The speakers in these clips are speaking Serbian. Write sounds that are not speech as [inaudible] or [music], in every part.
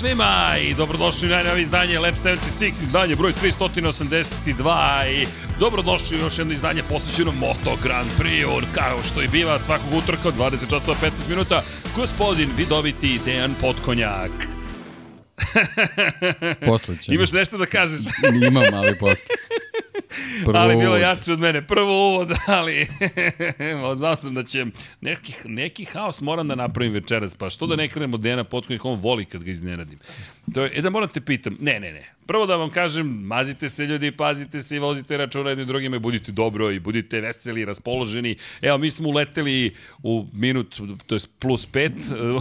svima i dobrodošli u najnovi izdanje Lab 76, izdanje broj 382 i dobrodošli u još jedno izdanje posvećeno Moto Grand Prix, kao što i biva svakog utorka od 20 časova 15 minuta, gospodin vidoviti Dejan Potkonjak. Posle ćemo. Imaš nešto da kažeš? Imam, ali posle. Prvo ali bilo uvod. jače od mene. Prvo uvod, ali [laughs] znao sam da će neki, neki haos moram da napravim večeras, pa što da ne krenemo Dejana Potkonik, on voli kad ga iznenadim. To je, e da moram te pitam, ne, ne, ne, prvo da vam kažem, mazite se ljudi, pazite se i vozite računa jednim drugima i budite dobro i budite veseli, raspoloženi. Evo, mi smo uleteli u minut, to je plus pet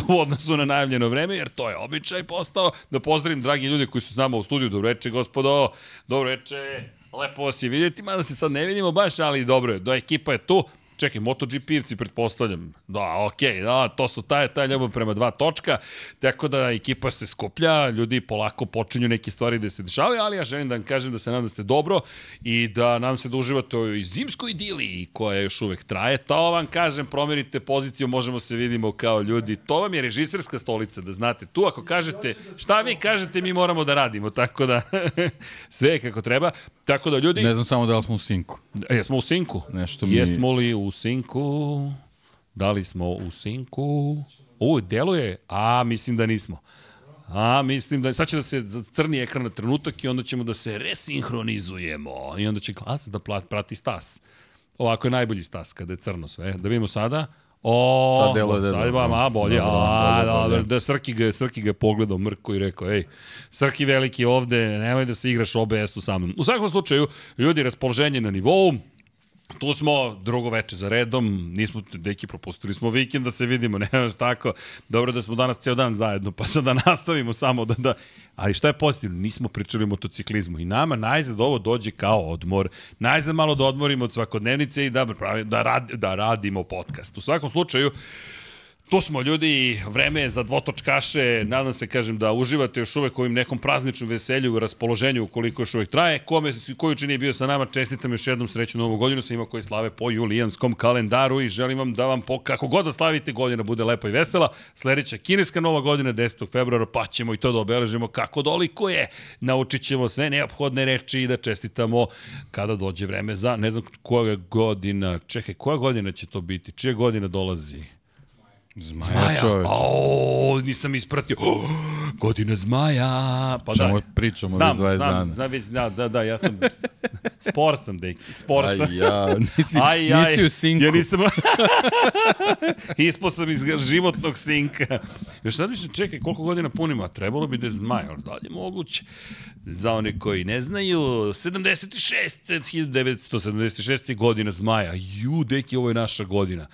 u odnosu na najavljeno vreme, jer to je običaj postao. Da pozdravim dragi ljudi koji su s nama u studiju. Dobro reče, gospodo. Dobro reče. Lepo vas je vidjeti, mada se sad ne vidimo baš, ali dobro je. Do ekipa je tu. Čekaj, MotoGP-evci pretpostavljam. Da, okej, okay, da, to su taj, taj ljubav prema dva točka, tako da ekipa se skuplja, ljudi polako počinju neke stvari da se dešavaju, ali ja želim da vam kažem da se nadam da ste dobro i da nam se da uživate u zimskoj idili koja još uvek traje. To vam kažem, promenite poziciju, možemo se vidimo kao ljudi. To vam je režiserska stolica, da znate. Tu ako kažete, šta vi kažete, mi moramo da radimo, tako da [laughs] sve kako treba. Tako da ljudi... Ne znam samo da li smo u sinku. E, jesmo u sinku? Nešto mi... Jesmo li u sinku? Da li smo u sinku? U, deluje. A, mislim da nismo. A, mislim da... Sad će da se crni ekran na trenutak i onda ćemo da se resinhronizujemo. I onda će glas da prati stas. Ovako je najbolji stas kada je crno sve. Da vidimo sada. O, sad delo je sad ima ma bolje. A, da, da, da, Srki ga, Srki ga pogledao mrko i rekao, ej, Srki veliki ovde, nemoj da se igraš OBS-u sa mnom. U svakom slučaju, ljudi, raspoloženje na nivou, Tu smo drugo veče za redom, nismo deki propustili smo vikend da se vidimo, [laughs] ne znaš tako. Dobro da smo danas ceo dan zajedno, pa sad da nastavimo samo da, da... Ali šta je pozitivno? Nismo pričali o motociklizmu i nama najzad ovo dođe kao odmor. Najzad malo da odmorimo od svakodnevnice i da, da, rad, da radimo podcast. U svakom slučaju, uh, Tu smo ljudi, vreme je za dvotočkaše, nadam se kažem da uživate još uvek ovim nekom prazničnom veselju i raspoloženju ukoliko još uvek traje. Kome, koji učini je bio sa nama, čestitam još jednom sreću novu godinu sa ima koji slave po julijanskom kalendaru i želim vam da vam po, kako god da slavite godina bude lepa i vesela. Sledeća kineska nova godina 10. februara pa ćemo i to da obeležimo kako doliko je. Naučit ćemo sve neophodne reči i da čestitamo kada dođe vreme za ne znam koja godina, čekaj, koja godina će to biti, čija godina dolazi? Zmaja, zmaja. čoveč. O, nisam ispratio. [gasps] Oh, godina zmaja. Pa da. pričamo znam, već 20 znam, dana. Znam, već, da, da, da, ja sam, [laughs] spor sam, deki, spor sam. Aj, ja, nisi, [laughs] aj, aj, nisi u sinku. Ja nisam, [laughs] ispo sam iz životnog sinka. Još sad mislim, čekaj, koliko godina punimo, a trebalo bi da je zmaja, ali dalje moguće. Za one koji ne znaju, 76, 1976. godina zmaja. Ju, deki, ovo je naša godina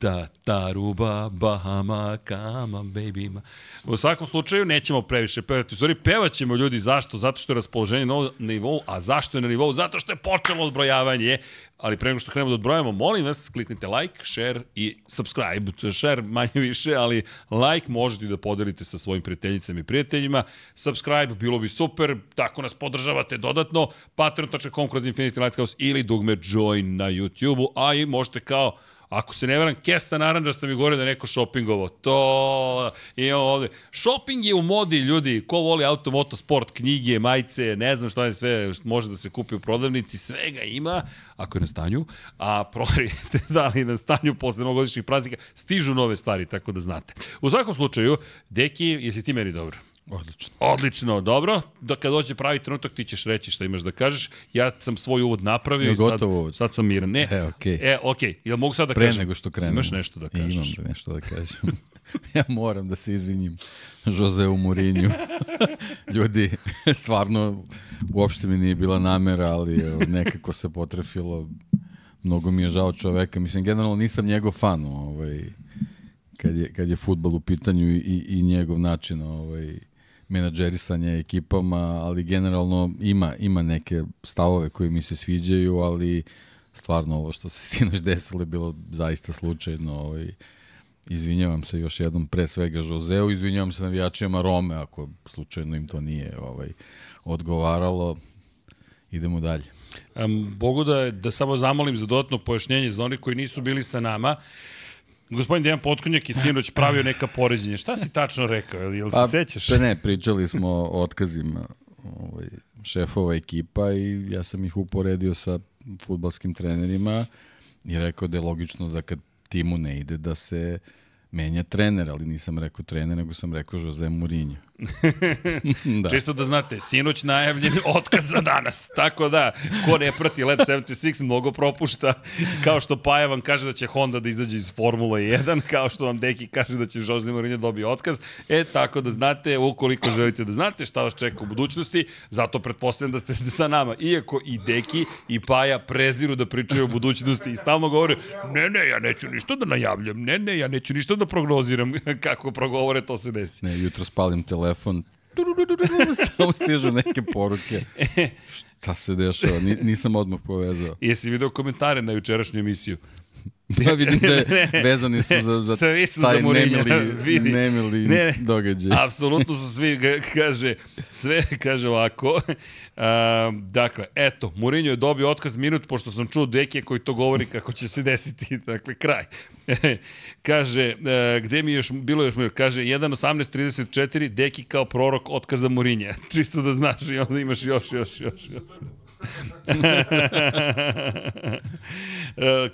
ta, ta, ruba, Bahama, kama, baby. Ma. U svakom slučaju nećemo previše pevati. Stvari pevaćemo ljudi. Zašto? Zato što je raspoloženje na nivou. A zašto je na nivou? Zato što je počelo odbrojavanje. Ali pre nego što krenemo da odbrojamo, molim vas, kliknite like, share i subscribe. Share manje više, ali like možete da podelite sa svojim prijateljicama i prijateljima. Subscribe, bilo bi super, tako nas podržavate dodatno. Patreon.com kroz Infinity Lighthouse ili dugme join na YouTube-u, a i možete kao Ako se ne varam, kesa naranđasta mi govori da neko šopingovo. To imamo ovde. Shopping je u modi, ljudi. Ko voli auto, moto, sport, knjige, majice, ne znam šta je sve, može da se kupi u prodavnici, svega ima, ako je na stanju. A proverite [laughs] da li na stanju posle novogodišnjih praznika stižu nove stvari, tako da znate. U svakom slučaju, Deki, jesi ti meni dobro? Odlično. Odlično, dobro. Da kad dođe pravi trenutak ti ćeš reći šta imaš da kažeš. Ja sam svoj uvod napravio i sad, uvod. sad sam miran. Ne. E, okej. Okay. E, okej. Okay. Jel mogu sad da Pre kažem? Pre nego što krenemo. Imaš nešto da kažeš? Imam nešto da kažem. [laughs] ja moram da se izvinim Joseu Mourinju. [laughs] Ljudi, stvarno, uopšte mi nije bila namera, ali nekako se potrefilo. Mnogo mi je žao čoveka. Mislim, generalno nisam njegov fan, ovaj, kad je, kad je futbol u pitanju i, i njegov način ovaj, menadžerisanja ekipama, ali generalno ima, ima neke stavove koji mi se sviđaju, ali stvarno ovo što se [laughs] sinoć desilo je bilo zaista slučajno. Ovaj, izvinjavam se još jednom pre svega Joseu, izvinjavam se navijačima Rome ako slučajno im to nije ovaj, odgovaralo. Idemo dalje. Um, Bogu da, da samo zamolim za dodatno pojašnjenje za oni koji nisu bili sa nama. Gospodin Dejan Potkonjak je sinoć pravio neka poređenja. Šta si tačno rekao? Jel se Pa, sećaš? Pa ne, pričali smo o otkazima ovaj, šefova ekipa i ja sam ih uporedio sa futbalskim trenerima i rekao da je logično da kad timu ne ide da se menja trener, ali nisam rekao trener, nego sam rekao Jose Mourinho. [laughs] da. Čisto da znate, sinoć najavljen [laughs] otkaz za danas. Tako da, ko ne prati Lab 76 mnogo propušta. Kao što Paja vam kaže da će Honda da izađe iz Formule 1, kao što vam Deki kaže da će Jose Mourinho dobije otkaz. E, tako da znate, ukoliko želite da znate šta vas čeka u budućnosti, zato pretpostavljam da ste [laughs] sa nama. Iako i Deki i Paja preziru da pričaju o budućnosti i stalno govore, ne, ne, ja neću ništa da najavljam, ne, ne, ja neću ništa da prognoziram kako progovore, to se desi. Ne, jutro spalim telefon, [laughs] samo stižu neke poruke. [laughs] Šta se dešava? Nisam odmah povezao. Jesi video komentare na jučerašnju emisiju? [laughs] Ja vidim da je, [laughs] vezani su za, za svi su taj za Mourinho, nemili, vidi. nemili ne, ne, događaj. [laughs] Apsolutno su svi, kaže, sve kaže ovako. Uh, dakle, eto, Mourinho je dobio otkaz minut, pošto sam čuo Deke koji to govori kako će se desiti. Dakle, kraj. kaže, uh, gde mi još, bilo još, kaže, 1.18.34, Deki kao prorok otkaza Mourinha. Čisto da znaš i onda imaš još, još, još, još.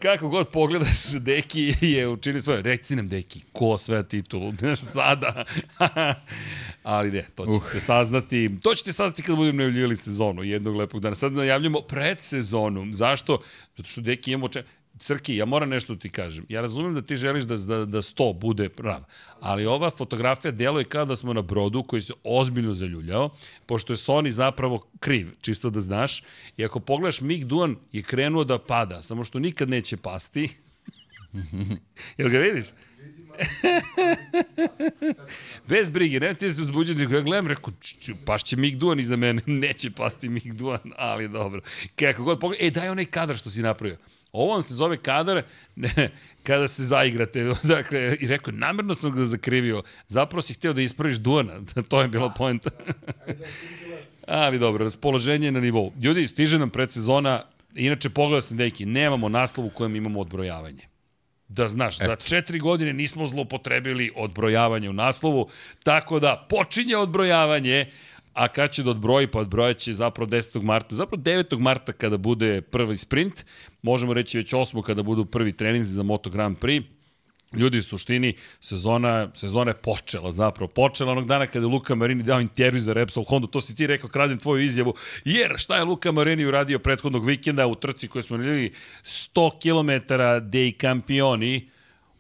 Kako god pogledaš, Deki je učinio svoje. Reci nam, Deki, ko sve titulu? Znaš, sada. [laughs] Ali ne, to ćete uh. saznati. To ćete saznati kada budemo najavljivali sezonu jednog lepog dana. Sad najavljamo pred sezonu. Zašto? Zato što Deki imamo če... Crki, ja moram nešto da ti kažem. Ja razumem da ti želiš da, da, da 100 bude prav, ali ova fotografija deluje kao da smo na brodu koji se ozbiljno zaljuljao, pošto je Sony zapravo kriv, čisto da znaš. I ako pogledaš, Mig Duan je krenuo da pada, samo što nikad neće pasti. [laughs] Jel ga vidiš? [laughs] Bez brige, ne ti se uzbuđati, ja gledam, rekao, pašće Mig Duan iza mene, [laughs] neće pasti Mig Duan, ali dobro. Kako god pogledaj, e, daj onaj kadar što si napravio. Ovo vam se zove kadar kada se zaigrate. [laughs] Dakle, i rekao, namerno sam ga zakrivio. Zapravo si hteo da ispraviš Duana. [laughs] to je bila poenta. [laughs] Ali dobro, raspoloženje je na nivou. Ljudi, stiže nam predsezona. Inače, pogledao sam, deki, nemamo naslov u kojem imamo odbrojavanje. Da znaš, Eto. za četiri godine nismo zlopotrebili odbrojavanje u naslovu, tako da počinje odbrojavanje, a kad će da odbroji, pa odbrojaće zapravo 10. marta, zapravo 9. marta kada bude prvi sprint, možemo reći već 8. kada budu prvi treninzi za Moto Grand Prix, Ljudi, u suštini, sezona, sezona je počela, zapravo počela onog dana kada je Luka Marini dao intervju za Repsol Honda, to si ti rekao, kradim tvoju izjavu, jer šta je Luka Marini uradio prethodnog vikenda u trci koje smo radili 100 km dei kampioni,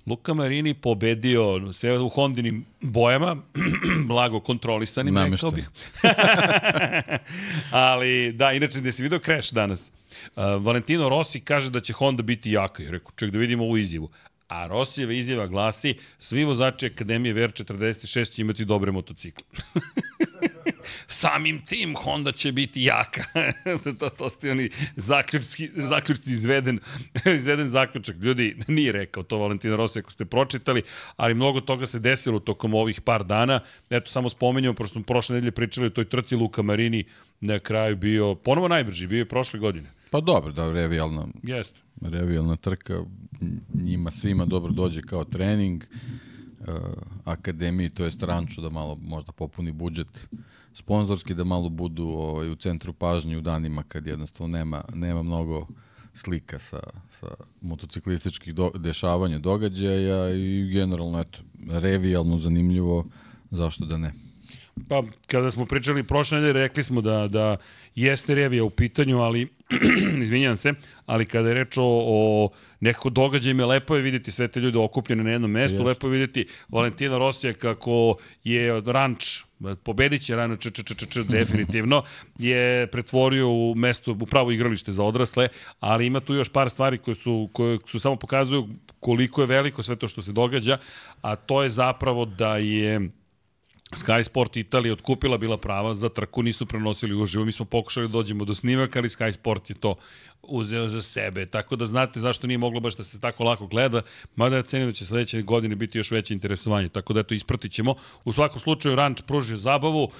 Luka Marini pobedio sve u Hondinim bojama, [clears throat] blago kontrolisanim, Namešten. rekao bih. [laughs] Ali, da, inače, gde si vidio Crash danas? Uh, Valentino Rossi kaže da će Honda biti jaka. Ja rekao, ček da vidimo ovu izjavu. A Rosijeva izjava glasi, svi vozači Akademije VR46 će imati dobre motocikle. [laughs] Samim tim Honda će biti jaka. [laughs] to, to ste oni zaključki, zaključci izveden, [laughs] izveden zaključak. Ljudi, nije rekao to Valentina Rossi ako ste pročitali, ali mnogo toga se desilo tokom ovih par dana. Eto, samo spomenjamo, prošle nedelje pričali o toj trci Luka Marini, na kraju bio ponovo najbrži, bio je prošle godine. Pa dobro, da, revijalno. Jeste revijalna trka, njima svima dobro dođe kao trening, uh, akademiji, to je stranču da malo možda popuni budžet sponzorski, da malo budu ovaj, u centru pažnje u danima kad jednostavno nema, nema mnogo slika sa, sa motociklističkih do, dešavanja, događaja i generalno, eto, revijalno, zanimljivo, zašto da ne. Pa, kada smo pričali prošle nedelje, rekli smo da, da jeste revija u pitanju, ali, [clears throat] izvinjam se, ali kada je reč o, o nekako događajima, lepo je vidjeti sve te ljude okupljene na jednom mestu, Jeste. lepo je vidjeti Valentina Rosija kako je ranč pobedit će Rana č, č, č, č, č, [laughs] definitivno, je pretvorio u mesto, u pravo igralište za odrasle, ali ima tu još par stvari koje su, koje su samo pokazuju koliko je veliko sve to što se događa, a to je zapravo da je Sky Sport Italija otkupila bila prava za trku, nisu prenosili uživo. Mi smo pokušali da dođemo do snimaka, ali Sky Sport je to uzeo za sebe. Tako da znate zašto nije moglo baš da se tako lako gleda, mada ja cenim da će sledeće godine biti još veće interesovanje. Tako da eto, ispratit ćemo. U svakom slučaju, Ranč pružio zabavu,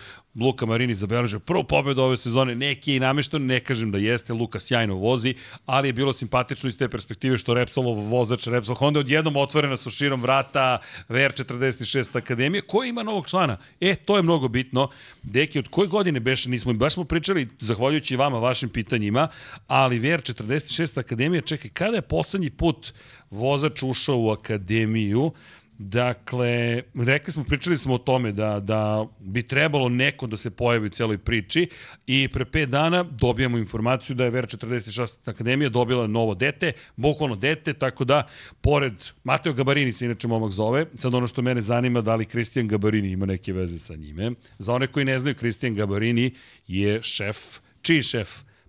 Luka Marini zabeležio prvu pobedu ove sezone, neki je i namešten, ne kažem da jeste, Luka sjajno vozi, ali je bilo simpatično iz te perspektive što Repsolov vozač, Repsol Honda odjednom otvorena su širom vrata VR46 Akademije, ko ima novog člana? E, to je mnogo bitno. Deki, od koje godine beše nismo, baš smo pričali, zahvaljujući vama, vašim pitanjima, ali VR46 Akademija, čekaj, kada je poslednji put vozač ušao u Akademiju? Dakle, rekli smo, pričali smo o tome da, da bi trebalo neko da se pojavi u celoj priči i pre 5 dana dobijamo informaciju da je Vera 46. Akademija dobila novo dete, bukvalno dete, tako da, pored Mateo Gabarini se inače momak zove, sad ono što mene zanima da li Kristijan Gabarini ima neke veze sa njime. Za one koji ne znaju, Kristijan Gabarini je šef, čiji šef?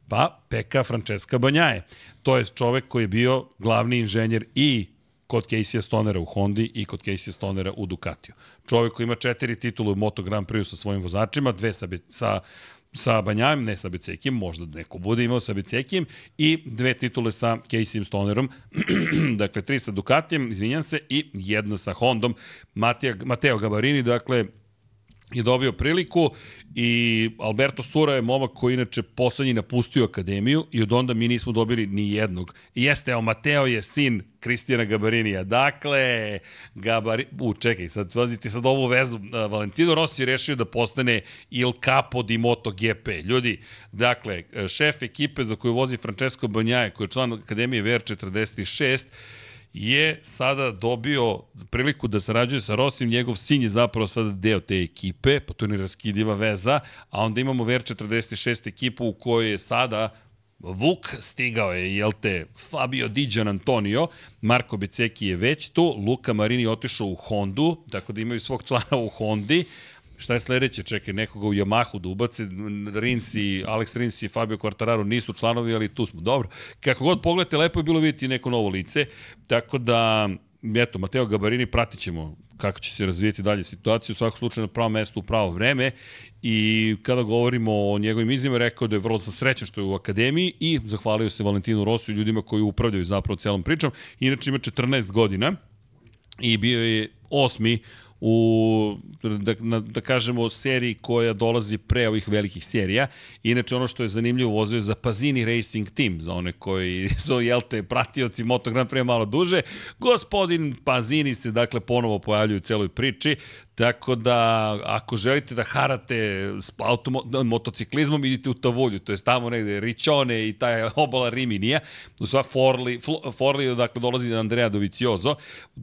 Pa, Peka Francesca Banjaje. To je čovek koji je bio glavni inženjer i kod Casey Stonera u Hondi i kod Casey Stonera u Ducatiju. Čovjek koji ima četiri titule u Moto Grand Prix sa svojim vozačima, dve sa, sa sa Banjajem, ne sa Becekim, možda neko bude imao sa Becekim, i dve titule sa Casey Stonerom, [clears throat] dakle tri sa Ducatijem, izvinjam se, i jedna sa Hondom, Matija, Mateo Gabarini, dakle je dobio priliku i Alberto Sura je momak koji inače poslednji napustio akademiju i od onda mi nismo dobili ni jednog. Jeste, evo, Mateo je sin Kristijana Gabarinija. Dakle, Gabari... U, čekaj, sad vazite sad ovu vezu. Valentino Rossi je rešio da postane Il Capo di MotoGP. Ljudi, dakle, šef ekipe za koju vozi Francesco Banjaje, koji je član Akademije VR46, je sada dobio priliku da sarađuje sa Rosim, njegov sin je zapravo sada deo te ekipe, pa to je neraskidiva veza, a onda imamo VR46 ekipu u kojoj je sada Vuk stigao je, jel te, Fabio Diđan Antonio, Marko Beceki je već tu, Luka Marini otišao u Hondu, tako da imaju svog člana u Hondi, Šta je sledeće? Čekaj, nekoga u Yamahu da ubace. Rins i Alex Rins i Fabio Quartararo nisu članovi, ali tu smo. Dobro. Kako god pogledate, lepo je bilo vidjeti neko novo lice. Tako da, eto, Mateo Gabarini pratit ćemo kako će se razvijeti dalje situacija, u svakom slučaju na pravo mesto u pravo vreme i kada govorimo o njegovim izima, rekao da je vrlo srećan što je u akademiji i zahvalio se Valentinu Rosu i ljudima koji upravljaju zapravo celom pričom. Inače ima 14 godina i bio je osmi u, da, da kažemo, seriji koja dolazi pre ovih velikih serija. Inače, ono što je zanimljivo, vozio je za Pazini Racing Team, za one koji [laughs] su, jel te, pratioci Moto Grand Prix malo duže. Gospodin Pazini se, dakle, ponovo pojavljuje u celoj priči. Tako da, ako želite da harate s automo, motociklizmom, idite u Tavulju, to je tamo negde Riccione i taj obala Riminija, u sva Forli, Forli dakle, dolazi Andrea Doviciozo,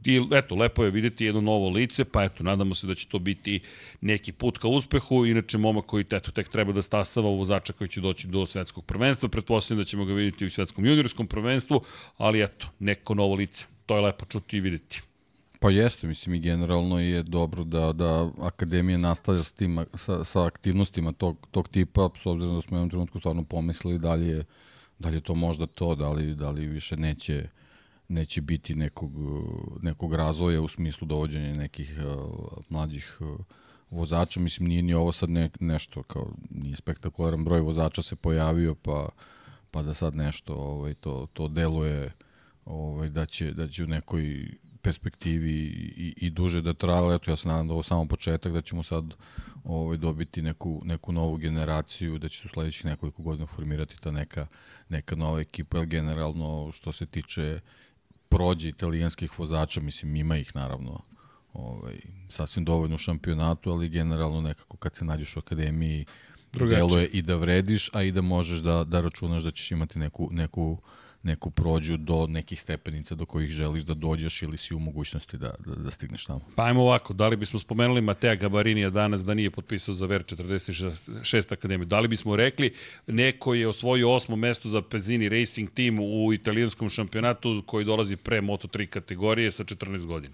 i eto, lepo je videti jedno novo lice, pa eto, nadamo se da će to biti neki put ka uspehu, inače momak koji eto, tek treba da stasava u vozača koji će doći do svetskog prvenstva, pretpostavljam da ćemo ga videti u svetskom juniorskom prvenstvu, ali eto, neko novo lice, to je lepo čuti i videti. Pa jeste, mislim i generalno je dobro da, da Akademija nastavlja s tim, sa, sa aktivnostima tog, tog tipa, s obzirom da smo u jednom trenutku stvarno pomislili da li je, da li je to možda to, da li, da li više neće, neće biti nekog, nekog razvoja u smislu dovođenja nekih uh, mlađih uh, vozača. Mislim, nije ni ovo sad ne, nešto, kao nije spektakularan broj vozača se pojavio, pa, pa da sad nešto ovaj, to, to deluje ovaj, da, će, da će u nekoj perspektivi i, i duže da traje, eto ja se nadam da ovo samo početak, da ćemo sad ovaj, dobiti neku, neku novu generaciju, da će se u sledećih nekoliko godina formirati ta neka, neka nova ekipa, jer generalno što se tiče prođe italijanskih vozača, mislim ima ih naravno ovaj, sasvim dovoljno u šampionatu, ali generalno nekako kad se nađeš u akademiji Drugače. deluje i da vrediš, a i da možeš da, da računaš da ćeš imati neku, neku neku prođu do nekih stepenica do kojih želiš da dođeš ili si u mogućnosti da, da, da stigneš tamo. Pa ajmo ovako, da li bismo spomenuli Matea Gabarinija danas da nije potpisao za VER 46 akademiju? Da li bismo rekli neko je osvojio osmo mesto za Pezini Racing Team u italijanskom šampionatu koji dolazi pre Moto3 kategorije sa 14 godina?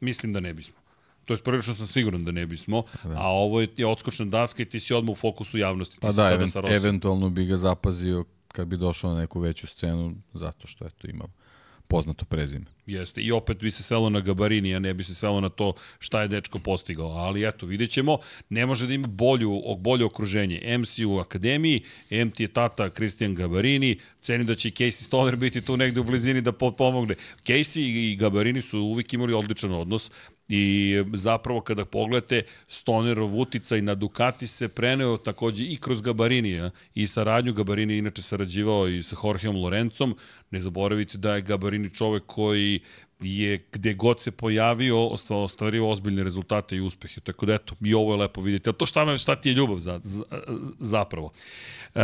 Mislim da ne bismo. To je prilično sam siguran da ne bismo, da. a ovo je odskočna daska i ti si odmah u fokusu javnosti. Ti pa da, event, eventualno bi ga zapazio kad bi došao na neku veću scenu, zato što eto, ima poznato prezime. jeste. I opet bi se svelo na Gabarini, a ne bi se svelo na to šta je dečko postigao. Ali eto, vidjet ćemo, ne može da ima bolju, bolje okruženje. MC u akademiji, MT je tata Kristijan Gabarini, cenim da će Casey Stoner biti tu negde u blizini da pomogne. Casey i Gabarini su uvijek imali odličan odnos. I zapravo kada pogledate Stonerov uticaj na Ducati se preneo takođe i kroz Gabarini i saradnju Gabarini inače sarađivao i sa Jorgeom Lorencom. Ne zaboravite da je Gabarini čovek koji je gde god se pojavio ostvario ozbiljne rezultate i uspehe. Tako da eto, i ovo je lepo vidjeti. A to šta, me, šta ti je ljubav za, za, zapravo? E,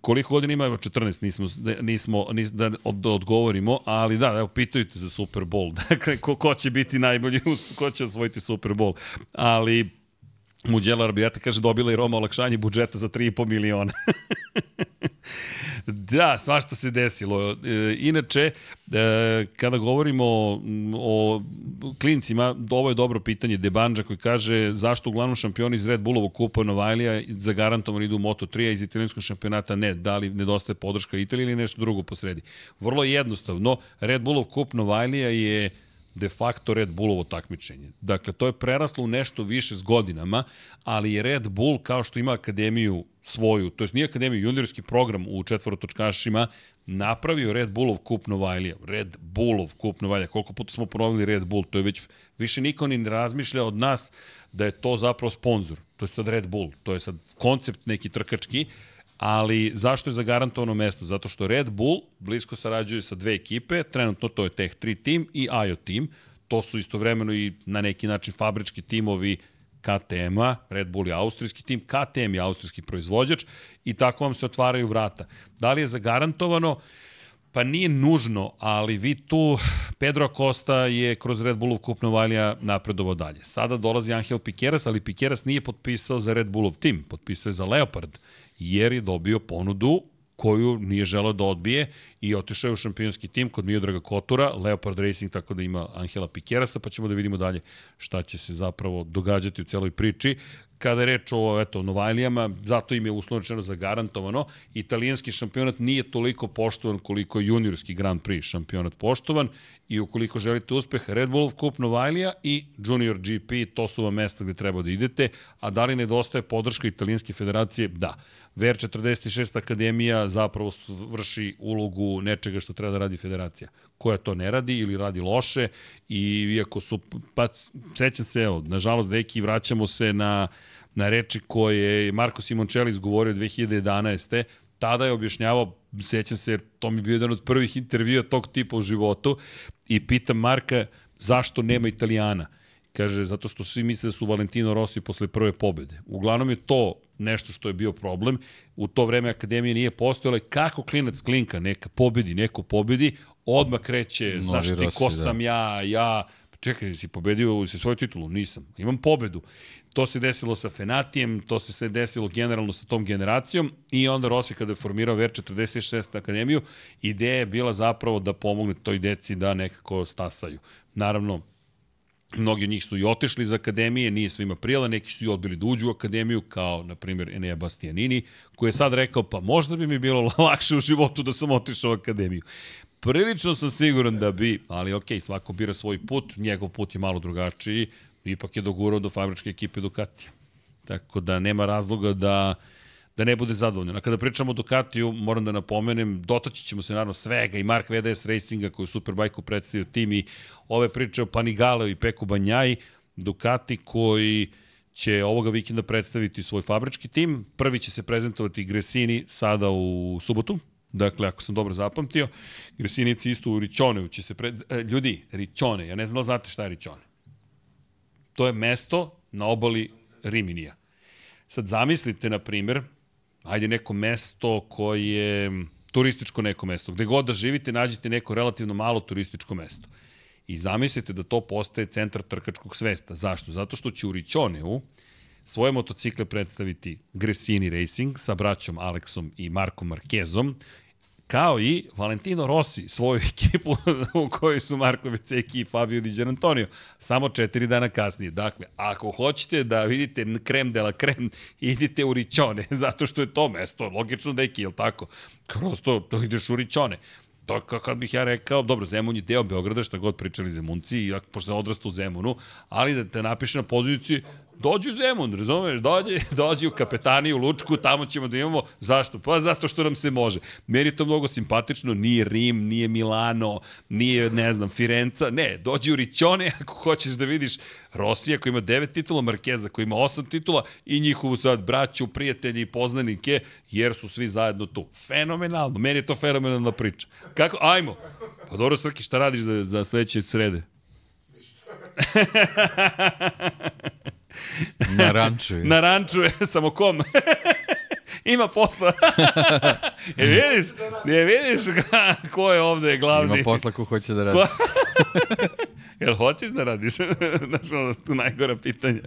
koliko godina ima? 14, nismo, nismo nis, da odgovorimo, ali da, evo, pitaju te za Super Bowl. [laughs] Dakle, ko, ko će biti najbolji, ko će osvojiti Super Bowl. Ali Muđela Arbijata kaže dobila i Roma olakšanje budžeta za 3,5 miliona. [laughs] da, svašta se desilo. E, inače, e, kada govorimo o klincima, ovo je dobro pitanje Debanđa koji kaže zašto uglavnom šampioni iz Red Bullovog kupa Novajlija zagarantovano idu u Moto3, a iz italijanskog šampionata ne. Da li nedostaje podrška Italije ili nešto drugo posredi? Vrlo jednostavno, Red Bullov kup Novajlija je de facto Red Bullovo takmičenje. Dakle, to je preraslo u nešto više s godinama, ali je Red Bull, kao što ima akademiju svoju, to je nije akademiju, juniorski program u četvorotočkašima, napravio Red Bullov kup Novajlija. Red Bullov kup Novajlija. Koliko puta smo ponovili Red Bull, to je već, više niko ni ne razmišlja od nas da je to zapravo sponsor. To je sad Red Bull, to je sad koncept neki trkački, ali zašto je zagarantovano mesto? Zato što Red Bull blisko sarađuje sa dve ekipe, trenutno to je Tech 3 tim i IO tim, to su istovremeno i na neki način fabrički timovi KTM-a, Red Bull je austrijski tim, KTM je austrijski proizvođač i tako vam se otvaraju vrata. Da li je zagarantovano? Pa nije nužno, ali vi tu, Pedro Acosta je kroz Red Bullov kup Novalija napredovao dalje. Sada dolazi Angel Piqueras, ali Piqueras nije potpisao za Red Bullov tim, potpisao je za Leopard jer je dobio ponudu koju nije želeo da odbije i otišao je u šampionski tim kod Miodraga Kotura, Leopard Racing, tako da ima Angela Pikerasa, pa ćemo da vidimo dalje šta će se zapravo događati u celoj priči. Kada je reč o eto, Novajlijama, zato im je uslovno zagarantovano. Italijanski šampionat nije toliko poštovan koliko je juniorski Grand Prix šampionat poštovan i ukoliko želite uspeh, Red Bull Cup Novajlija i Junior GP, to su vam mesta gde treba da idete, a da li nedostaje podrška Italijanske federacije? Da. VR46 Akademija zapravo vrši ulogu nečega što treba da radi federacija, koja to ne radi ili radi loše i iako su, pa sećam se, evo, nažalost, deki, vraćamo se na, na reči koje je Marko Simoncelli izgovorio 2011 tada je objašnjavao, sećam se, to mi je bio jedan od prvih intervjua tog tipa u životu i pitam Marka zašto nema Italijana. Kaže, zato što svi misle da su Valentino Rossi posle prve pobede. Uglavnom je to nešto što je bio problem. U to vreme Akademija nije postojala. Kako klinac klinka, neka pobedi, neko pobedi, odmah kreće, Novi znaš ti, ko da. sam ja, ja, čekaj, si pobedio si svoju titulu? Nisam. Imam pobedu. To se desilo sa Fenatijem, to se se desilo generalno sa tom generacijom i onda Rossi kada je formirao VR46 akademiju, ideja je bila zapravo da pomogne toj deci da nekako stasaju. Naravno, Mnogi od njih su i otišli iz akademije, nije svima prijela, neki su i odbili da uđu u akademiju, kao, na primjer, Enea Bastianini, koji je sad rekao, pa možda bi mi bilo [laughs] lakše u životu da sam otišao u akademiju. Prilično sam siguran da bi, ali okej, svako bira svoj put, njegov put je malo drugačiji, ipak je dogurao do fabričke ekipe Ducatija. Tako da nema razloga da da ne bude zadovoljan. A kada pričamo o Ducatiju, moram da napomenem, dotaći ćemo se naravno svega i Mark VDS Racinga koji je Superbike-u predstavio tim i ove priče o Panigale i Peku Banjaj, Ducati koji će ovoga vikenda predstaviti svoj fabrički tim. Prvi će se prezentovati Gresini sada u subotu, Dakle, ako sam dobro zapamtio, Gresinici isto u Ričoneu će se pred... E, ljudi, Ričone, ja ne znam da znate šta je Ričone. To je mesto na obali Riminija. Sad zamislite, na primjer, ajde neko mesto koje turističko neko mesto. Gde god da živite, nađete neko relativno malo turističko mesto. I zamislite da to postaje centar trkačkog svesta. Zašto? Zato što će u Ričoneu svoje motocikle predstaviti Gresini Racing sa braćom Aleksom i Markom Markezom kao i Valentino Rossi, svoju [laughs] ekipu u kojoj su Marko Beceki i Fabio Di Gianantonio, samo četiri dana kasnije. Dakle, ako hoćete da vidite krem de la krem, [laughs] idite u Ričone, [laughs] zato što je to mesto, logično da je jel tako? Kroz to, to ideš u Ričone. To kad bih ja rekao, dobro, Zemun je deo Beograda, šta god pričali Zemunci, pošto sam odrastao u Zemunu, ali da te napiše na poziciji, dođi u Zemun, razumeš, dođi, dođi u kapetaniju, Lučku, tamo ćemo da imamo, zašto? Pa zato što nam se može. Meni je to mnogo simpatično, nije Rim, nije Milano, nije, ne znam, Firenca, ne, dođi u Riccione [laughs] ako hoćeš da vidiš Rosija koji ima devet titula, Markeza koji ima osam titula i njihovu sad braću, prijatelji i poznanike, jer su svi zajedno tu. Fenomenalno, meni je to fenomenalna priča. Kako, ajmo. Pa dobro, Srki, šta radiš za, za sledeće srede? Na ranču je. Na ranču je, [laughs] samo kom? Ima posla. [laughs] e vidiš, ne vidiš [laughs] ko je ovde glavni. Ima posla ko hoće da radi. [laughs] Jel hoćeš da radiš? Znaš, ono, tu najgora pitanja.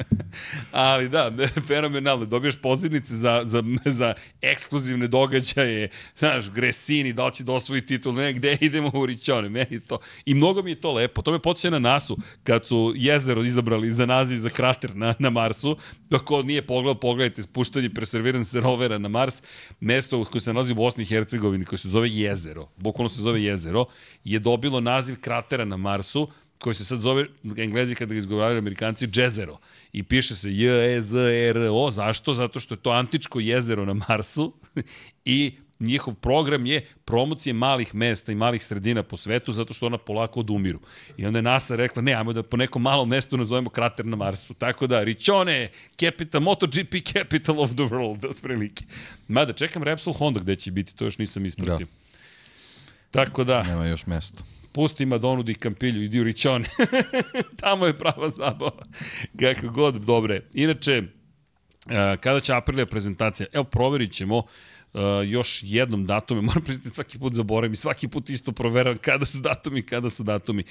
Ali da, fenomenalno. Dobiješ pozivnice za, za, za ekskluzivne događaje. Znaš, Gresini, da li će da osvoji titul, ne, gde idemo u Ričone. Meni to. I mnogo mi je to lepo. To me podsjeća na NASU, kad su jezero izabrali za naziv za krater na, na Marsu. Doko nije pogledao, pogledajte, spuštanje preserviran se rovera na Mars. Mesto koje se nalazi u Bosni i Hercegovini, koje se zove jezero, bukvalno se zove jezero, je dobilo naziv kratera na Marsu koji se sad zove, englezi kada ga izgovaraju amerikanci, Jezero. I piše se J-E-Z-E-R-O. Zašto? Zato što je to antičko jezero na Marsu [laughs] i njihov program je promocije malih mesta i malih sredina po svetu zato što ona polako odumiru. I onda je NASA rekla, ne, ajmo da po nekom malom mestu nazovemo krater na Marsu. Tako da, Riccione, capital, MotoGP capital of the world, otprilike. Mada, čekam Repsol Honda gde će biti, to još nisam ispratio. Da. Tako da... Nema još mesto pusti Madonu di Campilju, idi u Riccione. [laughs] Tamo je prava zabava. Kako god, dobre. Inače, kada će Aprilija prezentacija? Evo, proverit ćemo uh, još jednom datume. [laughs] Moram priznati, svaki put zaboravim i svaki put isto proveravam kada su datumi, kada su datumi.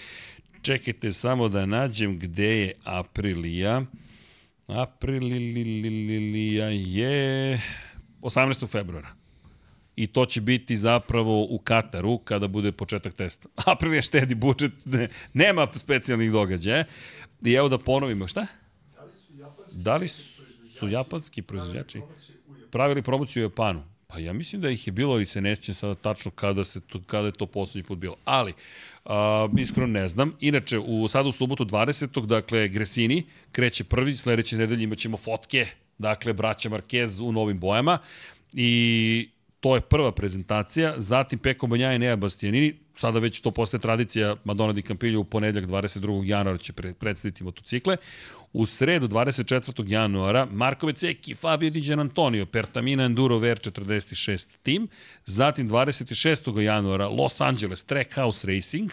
Čekajte samo da nađem gde je Aprilija. Aprilija je 18. februara i to će biti zapravo u Kataru kada bude početak testa. [laughs] April je štedi budžet, ne, nema specijalnih događaja. I evo da ponovimo, šta? Da li su japanski proizvođači pravili promociju u Japanu? Pa ja mislim da ih je bilo, ali se neće sada tačno kada, se to, kada je to poslednji put bilo. Ali, a, iskreno ne znam. Inače, u, sada u subotu 20. dakle, Gresini kreće prvi, sledeće nedelje imat ćemo fotke, dakle, braća Marquez u novim bojama. I To je prva prezentacija, zatim Peko Banja i Nea Bastianini, sada već to postaje tradicija Madonna di Campillo u ponedljak 22. januara će pre, predstaviti motocikle. U sredu 24. januara Marko Beceki, Fabio Di Antonio, Pertamina Enduro VR46 tim, zatim 26. januara Los Angeles Trackhouse Racing,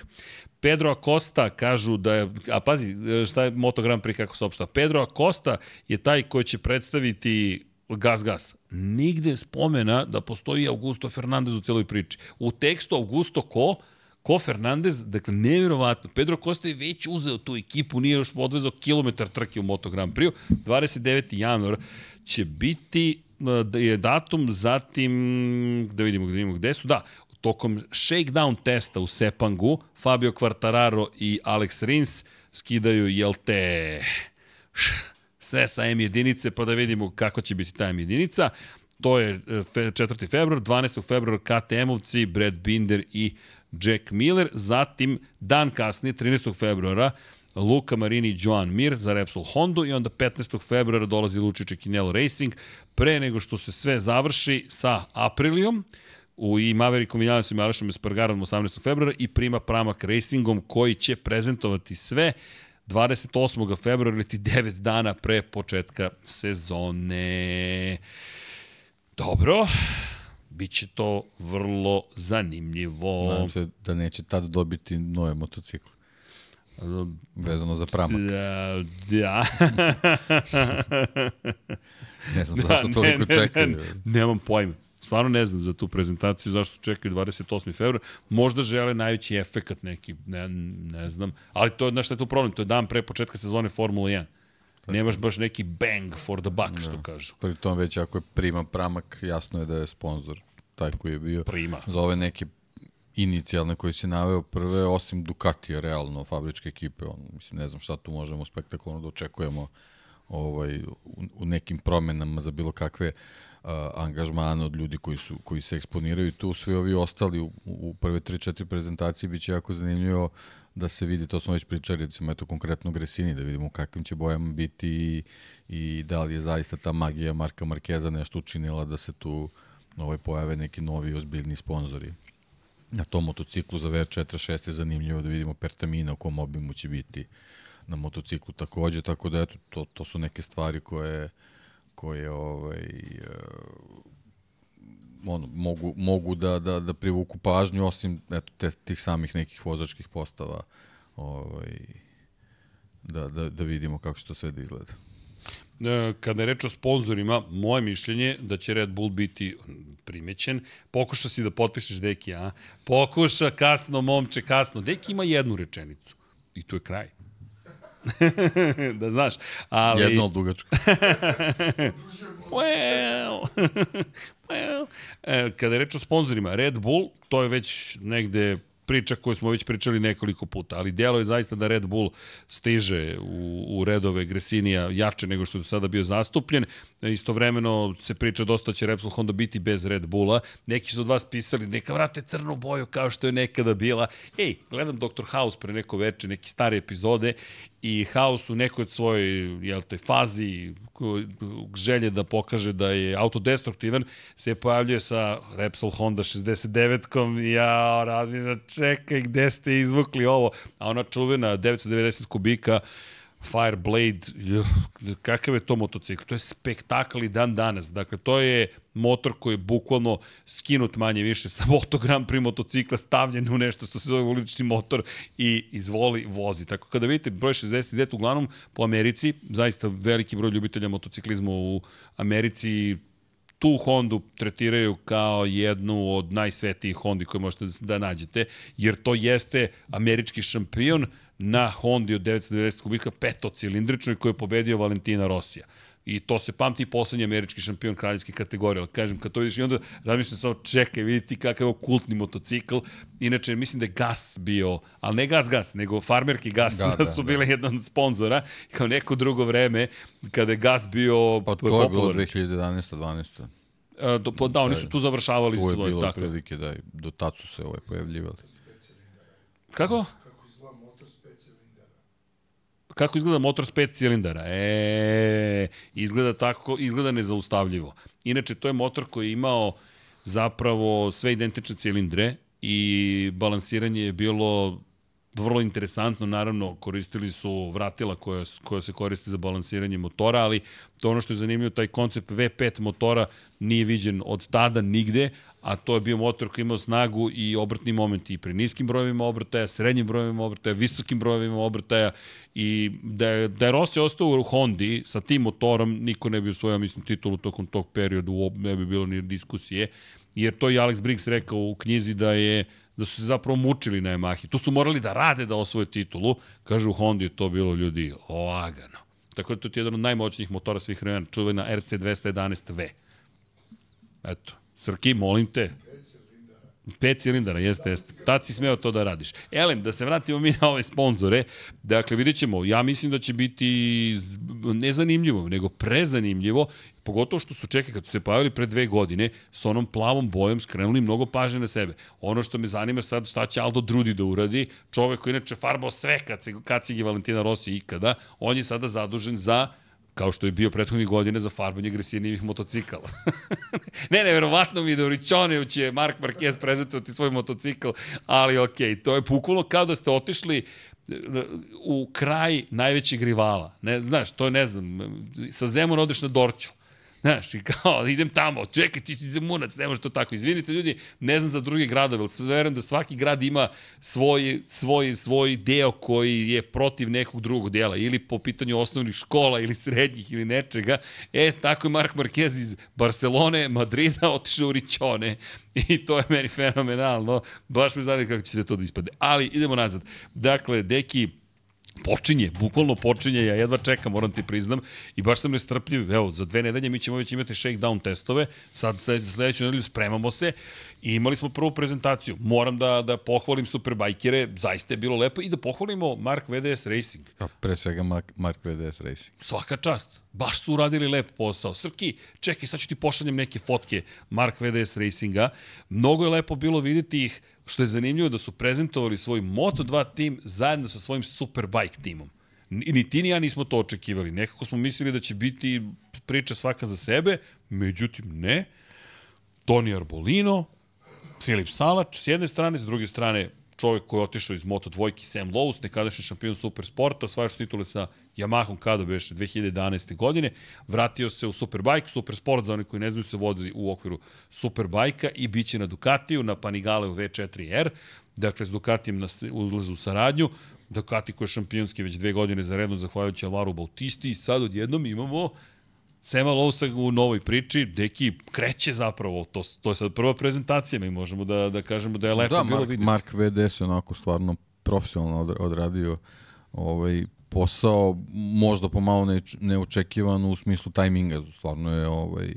Pedro Acosta kažu da je, a pazi šta je Moto Grand Prix kako se opšta, Pedro Acosta je taj koji će predstaviti gas, gas. Nigde spomena da postoji Augusto Fernandez u celoj priči. U tekstu Augusto ko? Ko Fernandez, dakle, nevjerovatno. Pedro Costa je već uzeo tu ekipu, nije još odvezao kilometar trke u Moto Grand Prix. 29. januar će biti da je datum, zatim, da vidimo, da vidimo gde su, da, tokom shakedown testa u Sepangu, Fabio Quartararo i Alex Rins skidaju, jel te, sve sa M jedinice, pa da vidimo kako će biti ta M jedinica. To je 4. E, februar, 12. februar KTM-ovci, Brad Binder i Jack Miller. Zatim, dan kasnije, 13. februara, Luka Marini i Joan Mir za Repsol Honda i onda 15. februara dolazi Lučiće Kinelo Racing pre nego što se sve završi sa Aprilijom u i Maverickom Viljanom i Alešom Espargarom 18. februara i Prima Pramak Racingom koji će prezentovati sve 28. februara ili ti 9 dana pre početka sezone. Dobro, Biće to vrlo zanimljivo. Nadam se da neće tad dobiti nove motocikle. Vezano za pramak. Da, da. [laughs] ne znam da, zašto toliko ne, čekaju. Ne, ne, nemam pojma. Stvarno ne znam za tu prezentaciju, zašto čekaju 28. februar. Možda žele najveći efekat neki, ne, ne znam. Ali to je, znaš šta je tu problem? To je dan pre početka sezone Formula 1. Nemaš baš neki bang for the buck, što da. kažu. Pri tom već ako je Prima Pramak, jasno je da je sponsor taj koji je bio. Prima. Za ove neke inicijalne koje si naveo prve, osim Ducatija, realno, fabričke ekipe. On, mislim, ne znam šta tu možemo spektakularno da očekujemo ovaj, u, u nekim promenama za bilo kakve uh, angažmane od ljudi koji su koji se eksponiraju tu svi ovi ostali u, u prve 3-4 prezentacije biće jako zanimljivo da se vidi, to smo već pričali, recimo eto konkretno Gresini, da vidimo kakvim će bojama biti i, i da li je zaista ta magija Marka Markeza nešto učinila da se tu ovaj, pojave neki novi ozbiljni sponzori. Na tom motociklu za VR46 je zanimljivo da vidimo Pertamina u kom obimu će biti na motociklu takođe, tako da eto, to, to su neke stvari koje koje ovaj, ono, mogu, mogu da, da, da privuku pažnju, osim eto, te, tih samih nekih vozačkih postava, ovaj, da, da, da vidimo kako će to sve da izgleda. E, kada je reč o sponsorima, moje mišljenje da će Red Bull biti primećen. Pokuša si da potpišeš Deki, a? Pokuša, kasno, momče, kasno. Deki ima jednu rečenicu. I tu je kraj. [laughs] da znaš. Ali... Jedno od dugačko. [laughs] well, [laughs] well. E, kada je reč o sponsorima, Red Bull, to je već negde priča koju smo već pričali nekoliko puta, ali delo je zaista da Red Bull stiže u, u redove Gresinija jače nego što je do sada bio zastupljen. Istovremeno se priča dosta će Repsol Honda biti bez Red Bulla. Neki su od vas pisali, neka vrate crnu boju kao što je nekada bila. Ej, gledam Dr. House pre neko veče, neke stare epizode i House u nekoj svojoj jel te, fazi želje da pokaže da je autodestruktivan, se pojavljuje sa Repsol Honda 69-kom i ja razmišljam, čekaj, gde ste izvukli ovo? A ona čuvena 990 kubika, Fireblade, kakav je to motocikl? To je spektakl i dan danas. Dakle, to je motor koji je bukvalno skinut manje više sa motogram pri motocikla, stavljen u nešto što se zove ulični motor i izvoli vozi. Tako kada vidite broj 69, uglavnom po Americi, zaista veliki broj ljubitelja motociklizma u Americi tu Hondu tretiraju kao jednu od najsvetijih Hondi koje možete da nađete, jer to jeste američki šampion na Hondi od 990 kubika petocilindričnoj koju je pobedio Valentina Rosija. I to se pamti poslednji američki šampion kraljevske kategorije. Ali kažem, kad to vidiš i onda razmišljam samo, čekaj, vidite kakav je kultni motocikl. Inače, mislim da je Gas bio, ali ne Gas Gas, nego farmerki Gas da, [laughs] da, su da. bile da. jedan od sponzora. Kao neko drugo vreme, kada je Gas bio Pa to je bilo 2011. 12. E, do, pa, da, oni su tu završavali svoj. Tu je bilo prilike da do tad su se ovaj pojavljivali. Kako? Kako izgleda motor s pet cilindara? E, izgleda tako, izgleda nezaustavljivo. Inače, to je motor koji je imao zapravo sve identične cilindre i balansiranje je bilo vrlo interesantno, naravno koristili su vratila koja, koja se koriste za balansiranje motora, ali to ono što je zanimljivo, taj koncept V5 motora nije viđen od tada nigde, a to je bio motor koji imao snagu i obrtni moment i pri niskim brojevima obrtaja, srednjim brojevima obrtaja, visokim brojevima obrtaja i da je, da je Rossi ostao u Hondi sa tim motorom, niko ne bi usvojao, mislim, titulu tokom tog perioda, ne bi bilo ni diskusije, jer to i Alex Briggs rekao u knjizi da je da su se zapravo mučili na Yamahi. Tu su morali da rade da osvoje titulu. Kaže u Hondi je to bilo ljudi lagano. Tako da to je jedan od najmoćnijih motora svih vremena, čuvena RC211V. Eto, Srki, molim te. Pet cilindara, jeste, jeste. Tad si smeo to da radiš. Elem, da se vratimo mi na ove sponzore. Dakle, vidjet ćemo, ja mislim da će biti ne zanimljivo, nego prezanimljivo, pogotovo što su, čekaj, kad su se pojavili pre dve godine, sa onom plavom bojom skrenuli mnogo pažnje na sebe. Ono što me zanima sad, šta će Aldo Drudi da uradi, čovek koji inače farbao sve kad se, kad se Valentina Rossi ikada, on je sada zadužen za kao što je bio prethodnih godine za farbanje agresivnijih motocikala. [laughs] ne, ne, verovatno mi da u Ričoneu će Mark Marquez prezentovati svoj motocikl, ali okej, okay, to je bukvalno kao da ste otišli e, u kraj najvećeg rivala. Ne, znaš, to je, ne znam, sa Zemuna odeš na Dorčo Znaš, i kao, [laughs] idem tamo, čekaj, ti si zemunac, ne može to tako. Izvinite ljudi, ne znam za druge gradove, ali verujem da svaki grad ima svoj, svoj, svoj deo koji je protiv nekog drugog dela, ili po pitanju osnovnih škola, ili srednjih, ili nečega. E, tako je Mark Marquez iz Barcelone, Madrida, otišao u Ričone. [laughs] I to je meni fenomenalno. Baš me zanima kako će se to da ispade. Ali, idemo nazad. Dakle, deki, počinje, bukvalno počinje, ja jedva čekam, moram ti priznam, i baš sam nestrpljiv, evo, za dve nedelje mi ćemo već imati shakedown testove, sad sledeću nedelju spremamo se i imali smo prvu prezentaciju. Moram da, da pohvalim Superbajkere, zaista je bilo lepo i da pohvalimo Mark VDS Racing. Pa, pre svega Mark, Mark VDS Racing. Svaka čast. Baš su uradili lep posao. Srki, čekaj, sad ću ti pošaljem neke fotke Mark VDS Racinga. Mnogo je lepo bilo videti ih, što je zanimljivo da su prezentovali svoj Moto2 tim zajedno sa svojim Superbike timom. Ni ti ni ja nismo to očekivali. Nekako smo mislili da će biti priča svaka za sebe, međutim ne. Toni Arbolino, Filip Salač s jedne strane, s druge strane čovjek koji je otišao iz Moto dvojki, Sam Lowe's, nekadašnji šampion Supersporta, osvajaš titule sa Yamahom kada beše 2011. godine, vratio se u Superbike, Supersport, za oni koji ne znaju se vodi u okviru Superbajka i bit će na Ducatiju, na Panigale u V4R, dakle s Ducatijem na uzlazu saradnju, Ducati koji je šampionski već dve godine za redno, zahvaljujući Alvaru Bautisti i sad odjednom imamo Sema Lousa u novoj priči, deki kreće zapravo, to, to je sad prva prezentacija, mi možemo da, da kažemo da je lepo da, bilo Mark, vidjeti. Mark VDS je onako stvarno profesionalno odradio ovaj, posao, možda pomalo ne, neočekivan u smislu tajminga, stvarno je ovaj,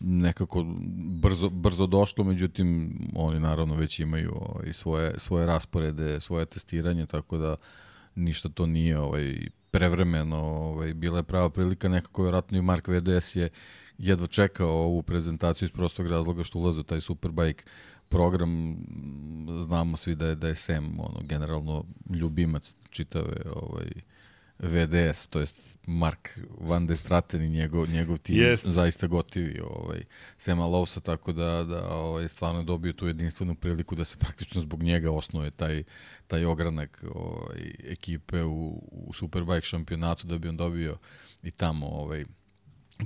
nekako brzo, brzo došlo, međutim oni naravno već imaju ovaj, svoje, svoje rasporede, svoje testiranje, tako da ništa to nije ovaj, prevremeno, ovaj, bila je prava prilika, nekako vjerojatno i Mark VDS je jedva čekao ovu prezentaciju iz prostog razloga što ulaze u taj Superbike program, znamo svi da je, da je Sam ono, generalno ljubimac čitave ovaj, VDS, to jest Mark Van de Straten i njegov, njegov tim yes. zaista gotivi ovaj, Sema Lousa, tako da, da ovaj, stvarno je dobio tu jedinstvenu priliku da se praktično zbog njega osnuje taj, taj ogranak ovaj, ekipe u, u Superbike šampionatu da bi on dobio i tamo ovaj,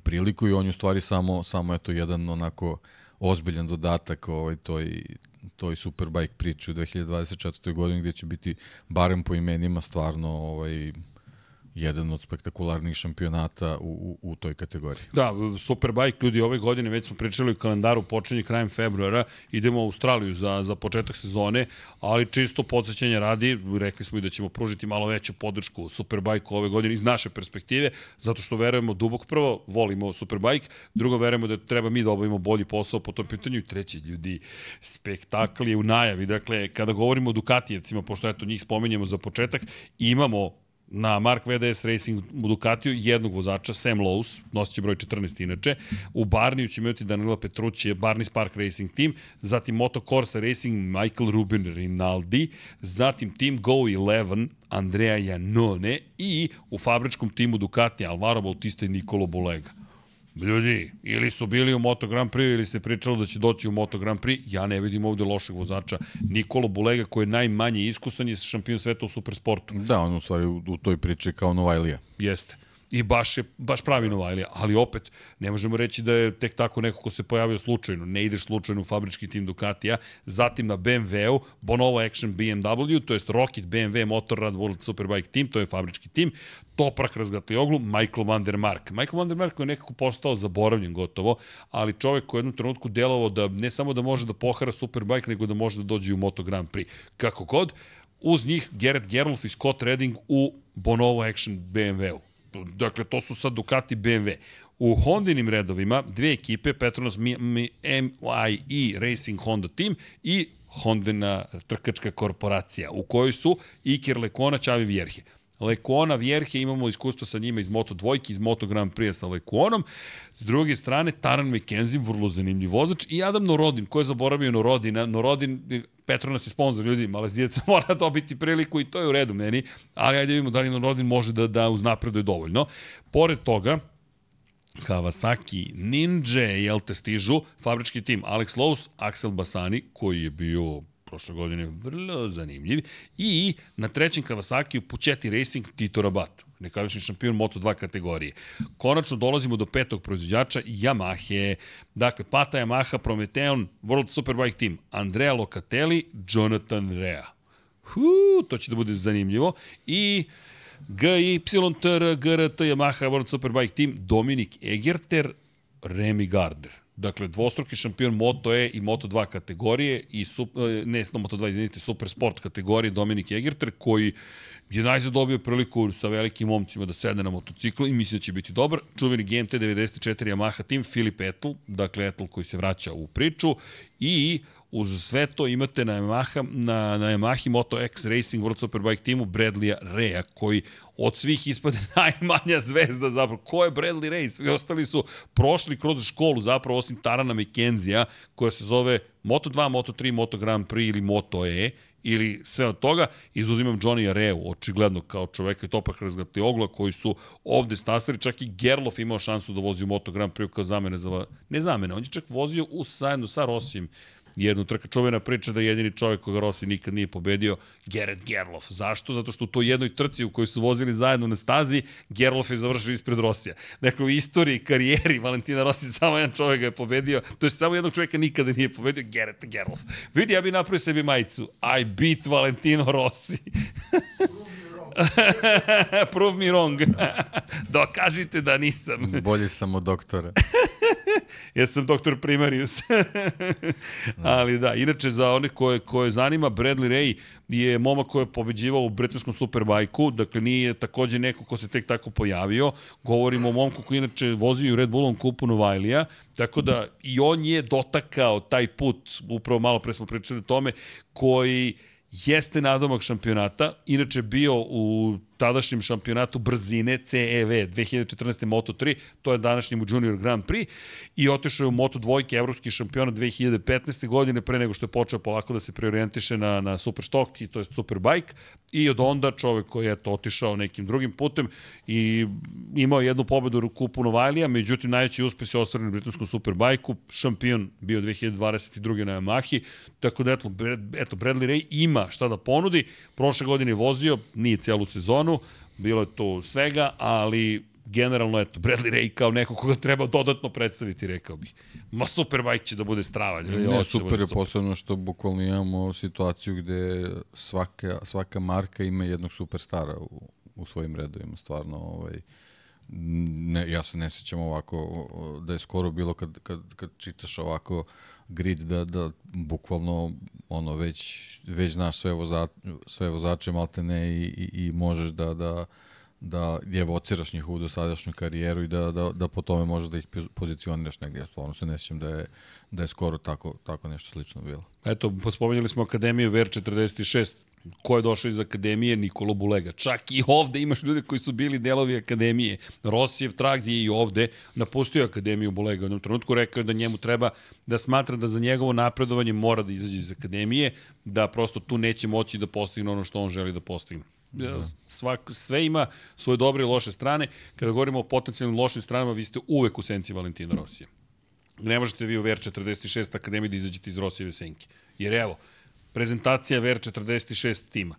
priliku i on je u stvari samo, samo eto jedan onako ozbiljan dodatak ovaj, toj, toj Superbike priči u 2024. godini gde će biti barem po imenima stvarno ovaj, jedan od spektakularnih šampionata u, u, u toj kategoriji. Da, Superbike, ljudi, ove godine već smo pričali o kalendaru, počinje krajem februara, idemo u Australiju za, za početak sezone, ali čisto podsjećanje radi, rekli smo i da ćemo pružiti malo veću podršku Superbike ove godine iz naše perspektive, zato što verujemo dubok prvo, volimo Superbike, drugo verujemo da treba mi da obavimo bolji posao po tom pitanju i treći ljudi, spektakl je u najavi, dakle, kada govorimo o Dukatijevcima, pošto eto njih spomenjemo za početak, imamo na Mark VDS Racing u Ducatiju jednog vozača, Sam Lowe's, nosit će broj 14 inače. U Barniju će imati Danila Petrući, Barney Spark Racing Team, zatim Moto Corsa Racing, Michael Rubin Rinaldi, zatim Team Go 11, Andrea Janone i u fabričkom timu Ducati Alvaro Bautista i Nicolo Bolega. Ljudi, ili su bili u Moto Grand Prix ili se pričalo da će doći u Moto Grand Prix, ja ne vidim ovde lošeg vozača. Nikolo Bulega koji je najmanje iskusan je šampion sveta u supersportu. Da, on u stvari u, u toj priči kao Novajlija. Jeste. I baš je baš pravi Novajlija, ali opet ne možemo reći da je tek tako neko ko se pojavio slučajno, ne ideš slučajno u fabrički tim Ducatija, zatim na BMW-u, Bonovo Action BMW, to jest Rocket BMW Motorrad World Superbike Team, to je fabrički tim, Toprak Razgatlioglu, Michael van der Mark. Michael van der Mark je nekako postao zaboravljen gotovo, ali čovek koji je jednom trenutku delovao da ne samo da može da pohara Superbike, nego da može da dođe u Moto Grand Prix. Kako god, uz njih Gerrit Gerlof i Scott Redding u Bonovo Action BMW-u dakle, to su sad Ducati BMW. U Hondinim redovima dve ekipe, Petronas MIE Racing Honda Team i Hondina trkačka korporacija, u kojoj su Iker Lekona, Čavi Vjerhe. Lekona, Vjerhe, imamo iskustvo sa njima iz Moto dvojke, iz Moto Grand Prix sa Lekonom. S druge strane, Taran McKenzie, vrlo zanimljiv vozač, i Adam Norodin, ko je zaboravio Norodina. Norodin, Petronas je sponsor, ljudi, Malezijac [laughs] mora dobiti priliku i to je u redu meni, ali ajde vidimo da li Norodin može da, da uznapreduje dovoljno. Pored toga, Kawasaki Ninja, jel te stižu, fabrički tim Alex Lowe's, Axel Basani, koji je bio prošle godine vrlo zanimljiv. I na trećem Kawasaki u Puchetti Racing Tito Rabat, nekadašnji šampion Moto2 kategorije. Konačno dolazimo do petog proizvođača Yamahe. Dakle, Pata Yamaha, Prometeon, World Superbike Team, Andrea Locatelli, Jonathan Rea. Huu, to će da bude zanimljivo. I GYTR, GRT, Yamaha, World Superbike Team, Dominik Egerter, Remy Gardner. Dakle, dvostruki šampion Moto E i Moto 2 kategorije i sup, e, ne, no, Moto 2, izvinite, Super Sport kategorije Dominik Egerter, koji je najzad dobio priliku sa velikim momcima da sedne na motociklu i mislim da će biti dobar. Čuveni GMT 94 Yamaha tim, Filip Etl, dakle Etl koji se vraća u priču I uz sve to imate na Yamaha, na, na Yamahi Moto X Racing World Superbike timu Bradleya Reja, koji od svih ispade [laughs] najmanja zvezda zapravo. Ko je Bradley Ray? Svi ostali su prošli kroz školu zapravo, osim Tarana McKenzija, koja se zove Moto2, Moto3, Moto Grand Prix ili Moto E ili sve od toga, izuzimam Johnny Areu, očigledno kao čoveka i topak razgati ogla, koji su ovde stasali, čak i Gerlof imao šansu da vozi u Moto Grand Prix kao zamene za... Ne zamene, on je čak vozio u, zajedno sa Rosijem jednu trka čovena priča da je jedini čovjek koga Rossi nikad nije pobedio, Gerrit Gerlof. Zašto? Zato što u toj jednoj trci u kojoj su vozili zajedno na stazi, Gerlof je završio ispred Rosija. Dakle, u istoriji, karijeri Valentina Rossi samo jedan čovjek ga je pobedio, to je samo jednog čovjeka nikada nije pobedio, Gerrit Gerlof. Vidi, ja bih napravio sebi majicu. I beat Valentino Rossi. [laughs] [laughs] Prove me wrong. [laughs] Dokažite da nisam. [laughs] Bolji sam od doktora. ja sam doktor primarius. Ali da, inače za onih koje, koje zanima, Bradley Ray je momak koji je pobeđivao u britanskom superbajku, dakle nije takođe neko ko se tek tako pojavio. Govorimo o momku koji inače vozi u Red Bullom kupu Novajlija, tako da i on je dotakao taj put, upravo malo pre smo pričali o tome, koji jeste nadomak šampionata, inače bio u tadašnjem šampionatu brzine CEV 2014. Moto3, to je današnjem u Junior Grand Prix i otišao je u Moto dvojke evropski šampiona 2015. godine pre nego što je počeo polako da se preorijentiše na, na Superstock i to je Superbike i od onda čovek koji je to otišao nekim drugim putem i imao jednu pobedu u kupu Novajlija, međutim najveći uspes je ostvaren u britanskom Superbajku, šampion bio 2022. na Yamahi, tako da eto, eto Bradley Ray ima šta da ponudi, prošle godine je vozio, nije celu sezonu, sezonu, bilo je to svega, ali generalno, eto, Bradley Ray kao neko koga treba dodatno predstaviti, rekao bih. Ma Superbike će da bude strava. Ne, ne da super da je posebno što bukvalno imamo situaciju gde svaka, svaka marka ima jednog superstara u, u svojim redovima, stvarno, ovaj, ne, ja se ne sećam ovako da je skoro bilo kad, kad, kad čitaš ovako grid da, da bukvalno ono već, već znaš sve, voza, sve vozače maltene i, i, i možeš da, da, da je evociraš njihovu dosadašnju karijeru i da, da, da po tome možeš da ih pozicioniraš negdje. Stvarno se ne sjećam da je, da je skoro tako, tako nešto slično bilo. Eto, pospomenjali smo Akademiju VR 46, ko je došao iz akademije, Nikolo Bulega. Čak i ovde imaš ljude koji su bili delovi akademije. Rosijev trag je i ovde napustio akademiju Bulega. U jednom trenutku rekao je da njemu treba da smatra da za njegovo napredovanje mora da izađe iz akademije, da prosto tu neće moći da postigne ono što on želi da postigne. Da. Svak, sve ima svoje dobre i loše strane. Kada govorimo o potencijalnim lošim stranama, vi ste uvek u senci Valentina Rosija. Ne možete vi u VR46 akademiji da izađete iz Rosijeve senke. Jer evo, prezentacija VR46 tima.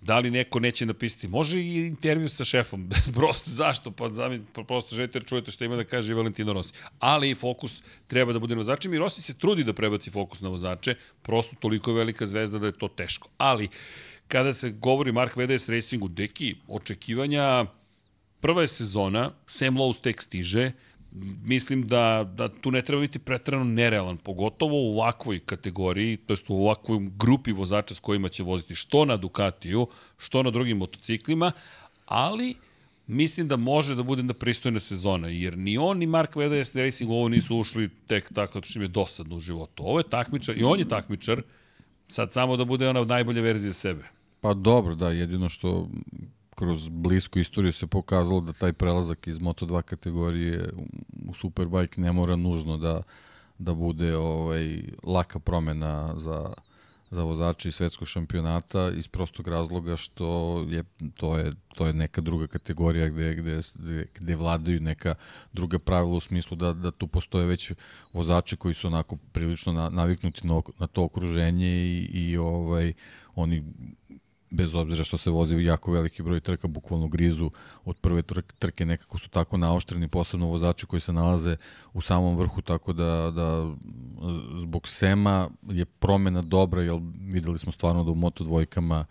Da li neko neće napisati? Može i intervju sa šefom. [laughs] prosto, zašto? Pa, zami, pa prosto želite da čujete šta ima da kaže Valentino Rossi. Ali i fokus treba da bude na vozačima i Rossi se trudi da prebaci fokus na vozače. Prosto toliko je velika zvezda da je to teško. Ali, kada se govori Mark VDS Racingu, deki, očekivanja, prva je sezona, Sam Lowe tek stiže, mislim da, da tu ne treba biti pretrano nerealan, pogotovo u ovakvoj kategoriji, to jest u ovakvoj grupi vozača s kojima će voziti što na Ducatiju, što na drugim motociklima, ali mislim da može da bude na pristojna sezona, jer ni on ni Mark VDS Racing ovo nisu ušli tek tako što im je dosadno u životu. Ovo je takmičar, i on je takmičar, sad samo da bude ona najbolja verzija sebe. Pa dobro, da, jedino što kroz blisku istoriju se pokazalo da taj prelazak iz Moto2 kategorije u Superbike ne mora nužno da, da bude ovaj, laka promena za, za vozače iz svetskog šampionata iz prostog razloga što je to je to je neka druga kategorija gde gde, gde vladaju neka druga pravila u smislu da da tu postoje već vozači koji su onako prilično na, naviknuti na, na to okruženje i, i ovaj oni bez obzira što se vozi jako veliki broj trka, bukvalno grizu od prve trke, nekako su tako naoštreni, posebno vozači koji se nalaze u samom vrhu, tako da, da zbog Sema je promena dobra, jer videli smo stvarno da u Moto dvojkama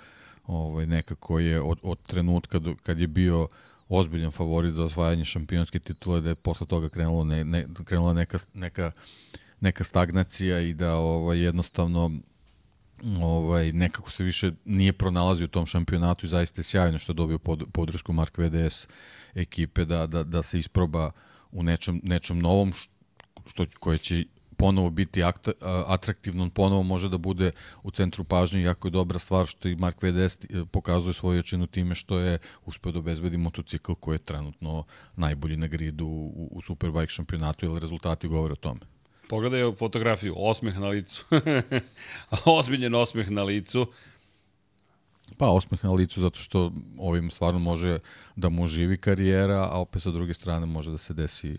ovaj, nekako je od, od trenutka do, kad je bio ozbiljan favorit za osvajanje šampionske titule, da je posle toga krenulo ne, ne, krenula neka, neka, neka stagnacija i da ovaj, jednostavno ovaj, nekako se više nije pronalazio u tom šampionatu i zaista je sjajno što je dobio pod, podršku Mark VDS ekipe da, da, da se isproba u nečem, nečem novom što, koje će ponovo biti akta, atraktivno, on ponovo može da bude u centru pažnje, jako je dobra stvar što i Mark VDS e, pokazuje svoju jačinu time što je uspeo da obezbedi motocikl koji je trenutno najbolji na gridu u, u Superbike šampionatu, jer rezultati govore o tome. Pogledaj fotografiju, osmeh na licu. [laughs] Ozbiljen osmeh na licu. Pa osmeh na licu zato što ovim stvarno može da mu živi karijera, a opet sa druge strane može da se desi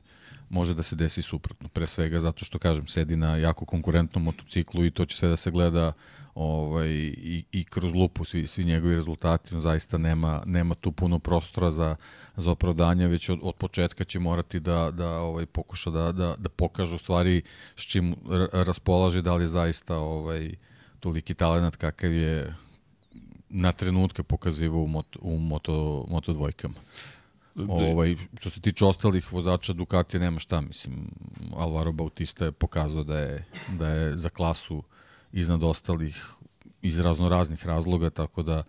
može da se desi suprotno. Pre svega zato što, kažem, sedi na jako konkurentnom motociklu i to će sve da se gleda ovaj, i, i kroz lupu svi, svi njegovi rezultati. On zaista nema, nema tu puno prostora za, za opravdanje, već od, od početka će morati da, da ovaj, pokuša da, da, da pokaže u stvari s čim raspolaže, da li je zaista ovaj, toliki talent kakav je na trenutke pokazivo u moto, u moto, moto dvojkama. Ovaj, što se tiče ostalih vozača Ducatija nema šta, mislim, Alvaro Bautista je pokazao da je, da je za klasu iznad ostalih iz razno raznih razloga, tako da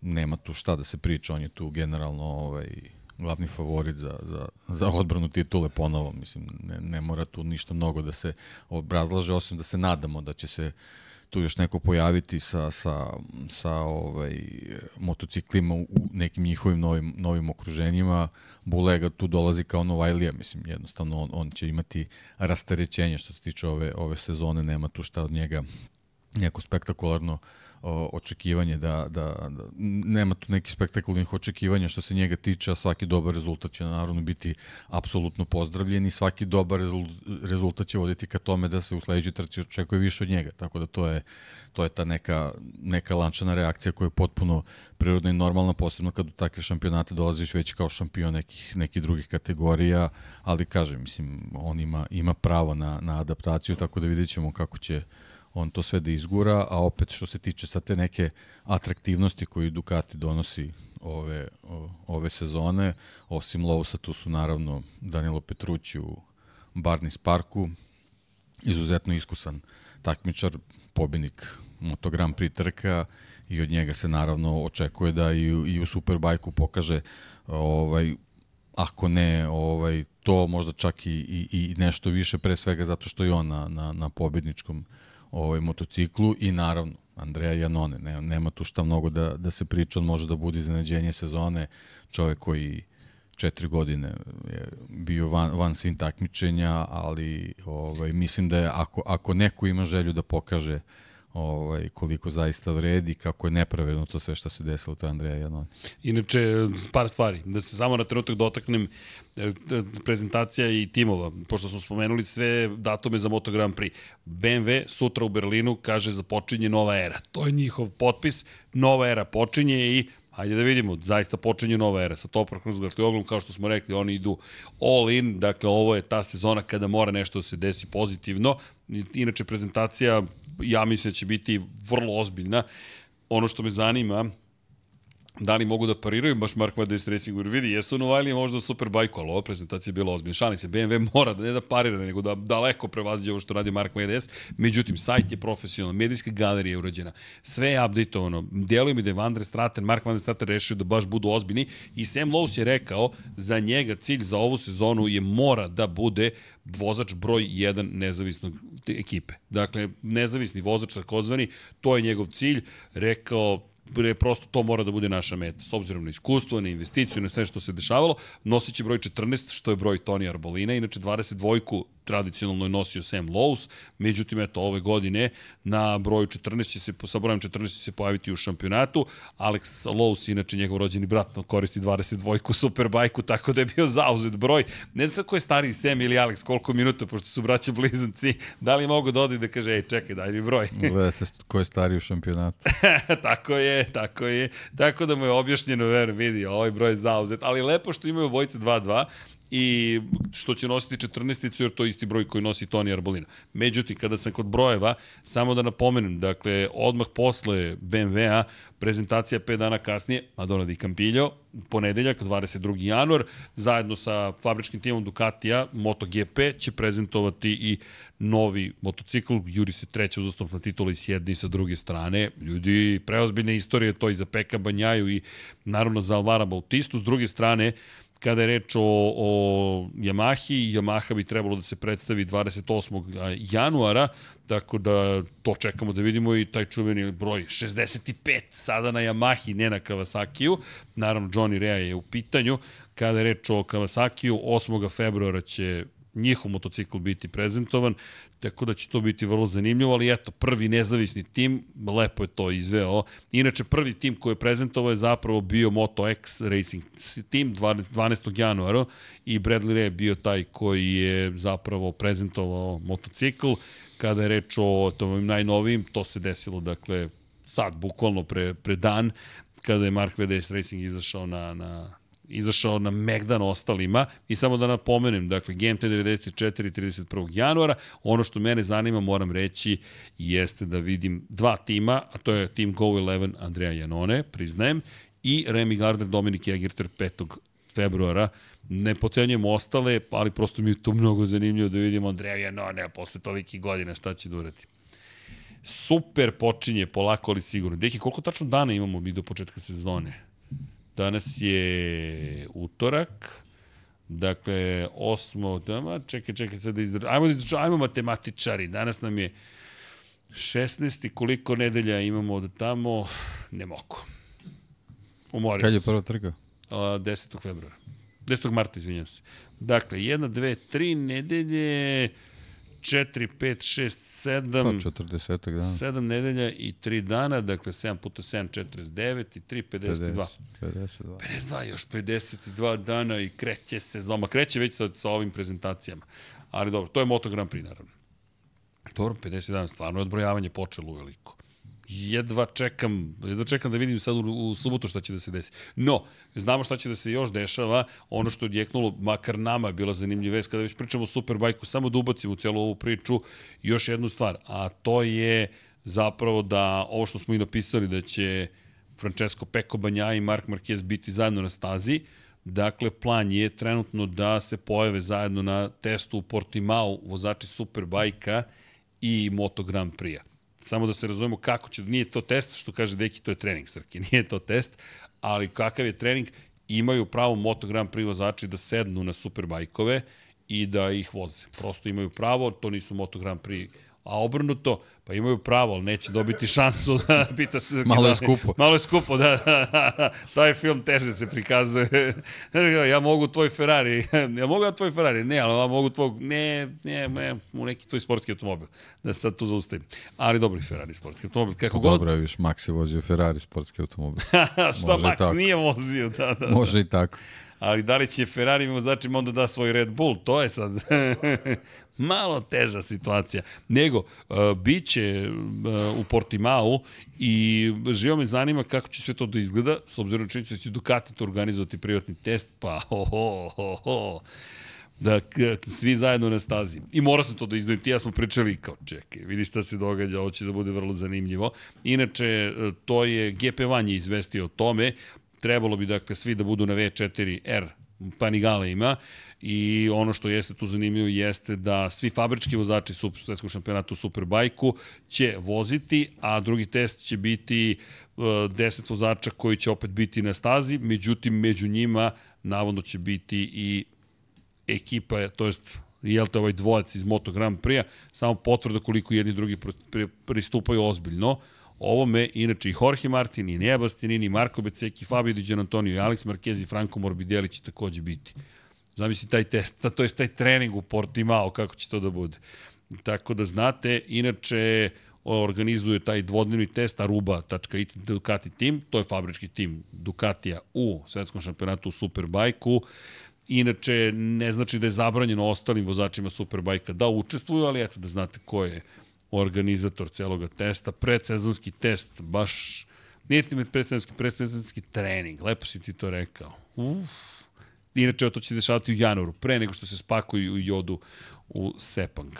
nema tu šta da se priča, on je tu generalno ovaj, glavni favorit za, za, za odbranu titule ponovo, mislim, ne, ne mora tu ništa mnogo da se obrazlaže, osim da se nadamo da će se tu još neko pojaviti sa, sa, sa ovaj, motociklima u nekim njihovim novim, novim okruženjima. Bulega tu dolazi kao Novajlija, mislim, jednostavno on, on će imati rasterećenje što se tiče ove, ove sezone, nema tu šta od njega neko spektakularno uh, očekivanje da, da, da nema tu neki spektakularnih očekivanja što se njega tiče, a svaki dobar rezultat će naravno biti apsolutno pozdravljen i svaki dobar rezultat će voditi ka tome da se u sledećoj trci očekuje više od njega, tako da to je, to je ta neka, neka lančana reakcija koja je potpuno prirodna i normalna, posebno kad u takve šampionate dolaziš već kao šampion nekih, nekih drugih kategorija, ali kažem, mislim, on ima, ima pravo na, na adaptaciju, tako da vidjet ćemo kako će on to sve da izgura, a opet što se tiče sa te neke atraktivnosti koju Ducati donosi ove, ove sezone, osim Lousa tu su naravno Danilo Petrući u Barnis Parku, izuzetno iskusan takmičar, pobjednik Moto Grand Prix trka i od njega se naravno očekuje da i, i u Superbajku pokaže ovaj ako ne ovaj to možda čak i, i, i nešto više pre svega zato što je on na, na, na pobedničkom uh, ovaj, motociklu i naravno Andreja Janone. Ne, nema tu šta mnogo da, da se priča, on može da bude iznenađenje sezone, čovek koji četiri godine je bio van, van svim takmičenja, ali ovaj, mislim da je ako, ako neko ima želju da pokaže uh, ovaj, koliko zaista vredi, kako je nepravedno to sve što se desilo, to je Andreja Janoni. Inače, par stvari, da se samo na trenutak dotaknem e, prezentacija i timova, pošto smo spomenuli sve datume za Moto Grand Prix. BMW sutra u Berlinu kaže započinje nova era. To je njihov potpis, nova era počinje i Hajde da vidimo, zaista počinje nova era sa Toprak Kruzgartli oglom, kao što smo rekli, oni idu all in, dakle ovo je ta sezona kada mora nešto da se desi pozitivno. Inače, prezentacija ja mislim da će biti vrlo ozbiljna. Ono što me zanima, da li mogu da pariraju baš Mark Vades Racing jer vidi, jesu Novajli možda super bajku, ali ova prezentacija je bila ozbiljna. Šalim se, BMW mora da ne da parira, nego da daleko prevaziđe ovo što radi Mark Vades. Međutim, sajt je profesionalno, medijska galerija je urađena, sve je updateovano. Deluje mi da je Van der Straten, Mark Van der Straten rešio da baš budu ozbiljni i Sam Lowe's je rekao, za njega cilj za ovu sezonu je mora da bude vozač broj 1 nezavisnog ekipe. Dakle, nezavisni vozač takozvani, to je njegov cilj. Rekao, je prosto to mora da bude naša meta. S obzirom na iskustvo, na investiciju, na sve što se dešavalo, nosit će broj 14, što je broj Toni Arbolina, inače 22 tradicionalno je nosio Sam Lowe's, međutim, eto, ove godine na broju 14 će se, sa brojem 14 će se pojaviti u šampionatu. Alex Lowe's, inače njegov rođeni brat, koristi 22-ku Superbajku, tako da je bio zauzet broj. Ne znam ko je stariji Sam ili Alex, koliko minuta, pošto su braća blizanci, da li mogu da odi da kaže, ej, čekaj, daj mi broj. Gleda se ko je stariji u šampionatu. [laughs] tako je, tako je. Tako da mu je objašnjeno, ver, vidi, ovaj broj je zauzet, ali lepo što imaju vojce 2-2, i što će nositi 14 jer to je isti broj koji nosi Toni Arbolina. Međutim, kada sam kod brojeva, samo da napomenem, dakle, odmah posle BMW-a, prezentacija 5 dana kasnije, Madonna di Campillo, ponedeljak, 22. januar, zajedno sa fabričkim timom Ducatija, MotoGP će prezentovati i novi motocikl, juri se treća uzastopna titula i s jedne i sa druge strane. Ljudi, preozbiljne istorije to i za Peka Banjaju i naravno za Alvara Bautistu. S druge strane, kada je reč o, o Yamahi, Yamaha bi trebalo da se predstavi 28. januara, tako da to čekamo da vidimo i taj čuveni broj 65 sada na Yamahi, ne na Kawasakiju. Naravno, Johnny Rea je u pitanju. Kada je reč o Kawasakiju, 8. februara će njihov motocikl biti prezentovan, tako da će to biti vrlo zanimljivo, ali eto, prvi nezavisni tim, lepo je to izveo. Inače, prvi tim koji je prezentovao je zapravo bio Moto X Racing Team 12. januara i Bradley Ray je bio taj koji je zapravo prezentovao motocikl. Kada je reč o tom najnovijim, to se desilo, dakle, sad, bukvalno pre, pre dan, kada je Mark VDS Racing izašao na, na izašao na Megdan ostalima i samo da napomenem, dakle GMT 94 31. januara, ono što mene zanima, moram reći, jeste da vidim dva tima, a to je tim Go 11 Andreja Janone, priznajem, i Remy Gardner, Dominik Jägerter 5 februara. Ne pocenjujemo ostale, ali prosto mi je to mnogo zanimljivo da vidimo Andreja Janone posle toliki godina šta će da urati. Super počinje, polako ali sigurno. Deki, koliko tačno dana imamo mi do početka sezone? Danas je utorak. Dakle, osmo, dama, čekaj, čekaj, sad da izra... Ajmo, da ajmo matematičari, danas nam je 16. Koliko nedelja imamo od tamo? Ne mogu. Umorim Kad je prva trka? 10. februara. 10. marta, izvinjam se. Dakle, jedna, dve, tri nedelje, 4, 5, 6, 7... Pa 40 dana. 7 nedelja i 3 dana, dakle 7 puta 7, 49 i 3, 52. 50, 52. 52, još 52 dana i kreće sezoma. Kreće već sa, sa ovim prezentacijama. Ali dobro, to je Moto Grand Prix, naravno. Dobro, 50 dana, stvarno je odbrojavanje počelo uveliko jedva čekam, jedva čekam da vidim sad u, u subotu šta će da se desi. No, znamo šta će da se još dešava, ono što je odjeknulo, makar nama je bila zanimljiva vest, kada već pričamo o Superbajku, samo da ubacimo u celu ovu priču, još jednu stvar, a to je zapravo da ovo što smo i napisali, da će Francesco Peko Banja i Mark Marquez biti zajedno na stazi, Dakle, plan je trenutno da se pojave zajedno na testu u Portimao vozači Superbajka i Moto Grand Prix-a samo da se razumemo kako će, nije to test, što kaže Deki, to je trening, Srki, [laughs] nije to test, ali kakav je trening, imaju pravo Moto Grand Prix vozači da sednu na superbajkove i da ih voze. Prosto imaju pravo, to nisu Moto Grand Prix a obrnuto, pa imaju pravo, ali neće dobiti šansu da [laughs] pita se... Malo je skupo. Malo je skupo, da, da, [laughs] da. Taj film teže se prikazuje. [laughs] ja mogu tvoj Ferrari, ja mogu ja tvoj Ferrari, ne, ali ja mogu tvoj, ne, ne, ne, u neki tvoj sportski automobil. Da se sad tu zaustavim. Ali dobri Ferrari sportski automobil, kako god. Dobro, viš, Max je vozio Ferrari sportski automobil. Šta Max tako. nije vozio, da, da. Može i tako. Ali da li će Ferrari vozačima onda da svoj Red Bull, to je sad malo teža situacija. Nego, uh, bit će uh, u Portimao i živo me zanima kako će sve to da izgleda, s obzirom činjenica da će Ducati to organizovati privatni test, pa ho, ho, ho, ho da svi zajedno na stazi. I mora sam to da izdvojim. Ti ja smo pričali kao, čekaj, vidi šta se događa, ovo će da bude vrlo zanimljivo. Inače, e, to je GP Vanje izvestio o tome. Trebalo bi, dakle, svi da budu na V4R Panigale ima. I ono što jeste tu zanimljivo jeste da svi fabrički vozači su svetskog šampionata u Superbajku će voziti, a drugi test će biti uh, 10 vozača koji će opet biti na stazi, međutim među njima navodno će biti i ekipa, to jest jel te ovaj dvojac iz Moto Grand Prix-a, samo potvrda koliko jedni drugi pristupaju ozbiljno. Ovo me, inače i Jorge Martin, i Nea Bastianini, i Marko Beceki, Fabio Di Antonio, i Alex Marquez i Franco Morbidelli će takođe biti. Zamisli taj test, to je taj trening u Portimao, kako će to da bude. Tako da znate, inače organizuje taj dvodnevni test aruba.it Ducati tim, to je fabrički tim Ducatija u svetskom šampionatu u Superbajku. Inače, ne znači da je zabranjeno ostalim vozačima Superbajka da učestvuju, ali eto da znate ko je organizator celoga testa. Predsezonski test, baš nije ti predsezonski, predsezonski trening, lepo si ti to rekao. Uf. Inače, to će se dešavati u januaru, pre nego što se spakuju i jodu u Sepang.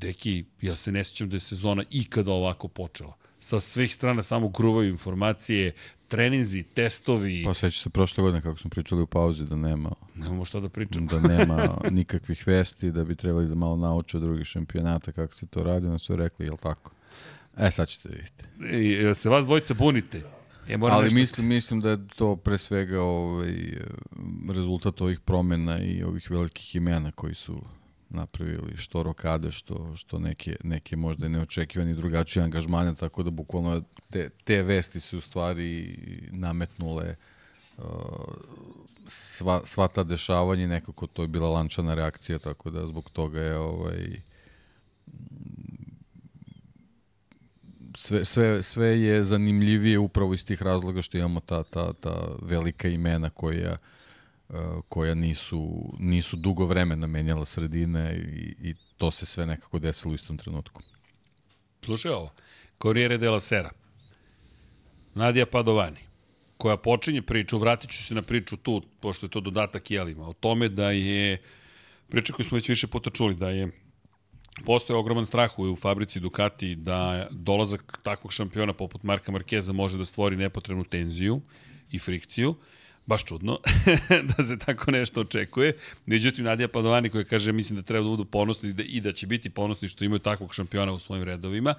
Deki, ja se ne sjećam da je sezona ikada ovako počela. Sa svih strana samo gruvaju informacije, treninzi, testovi. Pa seća se prošle godine kako smo pričali u pauzi da nema... Nemamo šta da pričamo. Da nema [laughs] nikakvih vesti, da bi trebali da malo nauče od drugih šampionata kako se to radi, na su rekli, jel tako? E, sad ćete vidjeti. E, se vas dvojica bunite? E, Ali nešto... mislim, mislim da je to pre svega ovaj, rezultat ovih promena i ovih velikih imena koji su napravili što rokade, što, što neke, neke možda i neočekivani drugačije angažmane, tako da bukvalno te, te vesti su u stvari nametnule uh, sva, sva ta dešavanja i nekako to je bila lančana reakcija, tako da zbog toga je ovaj, sve, sve, sve je zanimljivije upravo iz tih razloga što imamo ta, ta, ta velika imena koja uh, koja nisu, nisu dugo vremena menjala sredine i, i to se sve nekako desilo u istom trenutku. Slušaj ovo, Corriere della Sera, Nadija Padovani, koja počinje priču, vratit ću se na priču tu, pošto je to dodatak jelima, o tome da je, priča koju smo već više puta čuli, da je Postoje ogroman strah u fabrici Ducati da dolazak takvog šampiona poput Marka Markeza može da stvori nepotrebnu tenziju i frikciju. Baš čudno [laughs] da se tako nešto očekuje. Međutim, Nadija Padovani koja kaže mislim da treba da budu ponosni i da, i da će biti ponosni što imaju takvog šampiona u svojim redovima.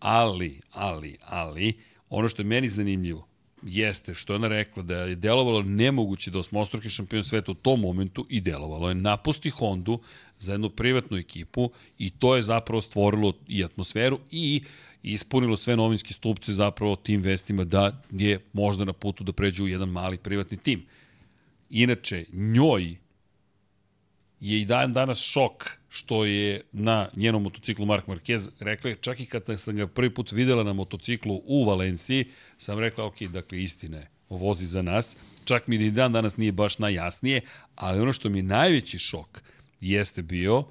Ali, ali, ali, ono što je meni zanimljivo, jeste što je ona rekla da je delovalo nemoguće da osmostruki šampion sveta u tom momentu i delovalo je napusti Hondu za jednu privatnu ekipu i to je zapravo stvorilo i atmosferu i ispunilo sve novinske stupce zapravo tim vestima da je možda na putu da pređu u jedan mali privatni tim. Inače, njoj je i dan danas šok što je na njenom motociklu Mark Marquez rekla čak i kad sam ga prvi put videla na motociklu u Valenciji, sam rekla, ok, dakle, istina je, vozi za nas. Čak mi ni dan danas nije baš najjasnije, ali ono što mi je najveći šok jeste bio,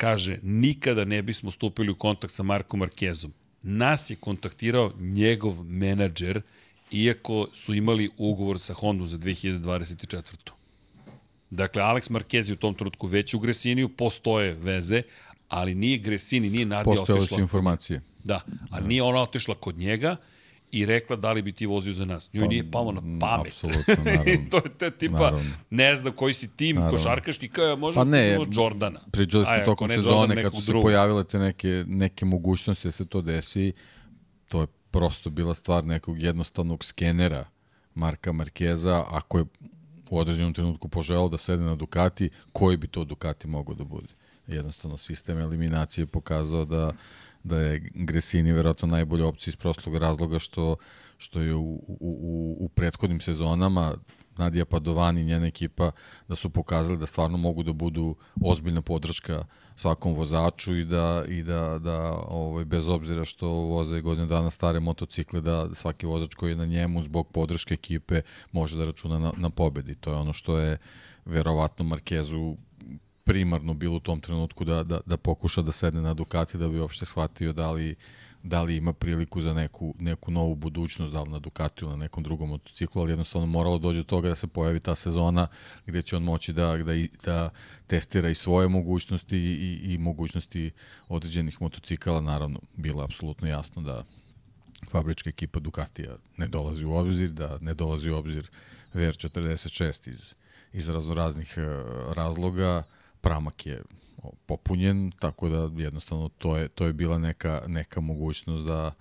kaže, nikada ne bismo stupili u kontakt sa Markom Markezom. Nas je kontaktirao njegov menadžer, iako su imali ugovor sa Hondom za 2024. Dakle, Alex Marquez je u tom trenutku već u Gresiniju, postoje veze, ali nije Gresini, nije Nadija Postoje otišla. su informacije. Da, ali nije ona otišla kod njega i rekla da li bi ti vozio za nas. Njoj pa, nije palo na pamet. Apsolutno, [laughs] naravno. to je te tipa, naravno. ne znam koji si tim naravno. košarkaški, kao može pa ne, Jordana. Pričali smo tokom ne sezone Jordan, kad su se pojavile te neke, neke mogućnosti da se to desi, to je prosto bila stvar nekog jednostavnog skenera Marka Markeza, ako je u određenom trenutku poželao da sede na Ducati, koji bi to Ducati mogao da bude? Jednostavno, sistem eliminacije pokazao da, da je Gresini verovatno najbolja opcija iz prostog razloga što, što je u, u, u, u prethodnim sezonama Nadija Padovani i njena ekipa da su pokazali da stvarno mogu da budu ozbiljna podrška svakom vozaču i da, i da, da ovaj, bez obzira što voze godine dana stare motocikle, da svaki vozač koji je na njemu zbog podrške ekipe može da računa na, na pobedi. To je ono što je verovatno Markezu primarno bilo u tom trenutku da, da, da pokuša da sedne na Ducati da bi uopšte shvatio da li da li ima priliku za neku, neku novu budućnost, da li na Ducatiju ili na nekom drugom motociklu, ali jednostavno moralo dođe do toga da se pojavi ta sezona gde će on moći da, da, da testira i svoje mogućnosti i, i, mogućnosti određenih motocikala. Naravno, bilo je apsolutno jasno da fabrička ekipa Ducatija ne dolazi u obzir, da ne dolazi u obzir VR46 iz, iz raznoraznih uh, razloga. Pramak je popunjen, tako da jednostavno to je, to je bila neka, neka mogućnost da,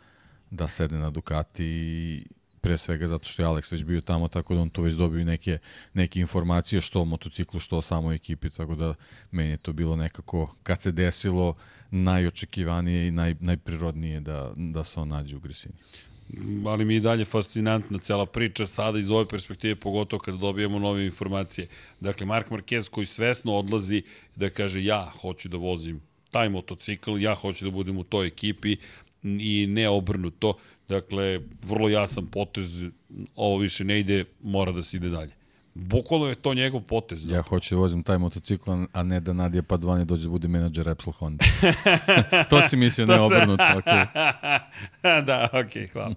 da sedne na Ducati i pre svega zato što je Alex već bio tamo, tako da on to već dobio neke, neke informacije što o motociklu, što o samoj ekipi, tako da meni je to bilo nekako, kad se desilo, najočekivanije i naj, najprirodnije da, da se on nađe u Gresini ali mi i dalje fascinantna cela priča sada iz ove perspektive, pogotovo kada dobijemo nove informacije. Dakle, Mark Marquez koji svesno odlazi da kaže ja hoću da vozim taj motocikl, ja hoću da budem u toj ekipi i ne obrnuto. Dakle, vrlo jasan potez, ovo više ne ide, mora da se ide dalje. Bukvalno je to njegov potez. Ja hoću da vozim taj motocikl, a ne da Nadija Padvani dođe da bude menadžer Repsol Honda. [laughs] to si mislio, ne obrnuto. Okay. [laughs] da, okej, okay, hvala.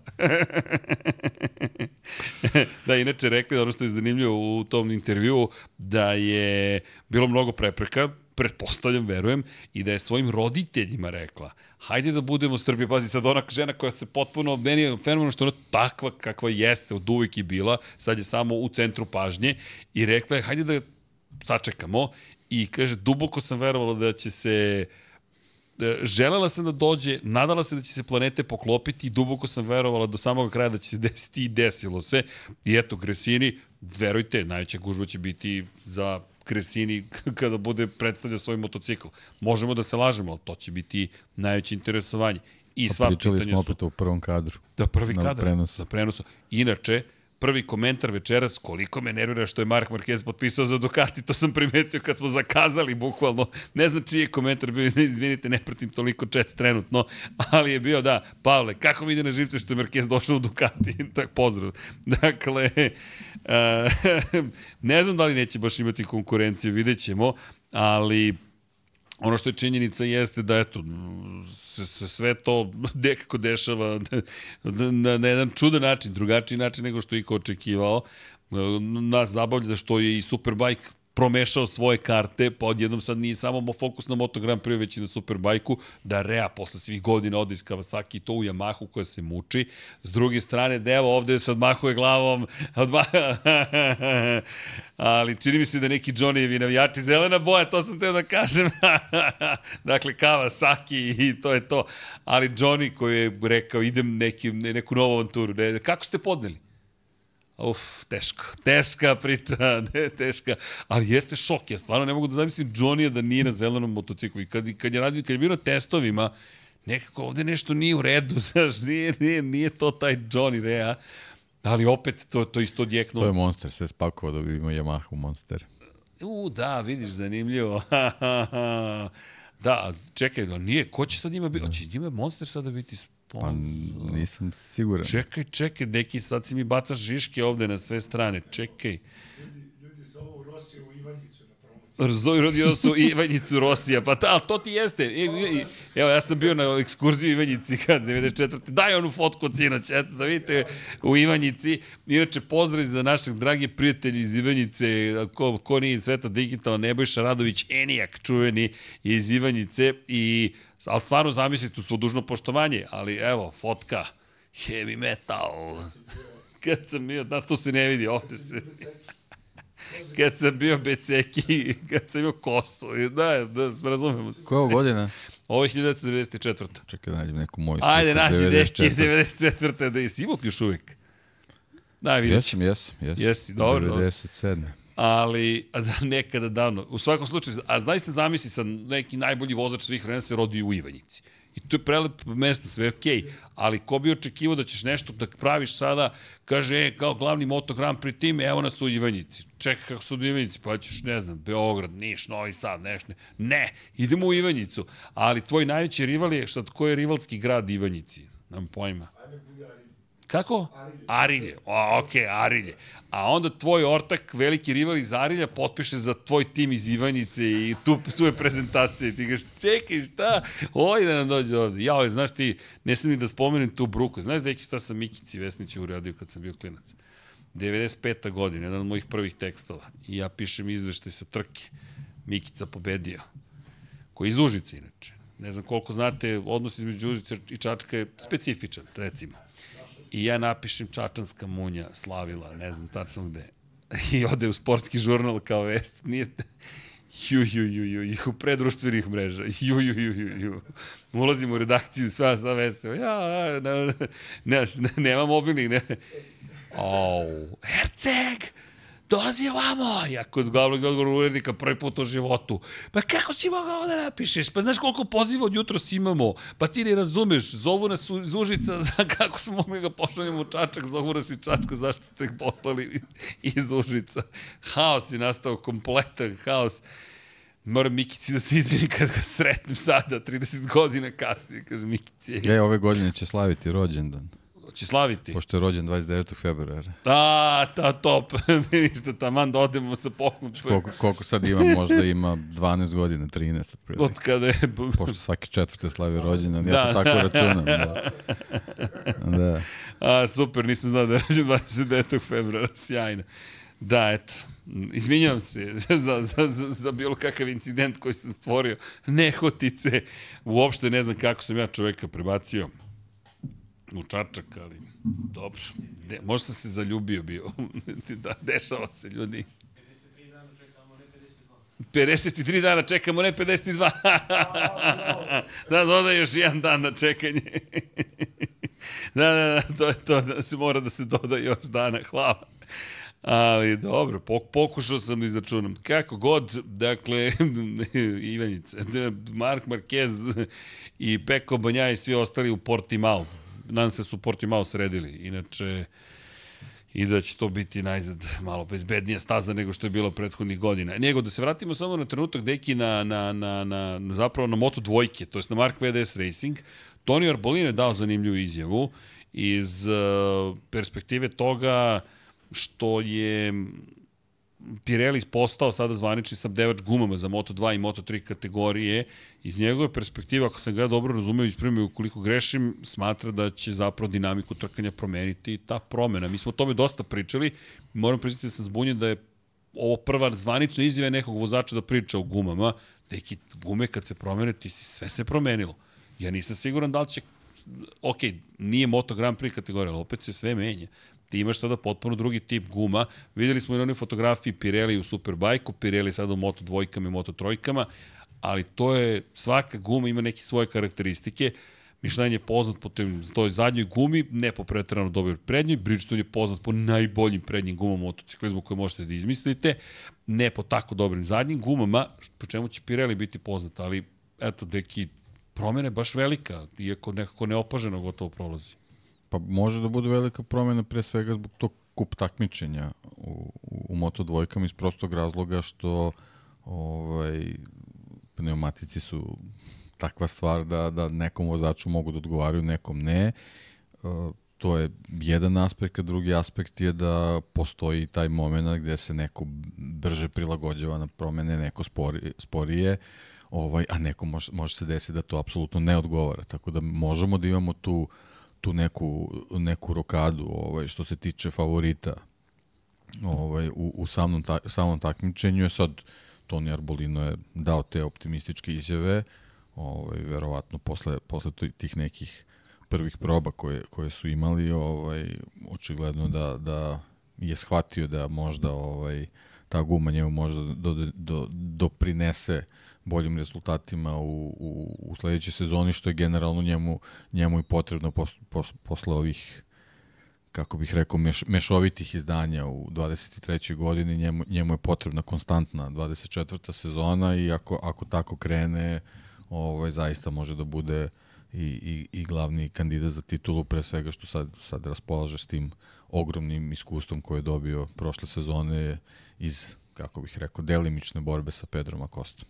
[laughs] da, inače rekli da ono što je zanimljivo u tom intervjuu, da je bilo mnogo prepreka, pretpostavljam, verujem, i da je svojim roditeljima rekla, hajde da budemo strpljivi, pazi, sad ona žena koja se potpuno, meni je fenomenalno što ona takva kakva jeste, od uvijek i bila, sad je samo u centru pažnje, i rekla je, hajde da sačekamo, i kaže, duboko sam verovala da će se e, želela sam da dođe, nadala se da će se planete poklopiti i duboko sam verovala do samog kraja da će se [laughs] desiti i desilo se. I eto, Gresini, verujte, najveća gužba će biti za Kresini [laughs] kada bude predstavlja svoj motocikl. Možemo da se lažemo, ali to će biti najveće interesovanje. I sva Pričali pitanja smo su... opet u prvom kadru. Da, prvi na kadar. prenosu. Na prenosu. Inače, prvi komentar večeras, koliko me nervira što je Mark Marquez potpisao za Ducati, to sam primetio kad smo zakazali, bukvalno. Ne znam čiji je komentar bio, [laughs] izvinite, ne pratim toliko čet trenutno, ali je bio, da, Pavle, kako mi ide na živce što je Marquez došao u Ducati? [laughs] tak, pozdrav. Dakle, uh, [laughs] ne znam da li neće baš imati konkurenciju, vidjet ćemo, ali ono što je činjenica jeste da eto se, se sve to [laughs] nekako dešava na, na, jedan čudan način, drugačiji način nego što iko očekivao. Nas zabavlja da što je i Superbike promešao svoje karte, pa odjednom sad nije samo fokus na Moto Grand Prix, već i na Superbajku, da Rea posle svih godina ode iz Kawasaki to u Yamahu koja se muči. S druge strane, Devo ovde sad mahuje glavom, [laughs] odma... ali čini mi se da neki Johnny navijači zelena boja, to sam teo da kažem. [laughs] dakle, Kawasaki i to je to. Ali Johnny koji je rekao idem neki, neku novu avanturu. Ne, kako ste podneli? Uf, teško. Teška priča, [laughs] ne, teška. Ali jeste šok. Ja stvarno ne mogu da zamislim Johnny da nije na zelenom motociklu. I kad, kad je, radio, kad je bio na testovima, nekako ovde nešto nije u redu, [laughs] znaš, nije, nije, nije to taj Johnny Rea. Ali opet to, to isto odjeknulo. To je Monster, sve spakovao da bi imao Yamaha Monster. U, da, vidiš, zanimljivo. [laughs] da, čekaj, nije, ko će sad njima biti? Hoće njima Monster sada biti Pa sponsor? nisam siguran. Čekaj, čekaj, neki sad si mi bacaš žiške ovde na sve strane. Čekaj. Ljudi zovu Rosiju u Ivanjicu na promociju. Rzovi rodio su Ivanjicu Rosija, pa ta, to ti jeste. I, i, evo, ja sam bio na ekskurziju Ivanjici kad 94. Daj onu fotku od sinoć, eto da vidite u Ivanjici. Inače, pozdrav za našeg dragi prijatelji iz Ivanjice, ko, ko nije sveta digitala, Nebojša Radović, Enijak, čuveni iz Ivanjice. I, ali stvarno zamislite, u svo dužno poštovanje, ali evo, fotka, heavy metal. [laughs] Kad sam bio, da, to se ne vidi, ovde se kad sam bio beceki, kad sam bio kosu, da, da, razumemo se. Koja godina? Ovo je 1994. Čekaj da nađem neku moju sliku. Ajde, nađi deki 94.. 94. da jesi imao još uvijek. Da, vidiš. Jesam, jesam, jesam. Jesi, dobro, dobro. 97. Ali, da, nekada davno. U svakom slučaju, a zaista zamisli sad, neki najbolji vozač svih vremena se rodi u Ivanjici. I to je prelep mesto, sve je okej. Okay. Ali ko bi očekivao da ćeš nešto da praviš sada, kaže, e, kao glavni Moto Grand Prix tim, evo nas u Ivanjici. Čekaj kako su u Ivanjici, pa ćeš, ne znam, Beograd, Niš, Novi Sad, nešto. Ne, idemo u Ivanjicu. Ali tvoj najveći rival je, šta, ko je rivalski grad Ivanjici? Nemam pojma. Ajde, bude Arilje. Kako? Arilje. O, ok, Arilje. A onda tvoj ortak, veliki rival iz Arilja, potpiše za tvoj tim iz Ivanjice i tu, tu je prezentacija. I ti kažeš, čekaj, šta? Oj, da nam dođe ovde. Ja, znaš ti, ne sam ni da spomenem tu bruku. Znaš, deki, šta sam Mikici Vesniću uradio kad sam bio klinac? 95. godina, jedan od mojih prvih tekstova. I ja pišem izveštaj sa trke. Mikica pobedio. Koji iz Užice, inače. Ne znam koliko znate, odnos između Užice i Čačka je specifičan, recimo. I ja napišem Čačanska munja slavila, ne znam tačno gde. I ode u sportski žurnal kao vest. Nije... Ju, ju, ju, ju, ju, u predruštvenih mreža. Ju, ju, ju, ju, ju. Ulazim u redakciju, sva, sva veseo. Ja, ne, ne, ne, ne, mobilnih, ne. Au, Herceg! Dolazi ovamo, ja kod glavnog odgovora urednika prvi put u životu. Pa kako si mogao da napišeš? Pa znaš koliko poziva od jutro si imamo? Pa ti ne razumeš, zovu nas iz Užica [laughs] za kako smo mogli ga pošaljemo u Čačak, zovu nas iz Čačka, zašto ste ih poslali [laughs] iz Užica. Haos je nastao, kompletan haos. Moram Mikici da se izvinim kad ga sretnem sada, 30 godina kasnije, kaže Mikici. E, ove godine će slaviti rođendan. Će slaviti. Pošto je rođen 29. februara. A, ta top. [laughs] Ništa, taman da odemo sa poklon. Koliko, koliko sad ima, možda ima 12 godina, 13. Otprilike. Od kada je... Pošto svaki četvrte slavi rođendan, ja to tako računam. Da. [laughs] da. A, super, nisam znao da je rođen 29. februara, sjajno. Da, eto, izvinjavam se [laughs] za, za, za, za bilo kakav incident koji sam stvorio. Nehotice, uopšte ne znam kako sam ja čoveka prebacio u Čačak, ali dobro. De, možda se zaljubio bio. [laughs] da, dešava se ljudi. 53 dana čekamo, ne 52. [laughs] da, doda još jedan dan na čekanje. [laughs] da, da, da, to je to, da se mora da se doda još dana, hvala. Ali dobro, pokušao sam da izračunam. Kako god, dakle, Ivanjice, Mark Marquez i Peko Banja i svi ostali u Portimao. Nadam se da su Portimao sredili. Inače, i da će to biti najzad malo bezbednija staza nego što je bilo prethodnih godina. Nego da se vratimo samo na trenutak deki na, na, na, na, na zapravo na Moto dvojke, to jest na Mark VDS Racing. Toni Arbolino je dao zanimljivu izjavu iz uh, perspektive toga što je Pirelli postao sada zvanični snabdevač gumama za Moto2 i Moto3 kategorije. Iz njegove perspektive, ako sam ga dobro razumeo, ispravim ukoliko grešim, smatra da će zapravo dinamiku trkanja promeniti ta promena. Mi smo o tome dosta pričali. Moram priznati da sam zbunjen da je ovo prva zvanična izjava nekog vozača da priča o gumama. Deki, gume kad se promene, ti si sve se promenilo. Ja nisam siguran da li će ok, nije Moto Grand Prix kategorija, ali opet se sve menja ti imaš sada potpuno drugi tip guma. Videli smo i na onoj fotografiji Pirelli u Superbike-u, Pirelli sada u Moto dvojkama i Moto trojkama, ali to je, svaka guma ima neke svoje karakteristike. Michelin je poznat po toj zadnjoj gumi, ne po pretrano dobroj prednjoj, Bridgestone je poznat po najboljim prednjim gumama motociklizmu koje možete da izmislite, ne po tako dobrim zadnjim gumama, po čemu će Pirelli biti poznat, ali eto, deki promene baš velika, iako nekako neopaženo gotovo prolazi. Pa može da bude velika promena pre svega zbog tog kup takmičenja u, u Moto dvojkama iz prostog razloga što ovaj, pneumatici su takva stvar da, da nekom vozaču mogu da odgovaraju, nekom ne. Uh, to je jedan aspekt, a drugi aspekt je da postoji taj moment gde se neko brže prilagođava na promene, neko spori, sporije, ovaj, a neko može, može se desiti da to apsolutno ne odgovara. Tako da možemo da imamo tu uh, tu neku, neku rokadu ovaj, što se tiče favorita ovaj, u, u samom, ta, samom takmičenju. Je sad Toni Arbolino je dao te optimističke izjave, ovaj, verovatno posle, posle tih nekih prvih proba koje, koje su imali, ovaj, očigledno da, da je shvatio da možda ovaj, ta guma njemu možda do, do, do, doprinese do boljim rezultatima u, u, u sledećoj sezoni, što je generalno njemu, njemu i potrebno pos, pos, posle ovih kako bih rekao, meš, mešovitih izdanja u 23. godini, njemu, njemu je potrebna konstantna 24. sezona i ako, ako tako krene, ovaj, zaista može da bude i, i, i glavni kandidat za titulu, pre svega što sad, sad raspolaže s tim ogromnim iskustvom koje je dobio prošle sezone iz, kako bih rekao, delimične borbe sa Pedrom Akostom.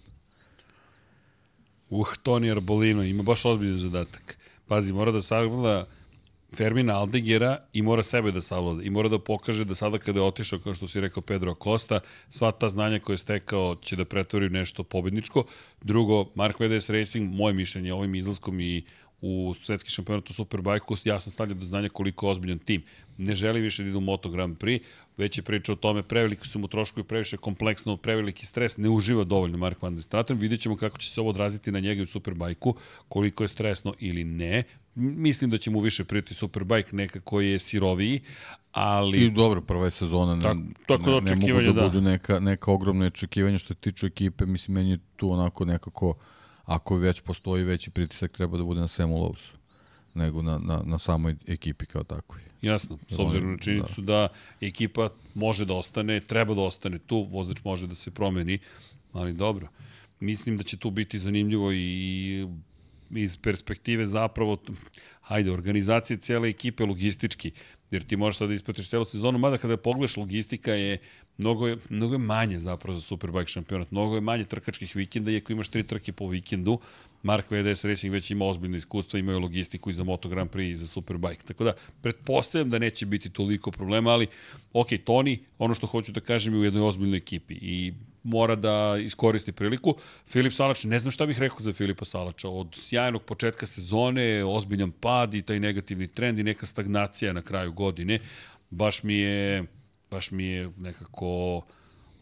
Uh, Toni Arbolino ima baš ozbiljan zadatak. Pazi, mora da savlada Fermina Aldegera i mora sebe da savlada. I mora da pokaže da sada kada je otišao, kao što si rekao Pedro Acosta, sva ta znanja koje je stekao će da pretvori nešto pobedničko. Drugo, Mark VDS Racing, moje mišljenje ovim izlaskom i u svetski šampionat u Superbike-u jasno stavlja do znanja koliko je ozbiljan tim. Ne želi više da ide u Moto Grand Prix, već je priča o tome, preveliki su mu troškovi, previše kompleksno, preveliki stres, ne uživa dovoljno Mark Van der Straten, vidjet ćemo kako će se ovo odraziti na njega u Superbike-u, koliko je stresno ili ne. Mislim da će mu više prijeti Superbike, nekako je siroviji, ali... I dobro, prva je sezona, ne, tako, tako da ne, ne mogu da, da budu neka, neka ogromna očekivanja što tiču ekipe, mislim, meni je tu onako nekako ako već postoji veći pritisak, treba da bude na Samu Lowesu nego na, na, na samoj ekipi kao takvoj. Jasno, s obzirom na činjenicu da. da ekipa može da ostane, treba da ostane tu, vozač može da se promeni, ali dobro. Mislim da će tu biti zanimljivo i iz perspektive zapravo, hajde, organizacije cijele ekipe logistički, jer ti možeš sada da ispratiš celu sezonu, mada kada pogledaš logistika je mnogo je, mnogo je manje zapravo za Superbike šampionat, mnogo je manje trkačkih vikenda, iako imaš tri trke po vikendu, Mark VDS Racing već ima ozbiljno iskustvo, imaju logistiku i za Moto Grand Prix i za Superbike. Tako da, pretpostavljam da neće biti toliko problema, ali, ok, Toni, ono što hoću da kažem je u jednoj ozbiljnoj ekipi i mora da iskoristi priliku. Filip Salač, ne znam šta bih rekao za Filipa Salača. Od sjajnog početka sezone, ozbiljan pad i taj negativni trend i neka stagnacija na kraju godine. Baš mi je, baš mi je nekako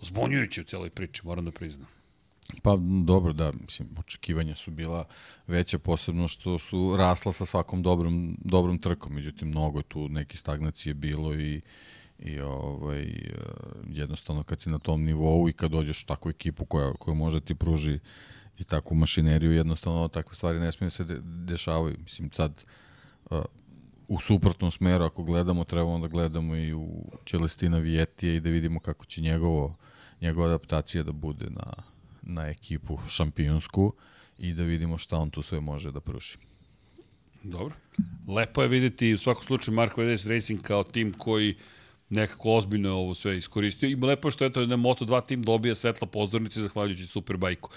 zbunjujući u celoj priči, moram da priznam. Pa dobro, da, mislim, očekivanja su bila veća, posebno što su rasla sa svakom dobrom, dobrom trkom, međutim, mnogo je tu neke stagnacije bilo i, I ovaj, e, jednostavno kad si na tom nivou i kad dođeš u takvu ekipu koja, koja može ti pruži i takvu mašineriju, jednostavno takve stvari ne smije se de, dešavaju. Mislim, sad uh, u suprotnom smeru, ako gledamo, trebamo da gledamo i u Celestina Vijetija i da vidimo kako će njegovo, njegova adaptacija da bude na, na ekipu šampionsku i da vidimo šta on tu sve može da pruži. Dobro. Lepo je videti u svakom slučaju Marko VDS Racing kao tim koji nekako ozbiljno je ovo sve iskoristio i lepo je što je to da Moto2 tim dobija svetla pozornice zahvaljujući Superbajku.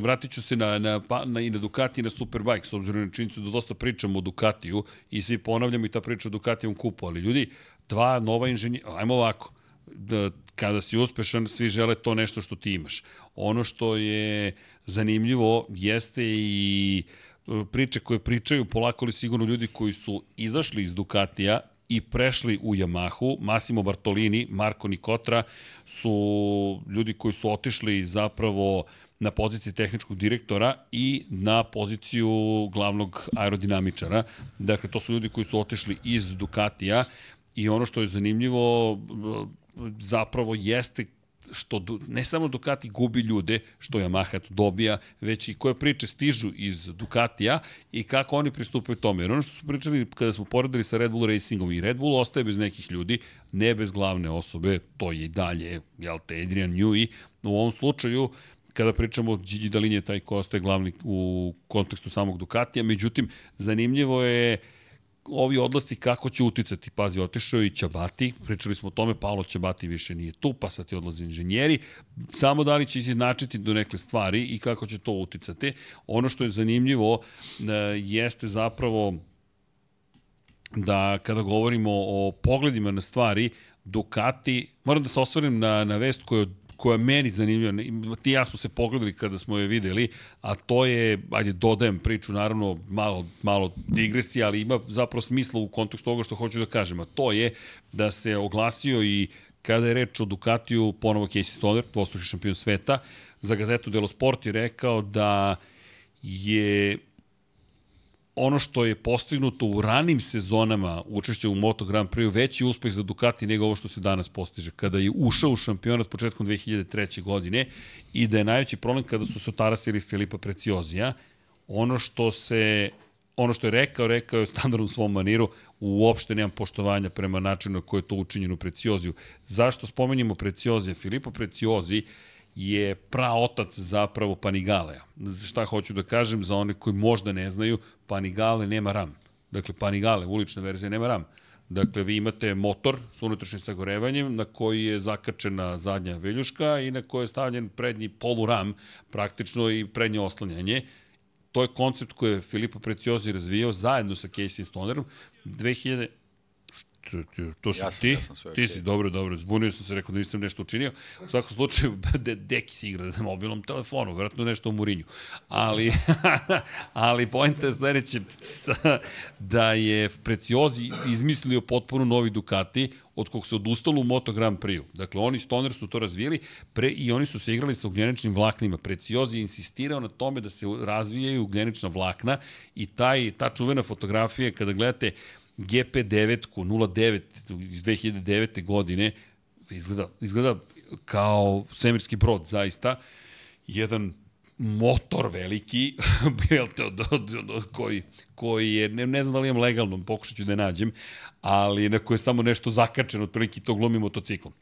Vratit ću se na, na, pa, na, i na Ducati i na Superbike, s obzirom na činjenicu da dosta pričamo o Ducatiju i svi ponavljamo i ta priča o Ducatijevom kupu, ali ljudi, dva nova inženjera, ajmo ovako, da, kada si uspešan, svi žele to nešto što ti imaš. Ono što je zanimljivo jeste i e, priče koje pričaju polako li sigurno ljudi koji su izašli iz Ducatija i prešli u Yamahu. Massimo Bartolini, Marko Nikotra su ljudi koji su otišli zapravo na poziciji tehničkog direktora i na poziciju glavnog aerodinamičara. Dakle, to su ljudi koji su otišli iz Ducatija i ono što je zanimljivo zapravo jeste što ne samo Ducati gubi ljude, što Yamaha dobija, već i koje priče stižu iz Ducatija i kako oni pristupaju tome. Jer ono što su pričali kada smo poredili sa Red Bull Racingom i Red Bull ostaje bez nekih ljudi, ne bez glavne osobe, to je i dalje, jel te, Adrian Newey. U ovom slučaju, kada pričamo o Gigi Dalinje, taj ko ostaje glavni u kontekstu samog Ducatija, međutim, zanimljivo je ovi odlasti kako će uticati. Pazi, otišao i Ćabati, pričali smo o tome, Paolo Ćabati više nije tu, pa sad ti odlaze inženjeri. Samo da li će izjednačiti do nekle stvari i kako će to uticati. Ono što je zanimljivo e, jeste zapravo da kada govorimo o pogledima na stvari, Ducati, moram da se osvrnem na, na vest koja je koja meni zanimljiva, ti ja smo se pogledali kada smo je videli, a to je, ajde dodajem priču, naravno malo, malo digresija, ali ima zapravo smisla u kontekstu toga što hoću da kažem, a to je da se oglasio i kada je reč o Ducatiju, ponovo Casey Stoner, dvostruki šampion sveta, za gazetu Delo Sport je rekao da je ono što je postignuto u ranim sezonama učešća u Moto Grand Prix veći uspeh za Ducati nego ovo što se danas postiže. Kada je ušao u šampionat početkom 2003. godine i da je najveći problem kada su se otarasili Filipa Preciozija, ono što se ono što je rekao, rekao je u standardnom svom maniru, uopšte nemam poštovanja prema načinu na koje je to učinjeno u Precioziju. Zašto spomenjemo Preciozija? Filipo Preciozi je praotac zapravo Panigaleja. Šta hoću da kažem za one koji možda ne znaju, Panigale nema ram. Dakle, Panigale, ulična verzija, nema ram. Dakle, vi imate motor s unutrašnjim sagorevanjem na koji je zakačena zadnja veljuška i na kojoj je stavljen prednji poluram, praktično i prednje oslanjanje. To je koncept koji je Filipo Preciozi razvijao zajedno sa Casey Stonerom. 2000, to, to si ja sam, ti, ja sam sve ti si, dobro, dobro, zbunio sam se, rekao da nisam nešto učinio. U svakom slučaju, [laughs] de, deki si igra na mobilnom telefonu, vjerojatno nešto u Murinju. Ali, [laughs] ali pojenta je sledeće, [laughs] da je Preciozi izmislio potpuno novi Ducati, od kog se odustalo u Moto Grand Prix. Dakle, oni Stoner su to razvijeli pre, i oni su se igrali sa ugljeničnim vlaknima. Preciozi je insistirao na tome da se razvijaju ugljenična vlakna i taj, ta čuvena fotografija, kada gledate GP9 09 iz 2009. godine izgleda, izgleda kao svemirski brod, zaista. Jedan motor veliki, [laughs] koji, koji je, ne, ne znam da li imam legalno, pokušat ću da je nađem, ali na koje je samo nešto zakačeno, otprilike to glumi motociklom.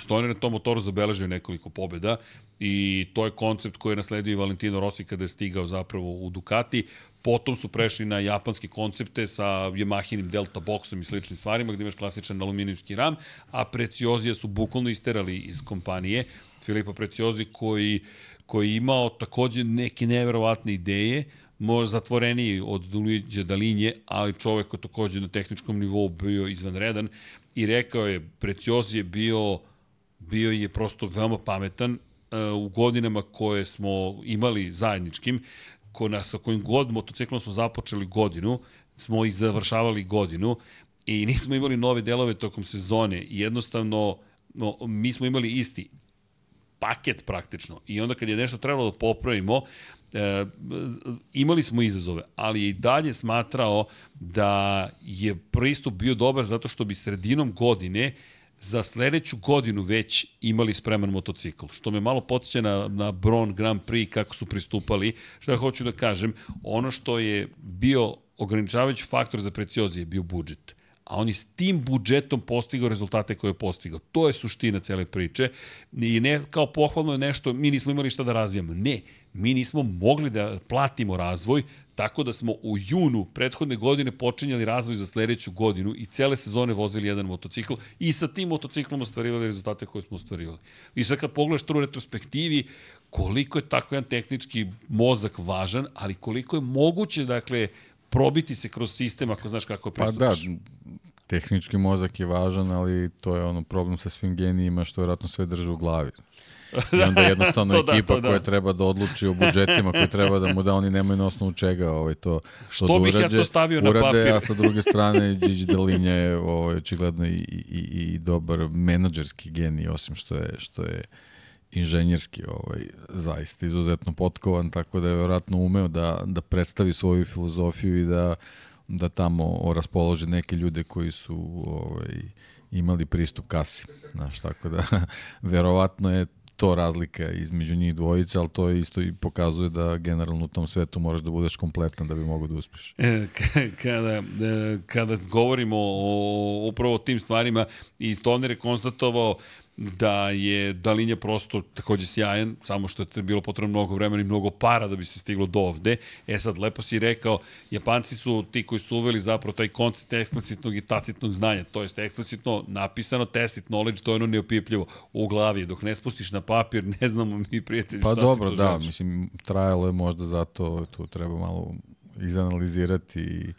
Stoner na tom motoru zabeležio nekoliko pobjeda i to je koncept koji je nasledio i Valentino Rossi kada je stigao zapravo u Ducati. Potom su prešli na japanske koncepte sa Yamahinim Delta Boxom i sličnim stvarima gde imaš klasičan aluminijski ram, a Preciozija su bukvalno isterali iz kompanije. Filipa Preciozi koji, koji je imao takođe neke neverovatne ideje, možda zatvoreniji od Luigi Dalinje, ali čovek koji takođe na tehničkom nivou bio izvanredan i rekao je, Preciozi je bio, bio je prosto veoma pametan, u godinama koje smo imali zajedničkim, ko na, sa kojim god motociklom smo započeli godinu, smo ih završavali godinu i [laughs] nismo imali nove delove tokom sezone. Jednostavno, no, mi smo imali isti paket praktično. I onda kad je nešto trebalo da popravimo, e, imali smo izazove, ali je i dalje smatrao da je pristup bio dobar zato što bi sredinom godine za sledeću godinu već imali spreman motocikl, što me malo podsjeća na, na Bron Grand Prix kako su pristupali. Šta hoću da kažem, ono što je bio ograničavajući faktor za preciozi je bio budžet a on je s tim budžetom postigao rezultate koje je postigao. To je suština cele priče. I ne kao pohvalno je nešto, mi nismo imali šta da razvijamo. Ne, mi nismo mogli da platimo razvoj, tako da smo u junu prethodne godine počinjali razvoj za sledeću godinu i cele sezone vozili jedan motocikl i sa tim motociklom ostvarivali rezultate koje smo ostvarivali. I sad kad pogledaš to u retrospektivi, koliko je tako jedan tehnički mozak važan, ali koliko je moguće, dakle, probiti se kroz sistem ako znaš kako pristupiš. Pa da, tehnički mozak je važan, ali to je ono problem sa svim genijima što vjerojatno sve drže u glavi. I onda [laughs] jednostavno to da, ekipa da, da. koja treba da odluči o budžetima koji treba da mu da, oni nemaju na osnovu čega ovaj, to, Što to da bih ja to stavio urade, na papir? A sa druge strane, Gigi Delinja je ovaj, očigledno i, i, i dobar menadžerski genij, osim što je, što je inženjerski ovaj, zaista izuzetno potkovan, tako da je vjerojatno umeo da, da predstavi svoju filozofiju i da, da tamo raspoloži neke ljude koji su ovaj, imali pristup kasi. Znaš, tako da [laughs] verovatno je to razlika između njih dvojice, ali to isto i pokazuje da generalno u tom svetu moraš da budeš kompletan da bi mogo da uspeš. E, kada, e, kada govorimo o, upravo o tim stvarima i Stoner je konstatovao da je Dalinja prosto takođe sjajan, samo što je bilo potrebno mnogo vremena i mnogo para da bi se stiglo do ovde. E sad, lepo si rekao, Japanci su ti koji su uveli zapravo taj koncept eksplicitnog i tacitnog znanja, to jest eksplicitno napisano, tacit knowledge, to je ono neopipljivo u glavi, dok ne spustiš na papir, [laughs] ne znamo mi prijatelji pa šta dobro, ti to da, želiš. mislim, trajalo je možda zato, tu treba malo izanalizirati i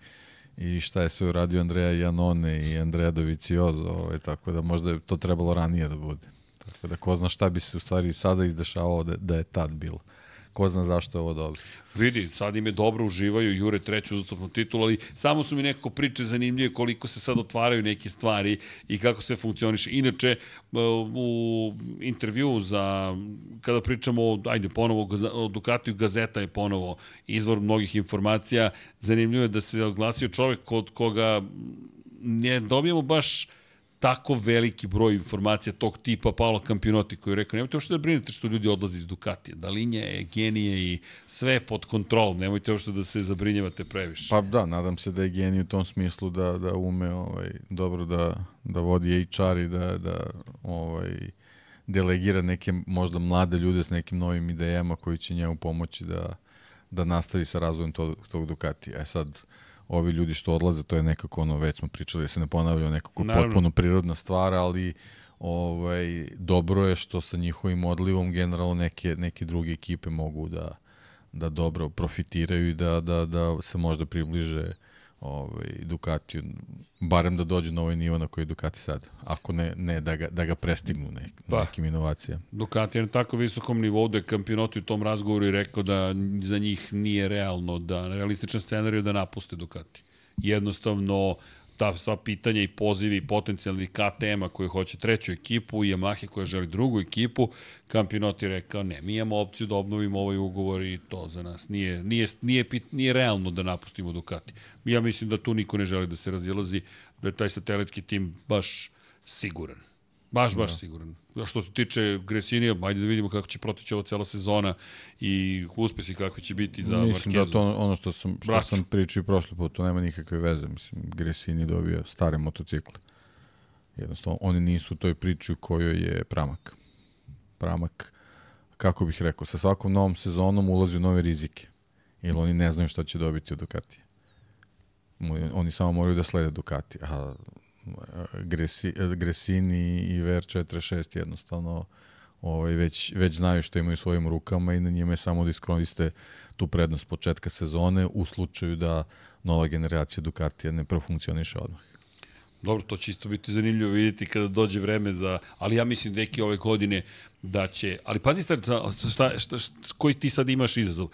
i šta je sve uradio Andreja Janone i Andreja Doviciozo, ovaj, tako da možda je to trebalo ranije da bude. Tako da ko zna šta bi se u stvari sada izdešavalo da, da je tad bilo ko zna zašto je ovo dobro. Vidi, sad im je dobro, uživaju, jure treću uzastopnu titulu, ali samo su mi nekako priče zanimljive koliko se sad otvaraju neke stvari i kako sve funkcioniše. Inače, u intervju za, kada pričamo, ajde, ponovo, o Ducatiju Gazeta je ponovo izvor mnogih informacija, zanimljivo je da se oglasio čovek kod koga ne dobijemo baš tako veliki broj informacija tog tipa Paolo Campionoti koji je rekao nemojte uopšte da brinete što ljudi odlaze iz Ducatija. Dalinja je genije i sve je pod kontrolom. Nemojte uopšte da se zabrinjavate previše. Pa da, nadam se da je genije u tom smislu da, da ume ovaj, dobro da, da vodi HR i da, da ovaj, delegira neke možda mlade ljude s nekim novim idejama koji će njemu pomoći da, da nastavi sa razvojem tog, tog Ducatija. E sad, ovi ljudi što odlaze, to je nekako ono, već smo pričali, da se ne ponavlja, nekako Naravno. potpuno prirodna stvar, ali ovaj, dobro je što sa njihovim odlivom generalno neke, neke druge ekipe mogu da, da dobro profitiraju i da, da, da se možda približe ovaj, Ducatiju, barem da dođu na ovaj nivo na koji je Ducati sad. Ako ne, ne da, ga, da ga prestignu nek, pa, nekim inovacijama. Ducati je na tako visokom nivou da je kampionot u tom razgovoru i rekao da za njih nije realno, da realističan scenarij da napuste Ducati. Jednostavno, ta sva pitanja i pozivi potencijalnih KTM-a koji hoće treću ekipu i Yamaha koja želi drugu ekipu, Kampinot je rekao ne, mi imamo opciju da obnovimo ovaj ugovor i to za nas nije, nije, nije, nije realno da napustimo Ducati. Ja mislim da tu niko ne želi da se razilazi, da je taj satelitski tim baš siguran. Baš, baš da. siguran. A što se tiče Gresinija, ajde da vidimo kako će proteći ova cela sezona i uspesi kako će biti za Markezu. Mislim da to ono što sam, što Braću. sam pričao i prošli put, to nema nikakve veze. Mislim, Gresini dobio stare motocikle. Jednostavno, oni nisu u toj priči u kojoj je Pramak. Pramak, kako bih rekao, sa svakom novom sezonom ulazi u nove rizike. Jer oni ne znaju šta će dobiti od Ducatija. Oni samo moraju da slede Ducati. A Gresi, Gresini i VR46 jednostavno ovaj, već, već znaju što imaju svojim rukama i na njima je samo da iskoriste tu prednost početka sezone u slučaju da nova generacija Ducatija ne profunkcioniše odmah. Dobro, to će isto biti zanimljivo vidjeti kada dođe vreme za... Ali ja mislim deki ove godine da će... Ali pazi šta, šta, šta, šta, koji ti sad imaš izazov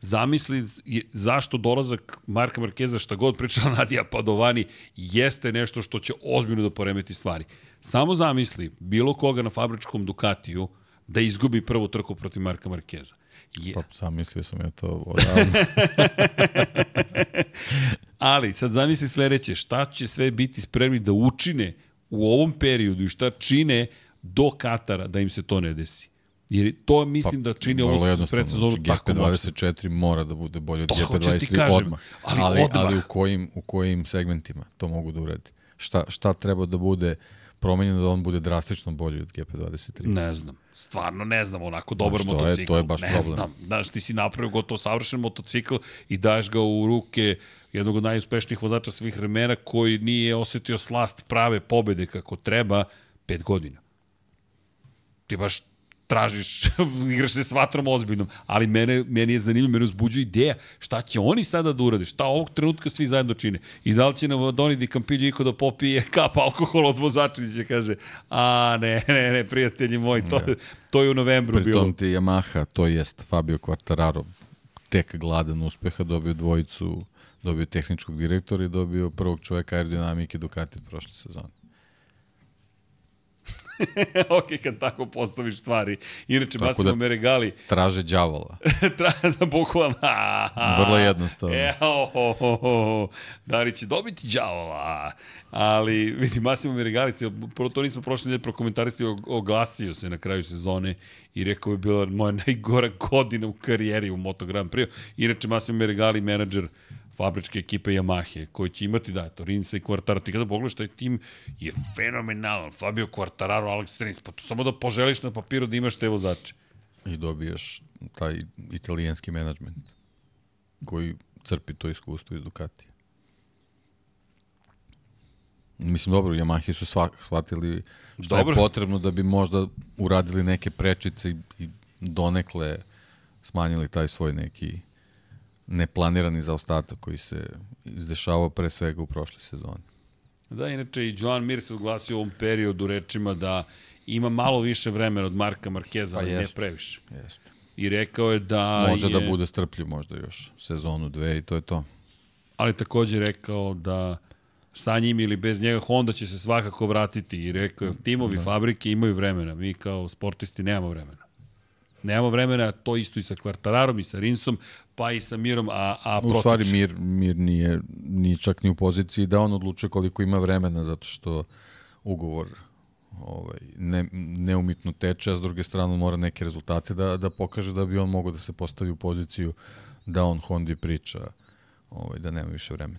zamisli zašto dolazak Marka Markeza, šta god pričala [laughs] Nadija Padovani, jeste nešto što će ozbiljno da poremeti stvari. Samo zamisli bilo koga na fabričkom Ducatiju, da izgubi prvu trku protiv Marka Markeza. Je, Pa sam mislio sam ja to odavno. [laughs] Ali, sad zamisli sledeće, šta će sve biti spremni da učine u ovom periodu i šta čine do Katara da im se to ne desi. Jer to mislim da čini Pa, ovo predsezonu znači, tako moćno. GP24 mora da bude bolje od To hoću ti GP23 kažem, odmah. ali ali, odmah. ali u, kojim, u kojim segmentima to mogu da uradi? Šta, šta treba da bude promenjeno da on bude drastično bolji od GP23? Ne znam. Stvarno ne znam, onako dobar što je, motocikl. to je baš ne problem. znam. Znaš, ti si napravio gotovo savršen motocikl i daješ ga u ruke jednog od najuspešnijih vozača svih vremena koji nije osetio slast prave pobede kako treba pet godina. Ti baš tražiš, [laughs] igraš se s vatrom ozbiljnom, ali mene, meni je zanimljivo, mene uzbuđuje ideja šta će oni sada da urade, šta ovog trenutka svi zajedno čine i da li će nam Doni Di Campillo iko da popije [laughs] kap alkohola od će kaže, a ne, ne, ne, prijatelji moji, to, to je u novembru bilo. Pritom ti Yamaha, to jest Fabio Quartararo, tek gladan uspeha, dobio dvojicu, dobio tehničkog direktora i dobio prvog čoveka aerodinamike Ducati prošle sezone. [laughs] ok, kad tako postaviš stvari. Inače, Tako Massimo da- Meregali, Traže đavola. [laughs] tra, da bukvalno... Vrlo jednostavno. Eho, ho, ho, ho. da li će dobiti đavola? Ali, vidi, Massimo Meregali, se, prvo to nismo prošle nedelje prokomentarisali, oglasio se na kraju sezone i rekao je bila moja najgora godina u karijeri u Moto Grand Prix. Inače, Massimo Meregali, menadžer fabričke ekipe Yamahe, koji će imati, da, to Rinsa i Quartararo. Ti kada pogledaš, taj tim je fenomenalan. Fabio Quartararo, Alex Rins, pa to samo da poželiš na papiru da imaš te vozače. I dobiješ taj italijanski menadžment koji crpi to iskustvo iz Ducatija. Mislim, dobro, Yamahi su svak, shvatili šta Dobro. je potrebno da bi možda uradili neke prečice i donekle smanjili taj svoj neki neplanirani zaostatak koji se izdešavao pre svega u prošle sezoni. Da, inače i Joan Mir se oglasio u ovom periodu rečima da ima malo više vremena od Marka Markeza, Pa ali ne jeste. previše. Jeste. I rekao je da Može je, da bude strpljiv možda još sezonu, dve i to je to. ali takođe rekao da sa njim ili bez njega Honda će se svakako vratiti i rekao je timovi da. fabrike imaju vremena, mi kao sportisti nemamo vremena. Nemamo vremena, to isto i sa Kvartararom i sa Rinsom, pa i sa Mirom, a, a U stvari. Mir, Mir nije, nije čak ni u poziciji da on odlučuje koliko ima vremena zato što ugovor ovaj, ne, neumitno teče, a s druge strane mora neke rezultate da, da pokaže da bi on mogao da se postavi u poziciju da on Hondi priča ovaj, da nema više vremena.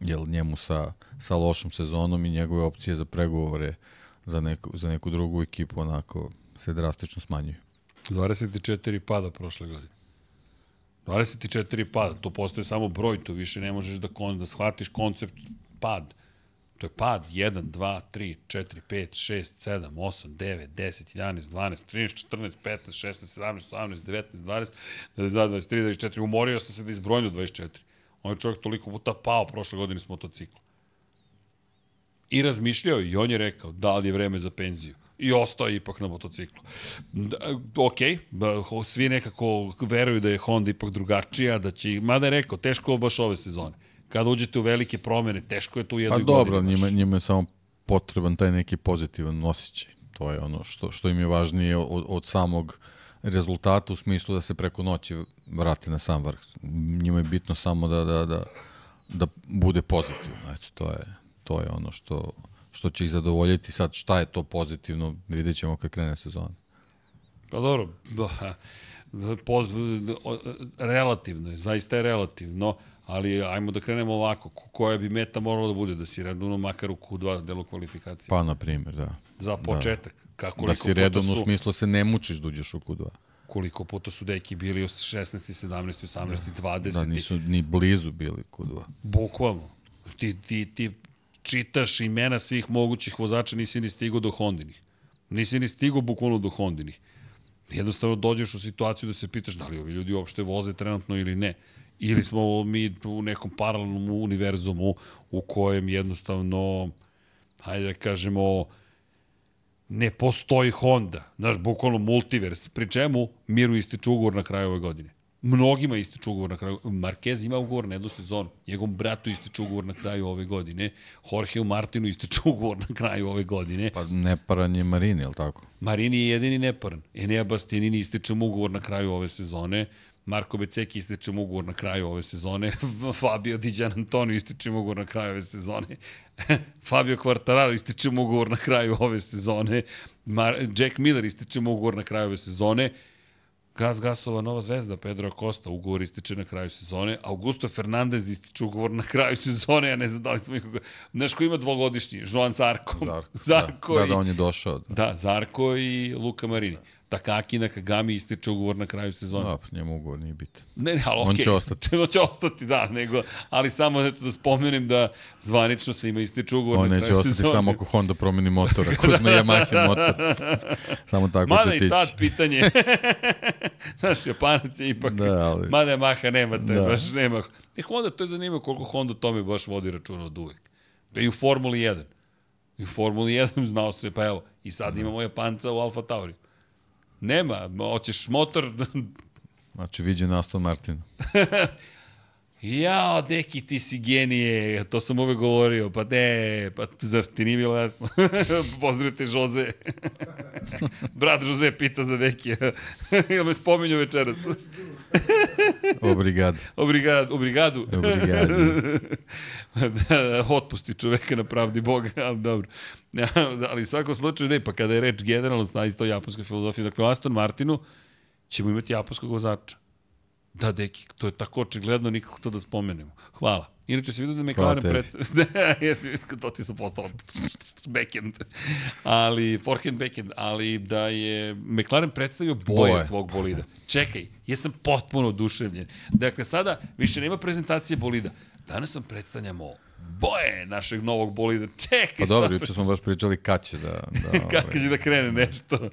Jer njemu sa, sa lošom sezonom i njegove opcije za pregovore za neku, za neku drugu ekipu onako se drastično smanjuju. 24 pada prošle godine. 24 pada, to postoje samo broj, to više ne možeš da, kon, da shvatiš koncept pad. To je pad 1, 2, 3, 4, 5, 6, 7, 8, 9, 10, 11, 12, 13, 14, 15, 16, 17, 18, 19, 20, 22, 23, 24. Umorio sam se da izbrojim do 24. On je čovjek toliko puta pao prošle godine s motocikla. I razmišljao i on je rekao da li je vreme za penziju. I ostao je ipak na motociklu. Da, ok, svi nekako veruju da je Honda ipak drugačija, da će, mada je rekao, teško je baš ove sezone. Kada uđete u velike promene, teško je tu u Pa jednoj dobro, godini. baš. njima, njima je samo potreban taj neki pozitivan osjećaj. To je ono što, što im je važnije od, od samog rezultata u smislu da se preko noći vrate na sam vrh. Njima je bitno samo da, da, da, da bude pozitivno. Eto, to je, to je ono što, što će ih zadovoljiti. Sad šta je to pozitivno, vidjet ćemo kad krene sezona. Pa dobro, da, po, relativno je, zaista je relativno, ali ajmo da krenemo ovako, ko- koja bi meta morala da bude, da si redovno makar u Q2 delu kvalifikacije. Pa, na primjer, da. Za početak. Kako Da si redovno u smislu se ne mučiš da uđeš u Q2. koliko puta su deki bili u 16. 17. 18. 20. Da nisu ni blizu bili Q2. Bukvalno. Ti, ti, ti čitaš imena svih mogućih vozača, nisi ni stigao do Hondinih. Nisi ni stigao bukvalno do Hondinih. Jednostavno dođeš u situaciju da se pitaš da li ovi ljudi uopšte voze trenutno ili ne. Ili smo mi u nekom paralelnom univerzumu u kojem jednostavno, hajde da kažemo, ne postoji Honda. Znaš, bukvalno multivers. Pri čemu Miru ističe ugovor na kraju ove godine. Mnogima ističe ugovor na kraju. Marquez ima ugovor na jednu sezonu. Njegovom bratu ističe ugovor na kraju ove godine. Jorgeu Martinu ističe ugovor na kraju ove godine. Pa neparan je Marini, je li tako? Marini je jedini neparan. Enea Bastianini ističe mu ugovor na kraju ove sezone. Marko Beceki ističe mu ugovor na kraju ove sezone. [laughs] Fabio Di Gian Antonio ističe mu ugovor na kraju ove sezone. [laughs] Fabio Quartararo ističe mu ugovor na kraju ove sezone. Mar Jack Miller ističe mu ugovor na kraju ove sezone. Gas Gasova Nova zvezda, Pedro Acosta, ugovor ističe na kraju sezone. Augusto Fernandez ističe ugovor na kraju sezone, ja ne znam da li smo ih... Znaš ko ima dvogodišnji? Joan Zarko. Zarko. [laughs] Zarko da, i... da, da, on je došao. Da, Da, Zarko i Luka Marini. Takaki na Kagami ističe ugovor na kraju sezone. da pa njemu ugovor nije bitan. Ne, ne, ali On okej. će ostati. [laughs] On će ostati, da, nego, ali samo eto da spomenem da zvanično svima ističe ugovor On na neće kraju ostati sezone. samo ako Honda promeni motor, ako uzme [laughs] Yamaha motor. Samo tako Mada će i tići. tad pitanje. [laughs] Znaš, Japanac je ipak... Da, ali- Mada Yamaha nema te, Da. baš nema. E, Honda, to je zanimljivo koliko Honda tome baš vodi računa od uvek. Pa i u Formuli 1. I u Formuli 1 znao se, pa evo, i sad Da. imamo Japanca u Alfa Tauri. Nema, hoćeš motor, [laughs] Znači, viđen Aston Martin. [laughs] Jao, deki, ti si genije, to sam uvek govorio, pa ne, pa zašto ti nije bilo jasno? [laughs] Pozdravite Jose. Brat Jose pita za deki, ili me spominju večeras. Obrigado. Obrigado, obrigadu. Obrigado. [laughs] da, da, otpusti čoveka na pravdi Boga, [laughs] ali dobro. [laughs] Ali u svakom slučaju, ne, pa kada je reč generalno na isto japanskoj filozofiji, dakle Aston Martinu ćemo imati japanskog vozača. Da, deki, to je tako očigledno, nikako to da spomenemo. Hvala. Inače se vidio da McLaren tebi. predstavlja... [laughs] Da, jesi vidio, to ti sam postalo [laughs] backend. Ali, forehand, backend, ali da je McLaren predstavio boje, boje. Svog bolida. Čekaj, jesam potpuno oduševljen. Dakle, sada više nema prezentacije bolida. Danas vam predstavljamo boje našeg novog bolida. Čekaj, Pa dobro, juče smo baš pričali kad će da... [laughs] da ovaj, će da krene nešto?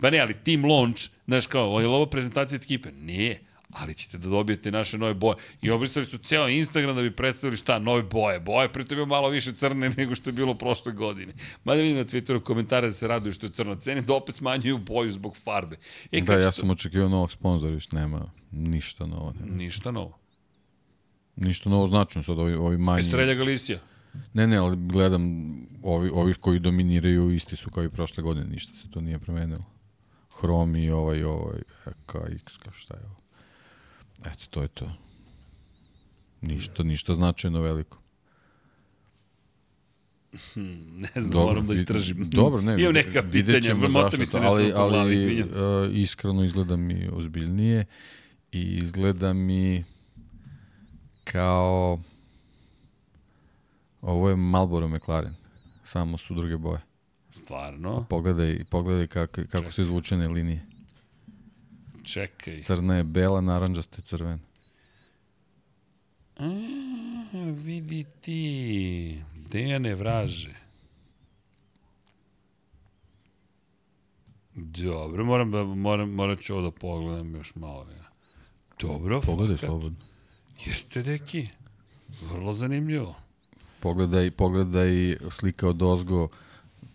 Pa ne, ali team launch, znaš kao, je li ovo prezentacija ekipe? Nije ali ćete da dobijete naše nove boje. I obrisali su ceo Instagram da bi predstavili šta, nove boje. Boje, pritom je malo više crne nego što je bilo prošle godine. Mada vidim na Twitteru komentare da se raduju što je crna cena, da opet smanjuju boju zbog farbe. E, Da, ja će sam očekivao novog sponzora, još nema ništa novo. Nema. Ništa novo. Ništa novo značajno, sad ovi, ovi manji... Estrelja Galicija. Ne, ne, ali gledam, ovi, ovi koji dominiraju isti su kao i prošle godine, ništa se to nije promenilo. Hrom i ovaj, ovaj, KX, šta je ovo. Eto, to je to. Ništa, ništa značajno veliko. Ne znam, Dobro, moram da istražim. Dobro, ne, [laughs] Imam neka pitanja, zašto mi se to, nešto ali, ali izvinjam se. uh, iskreno izgleda mi ozbiljnije i izgleda mi kao ovo je Marlboro McLaren, samo su druge boje. Stvarno? Pogledaj, pogledaj kako, kako su izvučene linije. Čekaj. Crna je bela, naranđasta je crvena. A, vidi ti. Dejane vraže. Dobro, moram da, moram, morat ću ovo da pogledam još malo. Ja. Dobro, Pogledaj fakat. slobodno. Jeste, deki. Vrlo zanimljivo. Pogledaj, pogledaj slika od ozgo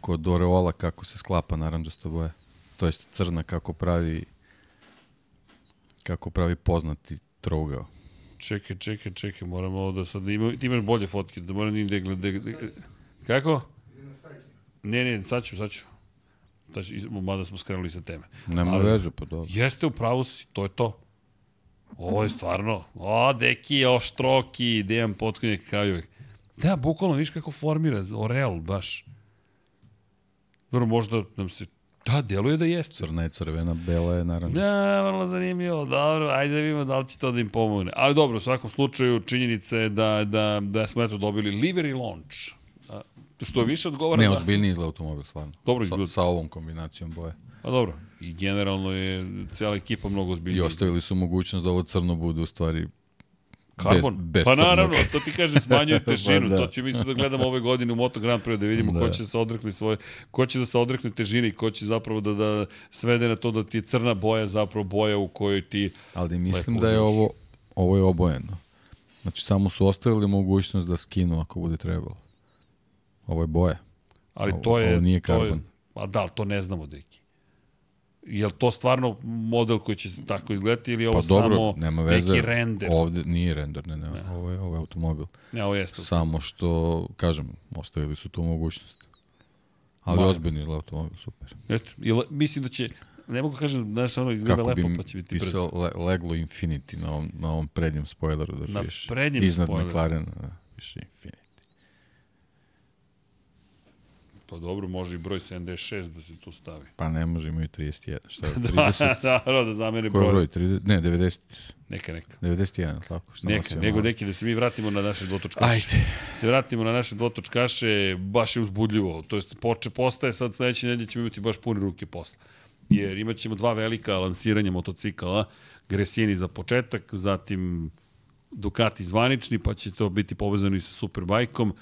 kod Oreola kako se sklapa naranđasta boja. To jest crna kako pravi kako pravi poznati trougao. Čekaj, čekaj, čekaj, moram ovo da sad... Ima, ti imaš bolje fotke, da moram da gledam... Da, da, kako? Ne, ne, sad ću, sad ću. Sad ću, mada smo skrenuli sa teme. Nema Ali- veze, pa dobro. Jeste, u pravu si, to je to. Ovo je stvarno, o, deki, o, štroki, Dejan Potkonjak kao i. Da, bukvalno, viš kako formira, Orel, baš. Dobro, možda nam se, da, deluje da jeste. Crna je crvena, bela je naranđasta. Da, vrlo zanimljivo, dobro, ajde da vidimo da li će to da im pomogne. Ali dobro, u svakom slučaju, činjenica je da, da, da smo eto dobili livery launch. A, Što više odgovara Ne, za... ozbiljniji izgleda automobil, stvarno. Dobro sa, izgleda. sa ovom kombinacijom boje. Pa dobro, i generalno je cijela ekipa mnogo I ozbiljnija. ostavili su mogućnost da ovo crno bude u stvari Karbon? bez, bez pa naravno, to ti kaže smanjuje [laughs] težinu. Da. To će mislim da gledamo ove godine u Moto Grand Prix da vidimo Da. ko će da se odrekne svoje, ko će da se odrekne težine i ko će zapravo da, da svede na to da ti je crna boja zapravo boja u kojoj ti Ali mislim da je ovo, ovo je obojeno. Znači, samo su ostavili mogućnost da skinu ako bude trebalo. Ovo je boja. Ali Ovo- to je... ovo nije to je- karbon. A da, to ne znamo, deki. Je li to stvarno model koji će tako izgledati ili je ovo Pa dobro, samo nema veze. neki render? Ovde nije render, ne, ne, ne. Ovo, je, ovo je automobil. Ne, ovo jeste. Samo što, kažem, ostavili su tu mogućnost. Ali ozbiljni je automobil, super. Eto, i le, mislim da će, ne mogu kažem, znaš, ono izgleda Kako lepo, bi pa će biti brzo. pisao le, leglo Infinity na ovom, na ovom prednjem spoileru da Na piše. prednjem Iznad spoileru. McLarena da piše Infinity. Pa dobro, može i broj 76 da se tu stavi. Pa ne može, imaju 31. Šta je, [laughs] da, 30? da, da, da zamene Koji je broj. broj? 30? Ne, 90, Neka, neka. 91, tako? Šta Neka, nego neki da se mi vratimo na naše dvotočkaše. Ajde. Se vratimo na naše dvotočkaše, baš je uzbudljivo. To jest, poče, postaje sad sledeće nedelje ćemo imati baš pune ruke posla. Jer imat ćemo dva velika lansiranja motocikala, Gresini za početak, zatim Ducati zvanični, pa će to biti povezano i sa Superbajkom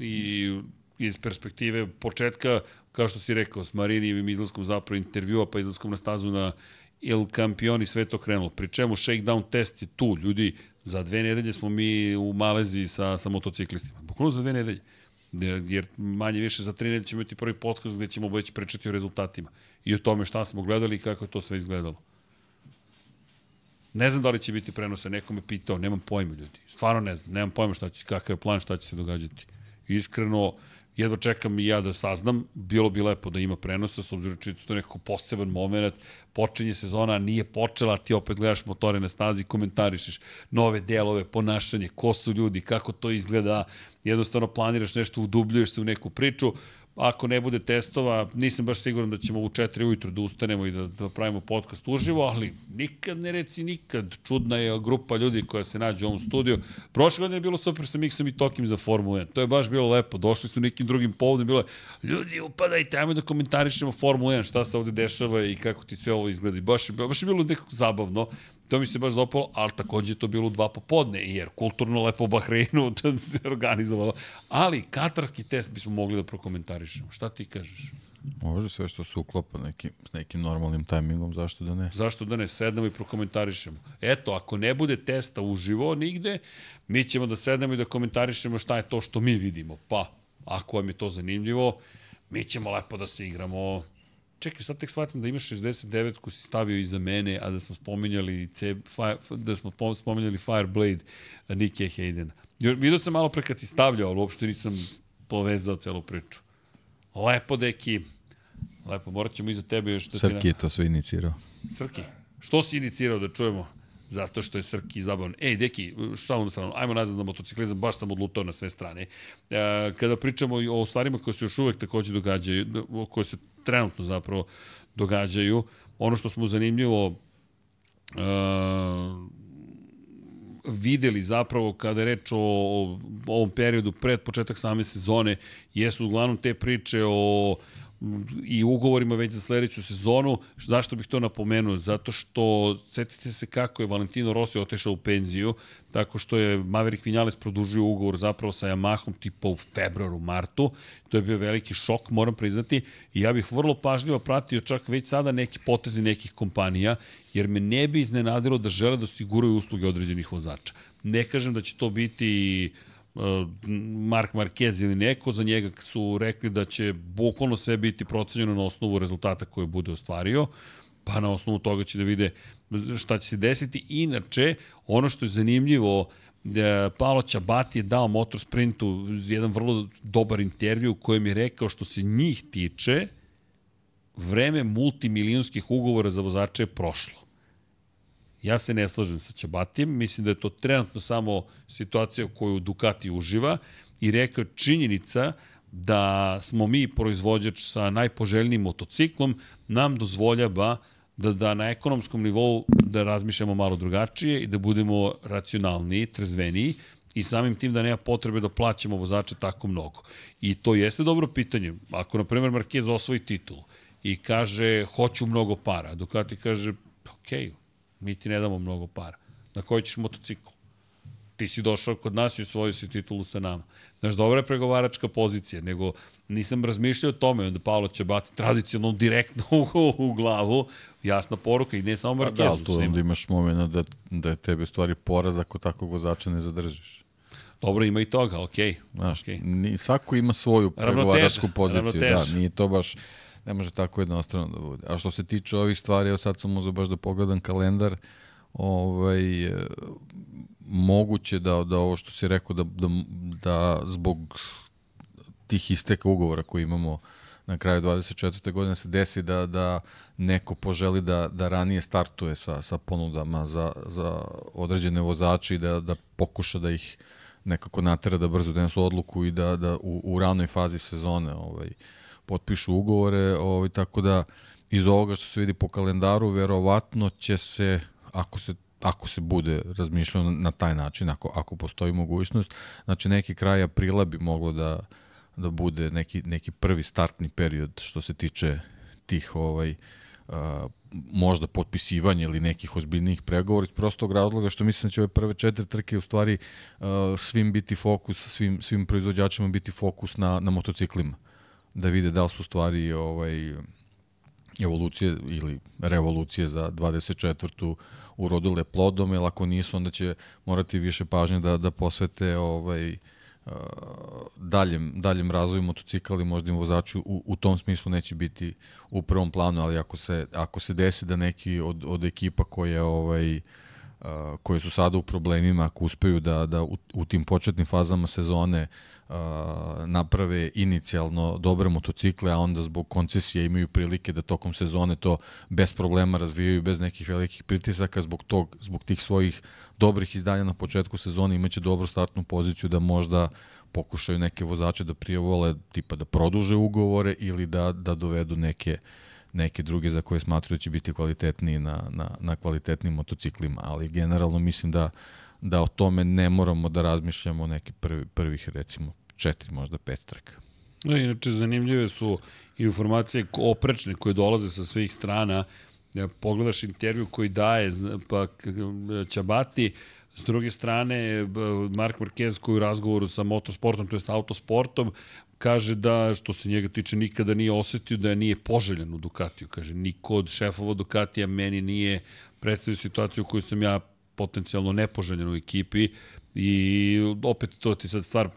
i iz perspektive početka, kao što si rekao, s Marinijevim izlaskom zapravo intervjua, pa izlaskom na stazu na Il Campioni sve to krenulo. Pri čemu shakedown test je tu. Ljudi, za dve nedelje smo mi u Maleziji sa, sa motociklistima. Bukvalno za dve nedelje. Jer- Jer manje više za tri nedelje ćemo imati prvi podcast gde ćemo već pričati o rezultatima i o tome šta smo gledali i kako je to sve izgledalo. Ne znam da li će biti prenosa, neko me pitao, nemam pojma ljudi. Stvarno ne znam, nemam pojma šta će, kakav je plan, šta će se događati. Iskreno, jedva čekam i ja da saznam, bilo bi lepo da ima prenosa, s obzirom da je to nekako poseban moment, počinje sezona, nije počela, ti opet gledaš motore na stazi, komentarišeš nove delove, ponašanje, ko su ljudi, kako to izgleda, jednostavno planiraš nešto, udubljuješ se u neku priču, ako ne bude testova, nisam baš siguran da ćemo u 4 ujutru da ustanemo i da, da pravimo podcast uživo, ali nikad ne reci nikad. Čudna je grupa ljudi koja se nađe u ovom studiju. Prošle godine je bilo super sa Miksom i Tokim za Formulu 1. To je baš bilo lepo. Došli su nekim drugim povodom, bilo je, ljudi upadajte, ajmo da komentarišemo Formulu 1, šta se ovde dešava i kako ti sve ovo izgleda. Baš, baš je bilo nekako zabavno. To mi se baš dopalo, ali takođe je to bilo dva popodne, jer kulturno lepo Bahreinu [laughs] se organizovalo. Ali katarski test bismo mogli da prokomentarišemo. Šta ti kažeš? Može sve što se uklopa nekim, s nekim normalnim tajmingom, zašto da ne? Zašto da ne sednemo i prokomentarišemo? Eto, ako ne bude testa uživo nigde, mi ćemo da sednemo i da komentarišemo šta je to što mi vidimo. Pa, ako vam je to zanimljivo, mi ćemo lepo da se igramo. Čekaj, sad tek shvatim da imaš 69 ko si stavio iza mene, a da smo spominjali, C, Fire, da smo po- spominjali Fireblade Nike Haydena. Vidio sam malo pre kad si stavljao, ali uopšte nisam povezao celu priču. Lepo, deki. Lepo, morat ćemo iza tebe još da. Srki je to sve inicirao. Srki, što si inicirao da čujemo? Zato što je Srki zabavan. Ej, deki, šalom na stranu, ajmo nazad na motociklizam, baš sam odlutao na sve strane. E, kada pričamo o stvarima koje se još uvek takođe događaju, koje se trenutno zapravo događaju, ono što smo zanimljivo e, videli zapravo kada je reč o, o ovom periodu pred početak same sezone, jesu uglavnom te priče o i ugovorima već za sledeću sezonu. Zašto bih to napomenuo? Zato što, setite se kako je Valentino Rossi otišao u penziju, tako što je Maverick Vinales produžio ugovor zapravo sa Yamahom tipa u februaru, martu. To je bio veliki šok, moram priznati. I ja bih vrlo pažljivo pratio čak već sada neki potezi nekih kompanija, jer me ne bi iznenadilo da žele da osiguraju usluge određenih vozača. Ne kažem da će to biti uh, Mark Marquez ili neko, za njega su rekli da će bukvalno sve biti procenjeno na osnovu rezultata koje bude ostvario, pa na osnovu toga će da vide šta će se desiti. Inače, ono što je zanimljivo, e, Paolo Čabati je dao Motorsprintu jedan vrlo dobar intervju u kojem je rekao što se njih tiče, vreme multimilijonskih ugovora za vozače je prošlo. Ja se ne slažem sa Čabatijem, mislim da je to trenutno samo situacija koju Ducati uživa i rekao je činjenica da smo mi proizvođač sa najpoželjnijim motociklom, nam dozvoljava da, da na ekonomskom nivou da razmišljamo malo drugačije i da budemo racionalniji, trezveniji i samim tim da nema potrebe da plaćamo vozače tako mnogo. I to jeste dobro pitanje. Ako, na primjer, Marquez osvoji titul i kaže hoću mnogo para, Ducati kaže ok, mi ti ne damo mnogo para. Na koji ćeš motocikl? Ti si došao kod nas i osvojio si titulu sa nama. Znaš, dobra je pregovaračka pozicija, nego nisam razmišljao o tome, onda Paolo će bati tradicionalno direktno [laughs] u, u glavu, jasna poruka i ne samo Pa Markezu. da, ali tu onda imaš momena da, da je tebe stvari poraz ako takvog vozača ne zadržiš. Dobro, ima i toga, okej. Znaš, okej. ni, svako ima svoju pregovaračku poziciju. ravnoteža. Da, nije to baš, ne može tako jednostrano da bude. A što se tiče ovih stvari, evo sad sam uzeo baš da pogledam kalendar, ovaj, e, moguće da, da ovo što si rekao, da, da, da zbog tih isteka ugovora koji imamo na kraju 24. godine se desi da, da neko poželi da, da ranije startuje sa, sa ponudama za, za određene vozače i da, da pokuša da ih nekako natera da brzo donesu odluku i da, da u, u ranoj fazi sezone ovaj, potpišu ugovore, ovaj, tako da iz ovoga što se vidi po kalendaru, verovatno će se, ako se ako se bude razmišljao na, na taj način, ako, ako postoji mogućnost, znači neki kraj aprila bi moglo da, da bude neki, neki prvi startni period što se tiče tih ovaj, a, možda potpisivanja ili nekih ozbiljnijih pregovora iz prostog razloga što mislim da će ove prve četiri trke u stvari a, svim biti fokus, svim, svim proizvođačima biti fokus na, na motociklima. Da vide da li su stvari ovaj, evolucije ili revolucije za 24. urodile plodom, jer ako nisu, onda će morati više pažnje da, da posvete ovaj, uh, daljem, daljem razvoju motocikla i možda im vozači u, u tom smislu neće biti u prvom planu, ali ako se, ako se desi da neki od, od ekipa koje ovaj, uh, koje su sada u problemima, ako uspeju da, da u, u tim početnim fazama sezone uh, naprave inicijalno dobre motocikle, a onda zbog koncesije imaju prilike da tokom sezone to bez problema razvijaju, bez nekih velikih pritisaka, zbog, tog, zbog tih svojih dobrih izdanja na početku sezone imaće dobru startnu poziciju da možda pokušaju neke vozače da prijavole, tipa da produže ugovore ili da, da dovedu neke neke druge za koje smatruju da će biti kvalitetniji na, na, na kvalitetnim motociklima, ali generalno mislim da da o tome ne moramo da razmišljamo neki prvi, prvih recimo četiri, možda pet traka. No, inače, zanimljive su informacije oprečne koje dolaze sa svih strana. Ja, pogledaš intervju koji daje pa Ćabati, S druge strane, Mark Marquez koji u razgovoru sa motorsportom, to je autosportom, kaže da, što se njega tiče, nikada nije osetio da nije poželjen u Ducatiju. Kaže, niko od šefova Ducatija meni nije predstavio situaciju kojoj sam ja potencijalno nepoželjen u ekipi i opet to ti sad stvar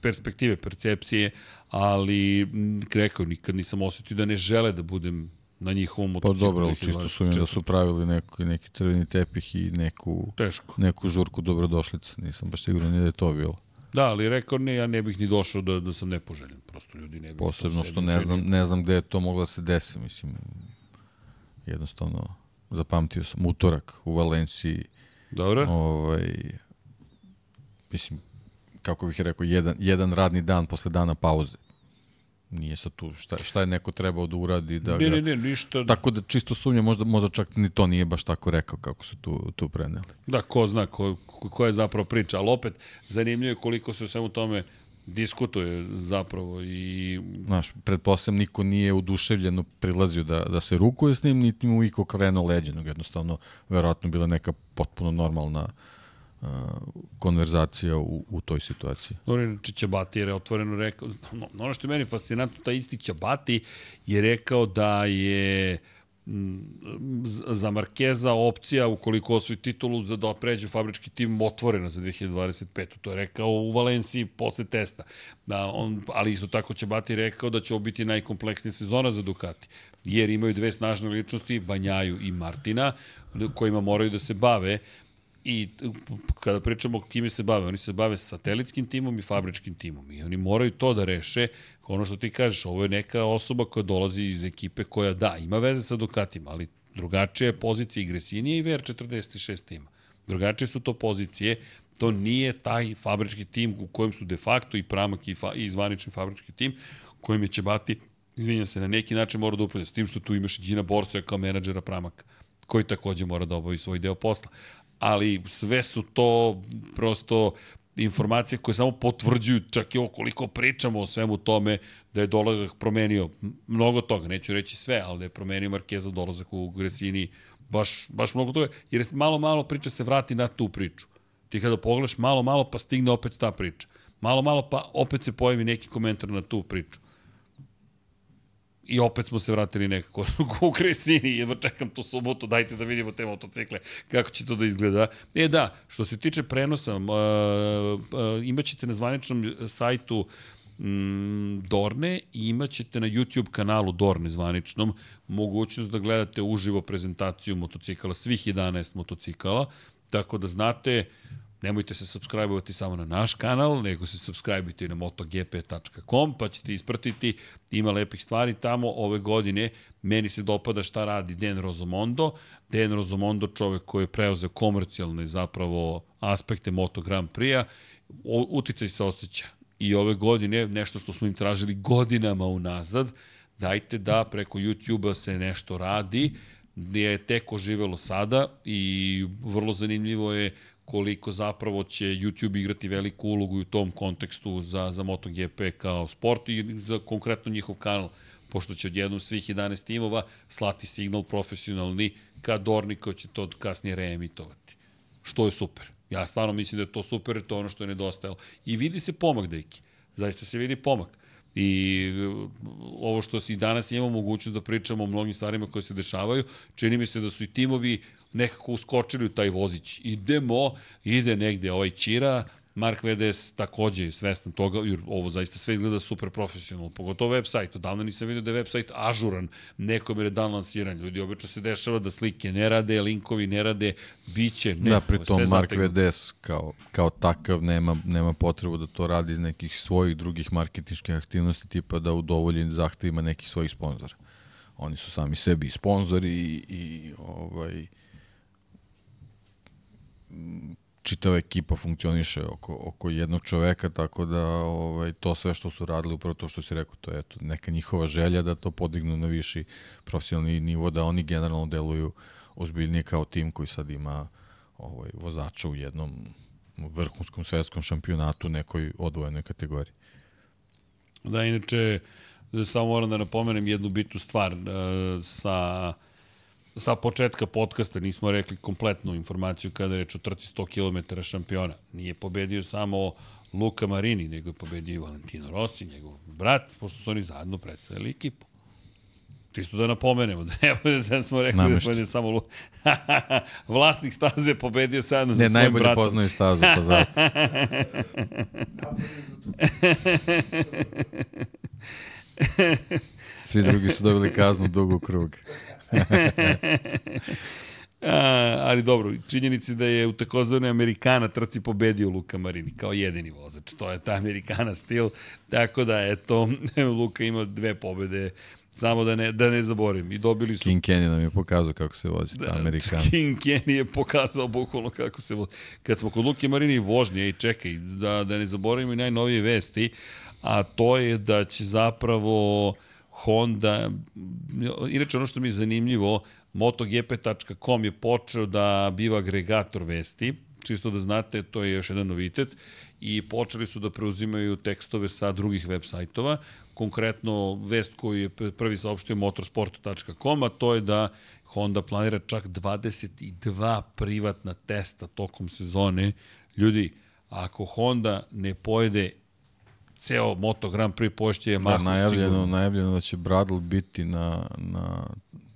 perspektive, percepcije, ali rekao, nikad nisam osetio da ne žele da budem na njihovom motociklu. Pa dobro, ali čisto su mi da su pravili neki, neki crveni tepih i neku, Teško. neku žurku dobrodošlica. Nisam baš siguran da je to bilo. Da, ali rekao ne, ja ne bih ni došao da, da sam nepoželjen. Prosto ljudi ne bi... Posebno što ne znam, ne znam gde je to moglo da se desi. Mislim, jednostavno zapamtio sam utorak u Valenciji. Dobro. Ovaj, mislim, kako bih rekao, jedan, jedan radni dan posle dana pauze. Nije sad tu, šta, šta je neko trebao da uradi? Da ne, ga, ne, ne, ništa. Tako da čisto sumnja, možda, možda čak ni to nije baš tako rekao kako su tu, tu preneli. Da, ko zna ko, ko, ko je zapravo priča, ali opet zanimljivo je koliko se u svemu tome diskutuje zapravo i... Znaš, pretpostavljam niko nije uduševljeno prilazio da, da se rukuje s njim, niti mu iko krenuo leđenog, jednostavno verovatno bila neka potpuno normalna uh, konverzacija u, u toj situaciji. Dobro, inače Ćabati je otvoreno rekao, no, ono što je meni fascinantno, taj isti Ćabati je rekao da je za Markeza opcija ukoliko osvoji titulu za da pređe u fabrički tim otvorena za 2025. To je rekao u Valenciji posle testa. Da, on, ali isto tako će Bati rekao da će ovo biti najkompleksnija sezona za Ducati. Jer imaju dve snažne ličnosti, Banjaju i Martina, kojima moraju da se bave I kada pričamo kime se bave, oni se bave satelitskim timom i fabričkim timom i oni moraju to da reše. Ono što ti kažeš, ovo je neka osoba koja dolazi iz ekipe koja da, ima veze sa Ducatima, ali drugačija je pozicija i Gresinije i VR46 tima. Drugačije su to pozicije, to nije taj fabrički tim u kojem su de facto i Pramak i, fa, i zvanični fabrički tim, kojim je Ćebati, izvinjam se, na neki način mora da upravlja, s tim što tu imaš i Gina Borsa kao menadžera Pramaka koji takođe mora da obavi svoj deo posla ali sve su to prosto informacije koje samo potvrđuju čak i ovo koliko pričamo o svemu tome da je dolazak promenio mnogo toga, neću reći sve, ali da je promenio Markeza dolazak u Gresini baš, baš mnogo toga, jer malo malo priča se vrati na tu priču. Ti kada pogledaš malo malo pa stigne opet ta priča. Malo malo pa opet se pojavi neki komentar na tu priču. I opet smo se vratili nekako [laughs] u Kresini, jedva čekam tu subotu, dajte da vidimo te motocikle, kako će to da izgleda. E da, što se tiče prenosa, uh, uh, imaćete na zvaničnom sajtu Dorne i imaćete na YouTube kanalu Dorne zvaničnom mogućnost da gledate uživo prezentaciju motocikala, svih 11 motocikala, tako da znate Nemojte se subscribe-ovati samo na naš kanal, nego se subscribe-ite i na motogp.com, pa ćete ispratiti, ima lepih stvari tamo ove godine. Meni se dopada šta radi Den Rozomondo. Den Rozomondo, čovek koji je preuzeo komercijalne zapravo aspekte Moto Grand Prix-a, uticaj se osjeća. I ove godine, nešto što smo im tražili godinama unazad, dajte da preko YouTube-a se nešto radi, je tek oživelo sada i vrlo zanimljivo je koliko zapravo će YouTube igrati veliku ulogu u tom kontekstu za, za MotoGP kao sport i za konkretno njihov kanal, pošto će odjednom svih 11 timova slati signal profesionalni ka Dorni koji će to kasnije reemitovati. Što je super. Ja stvarno mislim da je to super, to je ono što je nedostajalo. I vidi se pomak, deki. Zaista se vidi pomak. I ovo što si danas imamo mogućnost da pričamo o mnogim stvarima koje se dešavaju, čini mi se da su i timovi nekako uskočili u taj vozić. Idemo, ide negde ovaj Čira, Mark VDS takođe je svestan toga, jer ovo zaista sve izgleda super profesionalno, pogotovo web sajt. Odavno nisam vidio da je web sajt ažuran, nekom je dan lansiranja. Ljudi obično se dešava da slike ne rade, linkovi ne rade, biće, ne. Da, pritom Mark VDS kao, kao takav nema, nema potrebu da to radi iz nekih svojih drugih marketinških aktivnosti, tipa da udovolji zahtevima nekih svojih sponzora. Oni su sami sebi sponzori i, i ovaj, čitava ekipa funkcioniše oko, oko jednog čoveka, tako da ovaj, to sve što su radili, upravo to što si rekao, to je eto, neka njihova želja da to podignu na viši profesionalni nivo, da oni generalno deluju ozbiljnije kao tim koji sad ima ovaj, vozača u jednom vrhunskom svetskom šampionatu nekoj odvojenoj kategoriji. Da, inače, samo moram da napomenem jednu bitnu stvar. E, sa sa početka podcasta nismo rekli kompletnu informaciju kada je reč o trci 100 km šampiona. Nije pobedio samo Luka Marini, nego je pobedio i Valentino Rossi, njegov brat, pošto su oni zajedno predstavili ekipu. Čisto da napomenemo, da ne bude da smo rekli Namešta. da bude samo Luka. [laughs] Vlasnik staze je pobedio zajedno sa svojim bratom. Ne, najbolje poznaju stazu, pa zato. [laughs] Svi drugi su dobili kaznu dugu krug. [laughs] A, ali dobro, činjenici da je u takozvane Amerikana trci pobedio Luka Marini kao jedini vozač. To je ta Amerikana stil. Tako da, eto, [laughs] Luka ima dve pobede Samo da ne, da ne zaborim. I dobili su... King Kenny nam je pokazao kako se vozi da, ta Amerikana. [laughs] King Kenny je pokazao bukvalno kako se vozi. Kad smo kod Luke Marini i vožnje, i čekaj, da, da ne zaboravimo i najnovije vesti, a to je da će zapravo Honda, inače ono što mi je zanimljivo, motogp.com je počeo da biva agregator vesti, čisto da znate, to je još jedan novitet, i počeli su da preuzimaju tekstove sa drugih web sajtova, konkretno vest koju je prvi saopštio motorsport.com, a to je da Honda planira čak 22 privatna testa tokom sezone. Ljudi, ako Honda ne pojede ceo Moto Grand Prix pošće Yamaha. Da, najavljeno, sigurno. najavljeno da će Bradl biti na, na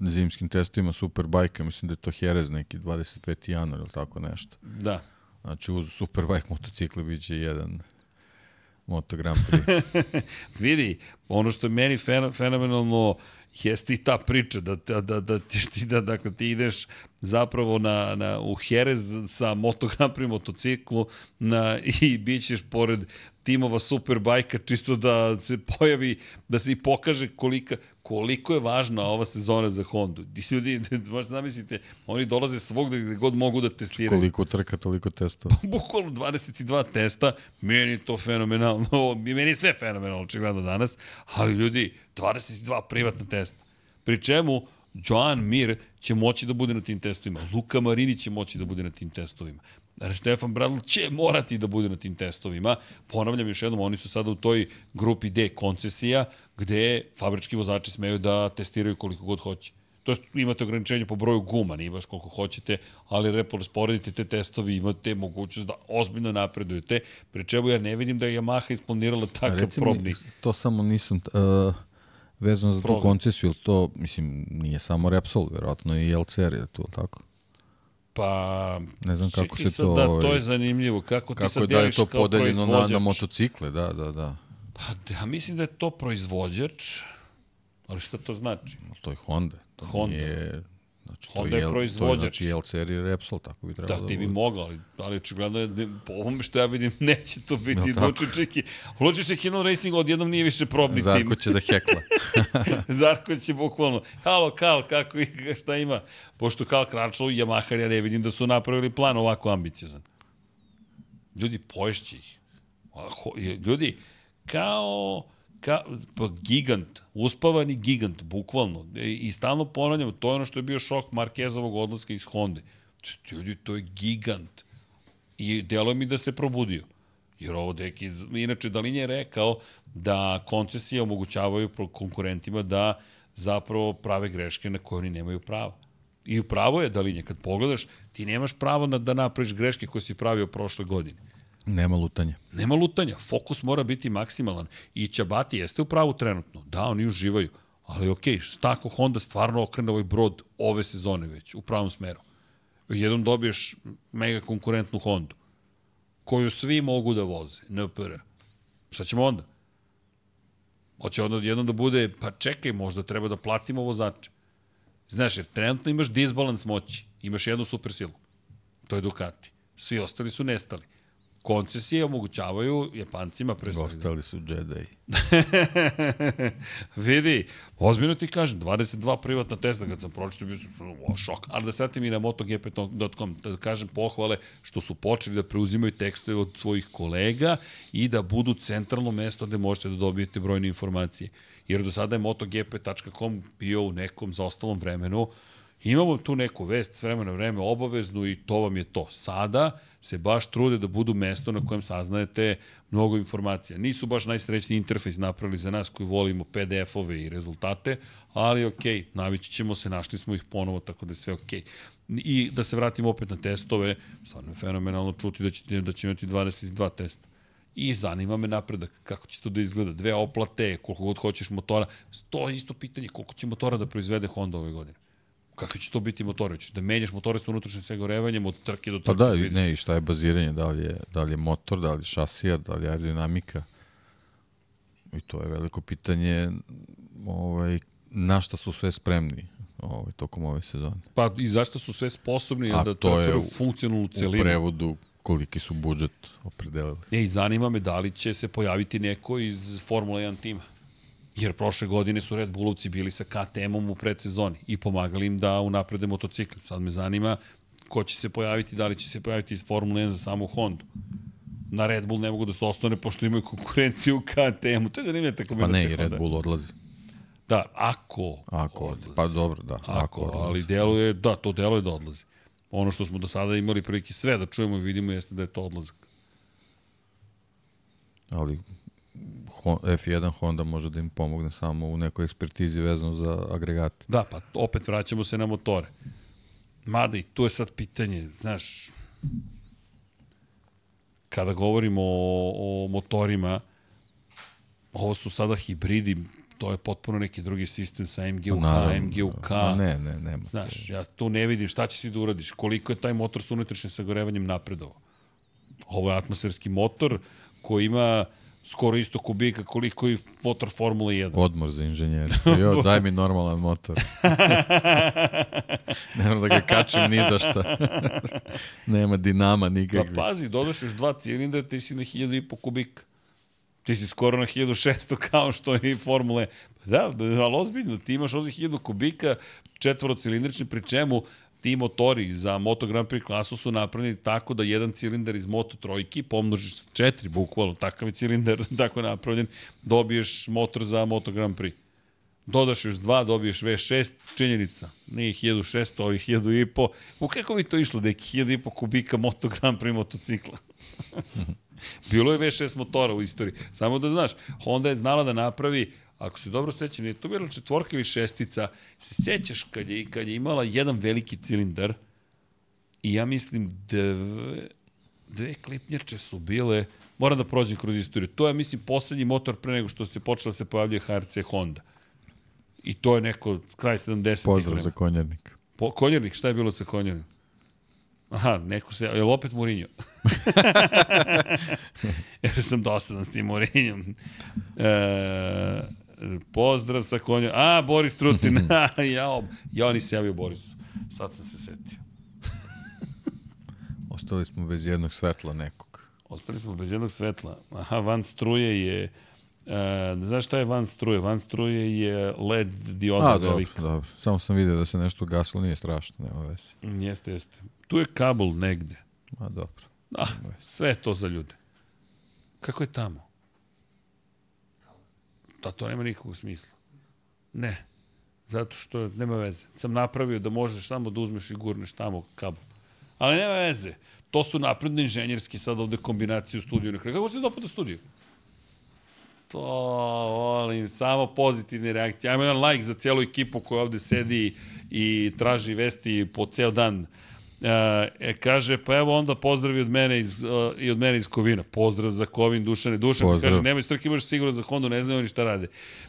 zimskim testovima Superbike-a, mislim da je to Jerez neki 25. januar ili tako nešto. Da. Znači uz Superbike motocikle biće jedan Moto Grand Prix. [laughs] Vidi, ono što je meni fenomenalno jeste i ta priča da, da, da, da, ti, da dakle, ti ideš zapravo na, na, u Jerez sa Moto Grand Prix motociklu na, i bit ćeš pored timova Superbajka čisto da se pojavi, da se i pokaže kolika, koliko je važna ova sezona za Hondu. Ljudi, [laughs] možete zamislite, oni dolaze svogde gde god mogu da testiraju. Koliko trka, toliko testova. [laughs] Bukvalno 22 testa, meni to fenomenalno, [laughs] meni je sve fenomenalno očigledno danas, ali ljudi, 22 privatna testa. Pri čemu, Joan Mir će moći da bude na tim testovima, Luka Marini će moći da bude na tim testovima. Stefan Bradl će morati da bude na tim testovima. Ponavljam još jednom, oni su sada u toj grupi D koncesija, gde fabrički vozači smeju da testiraju koliko god hoće. To je, imate ograničenje po broju guma, nije baš koliko hoćete, ali repo sporedite te testovi, imate mogućnost da ozbiljno napredujete, pre čemu ja ne vidim da je Yamaha isplanirala takav Recimo, probni. To samo nisam... Uh, vezano za tu program. koncesiju, ili to, mislim, nije samo Repsol, verovatno i LCR je tu, kako? Pa, Ne znam kako se to, Da, to ovaj, je zanimljivo. Kako ti Kako sad je da je deliš to podeljeno na, na motocikle, da, da, da. Pa, ja mislim da je to proizvođač, ali šta to znači? To je Honda. To Honda. Nije, znači, Honda je je, proizvođač. To je, znači LCR i Repsol, tako bi trebalo Da, da, ti bi bude. mogao, ali, ali očigledno je, da- po ovome što ja vidim, [laughs] neće to biti Jel tako? Lučiček i Lučiček Racing odjednom nije više probni tim. Zarko će da hekla. [laughs] Zarko će bukvalno, halo Kal, kako i [laughs] šta ima? Pošto Kal Kračalo i Yamaha, ja ne vidim da su napravili plan ovako ambiciozan. Ljudi, poješće ih. Ljudi, kao, ka, pa gigant, uspavani gigant, bukvalno. E, I stalno ponavljamo, to je ono što je bio šok Markezovog odlaska iz Honda. Ljudi, to je gigant. I delo mi da se probudio. Jer ovo deki, inače Dalin je rekao da koncesije omogućavaju konkurentima da zapravo prave greške na koje oni nemaju prava. I upravo je Dalinje, kad pogledaš, ti nemaš pravo na, da napraviš greške koje si pravio prošle godine. Nema lutanja. Nema lutanja, fokus mora biti maksimalan. I Ćabati jeste u pravu trenutno. Da, oni uživaju. Ali okej, šta ako Honda stvarno okrene ovaj brod ove sezone već, u pravom smeru? Jednom dobiješ mega konkurentnu Hondu, koju svi mogu da voze, NPR. Šta ćemo onda? Hoće onda jednom da bude, pa čekaj, možda treba da platimo vozače. Znaš, jer trenutno imaš disbalans moći. Imaš jednu super silu. To je Ducati. Svi ostali su nestali. Koncesije omogućavaju Japancima pre svega. Ostali su Jedi. [laughs] Vidi, ozbiljno ti kažem, 22 privatna testa kad sam pročitao, bio sam šok. Ali da se vratim i na motogp.com, da kažem pohvale što su počeli da preuzimaju tekstove od svojih kolega i da budu centralno mesto gde možete da dobijete brojne informacije. Jer do sada je motogp.com bio u nekom zaostalom vremenu, Imamo tu neku vest s vremena na vreme obaveznu i to vam je to. Sada se baš trude da budu mesto na kojem saznajete mnogo informacija. Nisu baš najsrećniji interfejs napravili za nas koji volimo PDF-ove i rezultate, ali ok, navići ćemo se, našli smo ih ponovo, tako da je sve ok. I da se vratimo opet na testove, stvarno je fenomenalno čuti da će, da će imati 22 testa. I zanima me napredak, kako će to da izgleda, dve oplate, koliko god hoćeš motora. To je isto pitanje, koliko će motora da proizvede Honda ove godine. Kakvi će to biti motori? Hoćeš da menjaš motore sa unutrašnjim sagorevanjem od trke do trke? Pa da, i- vidiš? ne, i šta je baziranje, da li je, da li je motor, da li je šasija, da li je aerodinamika. I to je veliko pitanje ovaj, na šta su sve spremni ovaj, tokom ove sezone. Pa i zašto su sve sposobni A da to je u- funkcionalnu U celinu? prevodu koliki su budžet opredelili. E, i zanima me da li će se pojaviti neko iz Formula 1 tima. Jer prošle godine su Red Bullovci bili sa KTM-om u predsezoni i pomagali im da unaprede motocikl. Sad me zanima ko će se pojaviti, da li će se pojaviti iz Formula 1 za samu Hondu. Na Red Bull ne mogu da se ostane pošto imaju konkurenciju u KTM-u. To je zanimljiva ta Pa kombinacija. ne, i Red Honda. Bull odlazi. Da, ako. Ako, odlazi. pa dobro, da. Ako, Ako, odlazi. ali deluje, da, to deluje da odlazi. Ono što smo do sada imali prilike sve da čujemo i vidimo jeste da je to odlazak. ali F1 Honda može da im pomogne samo u nekoj ekspertizi vezano za agregate. Da, pa opet vraćamo se na motore. Mada i tu je sad pitanje, znaš, kada govorimo o, o motorima, ovo su sada hibridi, to je potpuno neki drugi sistem sa MG u H, Naravno, MG u K. Ne, ne, nema. Znaš, ja tu ne vidim šta ćeš ti da uradiš, koliko je taj motor sa unutrašnjim sagorevanjem napredovao. Ovo je atmosferski motor koji ima skoro isto kubika koliko i motor Formula 1. Odmor za inženjere. [laughs] Jo, daj mi normalan motor. [laughs] ne moram da ga kačem ni za šta. [laughs] Nema dinama Pa nikakvih. pazi, dodaš još dva cilindra, ti si na 1000,5 kubika. Ti si skoro na 1600 kao što je i Formule. Pa da, ali ozbiljno, ti imaš ovdje 1000 kubika, četvorocilindrični, pri čemu ti motori za Moto Grand Prix klasu su napravljeni tako da jedan cilindar iz Moto trojki pomnožiš sa četiri, bukvalno, takav je cilindar [laughs] tako napravljen, dobiješ motor za Moto Grand Prix. Dodaš još dva, dobiješ V6, činjenica. Nije 1600, ovih 1500. U kako bi to išlo, da je 1500 kubika Moto Grand Prix motocikla? [laughs] Bilo je V6 motora u istoriji. Samo da znaš, Honda je znala da napravi, ako se dobro sećam, nije to bila četvorka ili šestica, se sećaš kad je, kad je imala jedan veliki cilindar i ja mislim dve, dve klipnjače su bile, moram da prođem kroz istoriju, to je mislim poslednji motor pre nego što se počela da se pojavljuje HRC Honda. I to je neko kraj 70-ih. Pozdrav za konjarnik. Po, konjernik, šta je bilo sa konjernim? Aha, neko se... Je li opet Mourinho? [laughs] Jer sam dosadan s tim Mourinhom. E, pozdrav sa konjem. A, Boris Trutin. [laughs] [laughs] ja, ja, on se javio Borisu. Sad sam se setio. [laughs] Ostali smo bez jednog svetla nekog. Ostali smo bez jednog svetla. Aha, van struje je... E, ne znaš šta je van struje? Van struje je LED dioda A, dobro, velika. dobro. Samo sam vidio da se nešto ugasilo, nije strašno, nema veze. Mm, Jeste, jeste. Tu je kabel negde. A, dobro. Ah, sve je to za ljude. Kako je tamo? Da, to nema nikakvog smisla. Ne. Zato što nema veze. Sam napravio da možeš samo da uzmeš i gurneš tamo kabel. Ali nema veze. To su napredno inženjerski sad ovde kombinacije u studiju. Kako se dopada studiju? To volim, samo pozitivne reakcije. Ajmo jedan like za cijelu ekipu koja ovde sedi i traži vesti po ceo dan. E, kaže, pa evo onda pozdravi od mene iz, uh, i od mene iz Kovina. Pozdrav za Kovin, Dušane. Dušan Pozdrav. kaže, nemoj strki, imaš siguran za Hondu, ne znaju oni šta rade.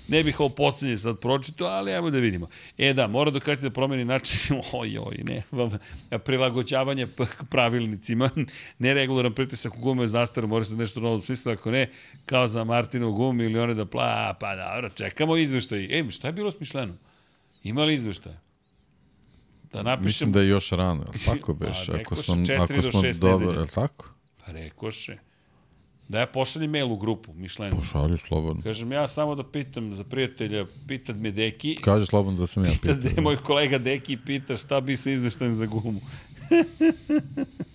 Ne bih ovo posljednje sad pročito, ali ajmo da vidimo. E da, mora Ducati da promeni način, [laughs] oj, oj, ne, prilagođavanje p- pravilnicima, [laughs] neregularan pritisak u gume zastara, mora se nešto novo smisla, ako ne, kao za Martinovu gumu ili one da pla, pa dobro, čekamo izveštaj. E, šta je bilo smišljeno? Ima li izveštaja? Da napišem Mislim da je još rano, jel [laughs] tako Pa, beš? rekao ako smo, ako do smo dobro, jel tako? Pa rekoše. Da ja pošaljem mail u grupu, Mišlenu. Pošalju slobodno. Kažem, ja samo da pitam za prijatelja, pitat me Deki, Kaže slobodno da sam ja pita pitao. da moj kolega Deki pita šta bi se izveštajem za gumu. [laughs]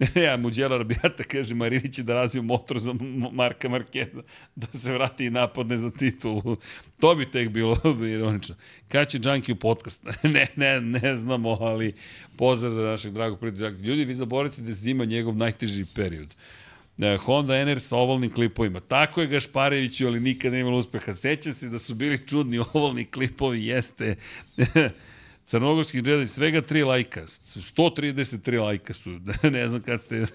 [laughs] ja, Muđela Rabijata kaže, Marini će da razvije motor za Marka Markeza, da se vrati i napadne za titulu. To bi tek bilo [laughs] ironično. Kada će Džanki u podcast? [laughs] ne, ne, ne znamo, ali pozdrav za našeg dragog prijatelja. Ljudi, vi zaboravite da zima njegov najteži period. E, Honda NR sa ovalnim klipovima. Tako je Gašpareviću, ali nikada nije imalo uspeha. Seća se da su bili čudni ovalni klipovi, jeste. Crnogorski Jedi, svega 3 lajka. 133 lajka su. [laughs] ne znam kad ste...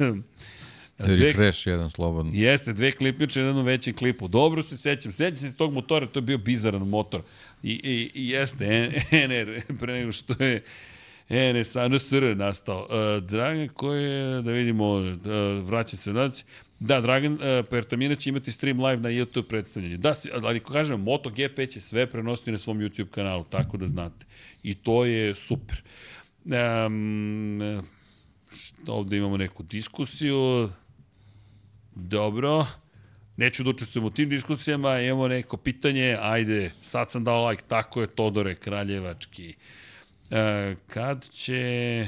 Dve, Refresh jedan slobodno. jeste, dve klipiće, jedan u većem klipu. Dobro se sećam. Sećam se tog motora, to je bio bizaran motor. I, i, i jeste, NR, pre nego što je NS, NSR nastao. Uh, Dragan, koji je, da vidimo, uh, vraća se znači. Da, Dragan uh, Pertamina će imati stream live na YouTube predstavljanju. Da, ali ako kažem, MotoGP će sve prenositi na svom YouTube kanalu, tako da znate. I to je super. Um, što, ovde imamo neku diskusiju. Dobro. Neću da učestvujem u tim diskusijama, imamo neko pitanje, ajde, sad sam dao like, tako je Todore Kraljevački. E, kad će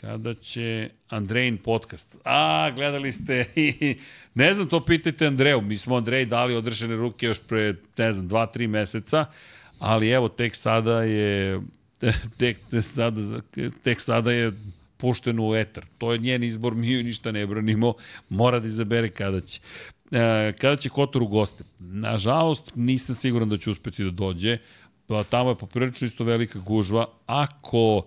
kada će Andrejin podcast. A, gledali ste i [laughs] ne znam, to pitajte Andreju. Mi smo Andrej dali odrešene ruke još pre, ne znam, dva, tri meseca, ali evo, tek sada je [laughs] tek, sada, tek sada je pušteno u etar. To je njen izbor, mi joj ništa ne branimo, mora da izabere kada će. E, kada će Kotor u goste? Nažalost, nisam siguran da će uspeti da dođe. Pa tamo je poprilično isto velika gužva. Ako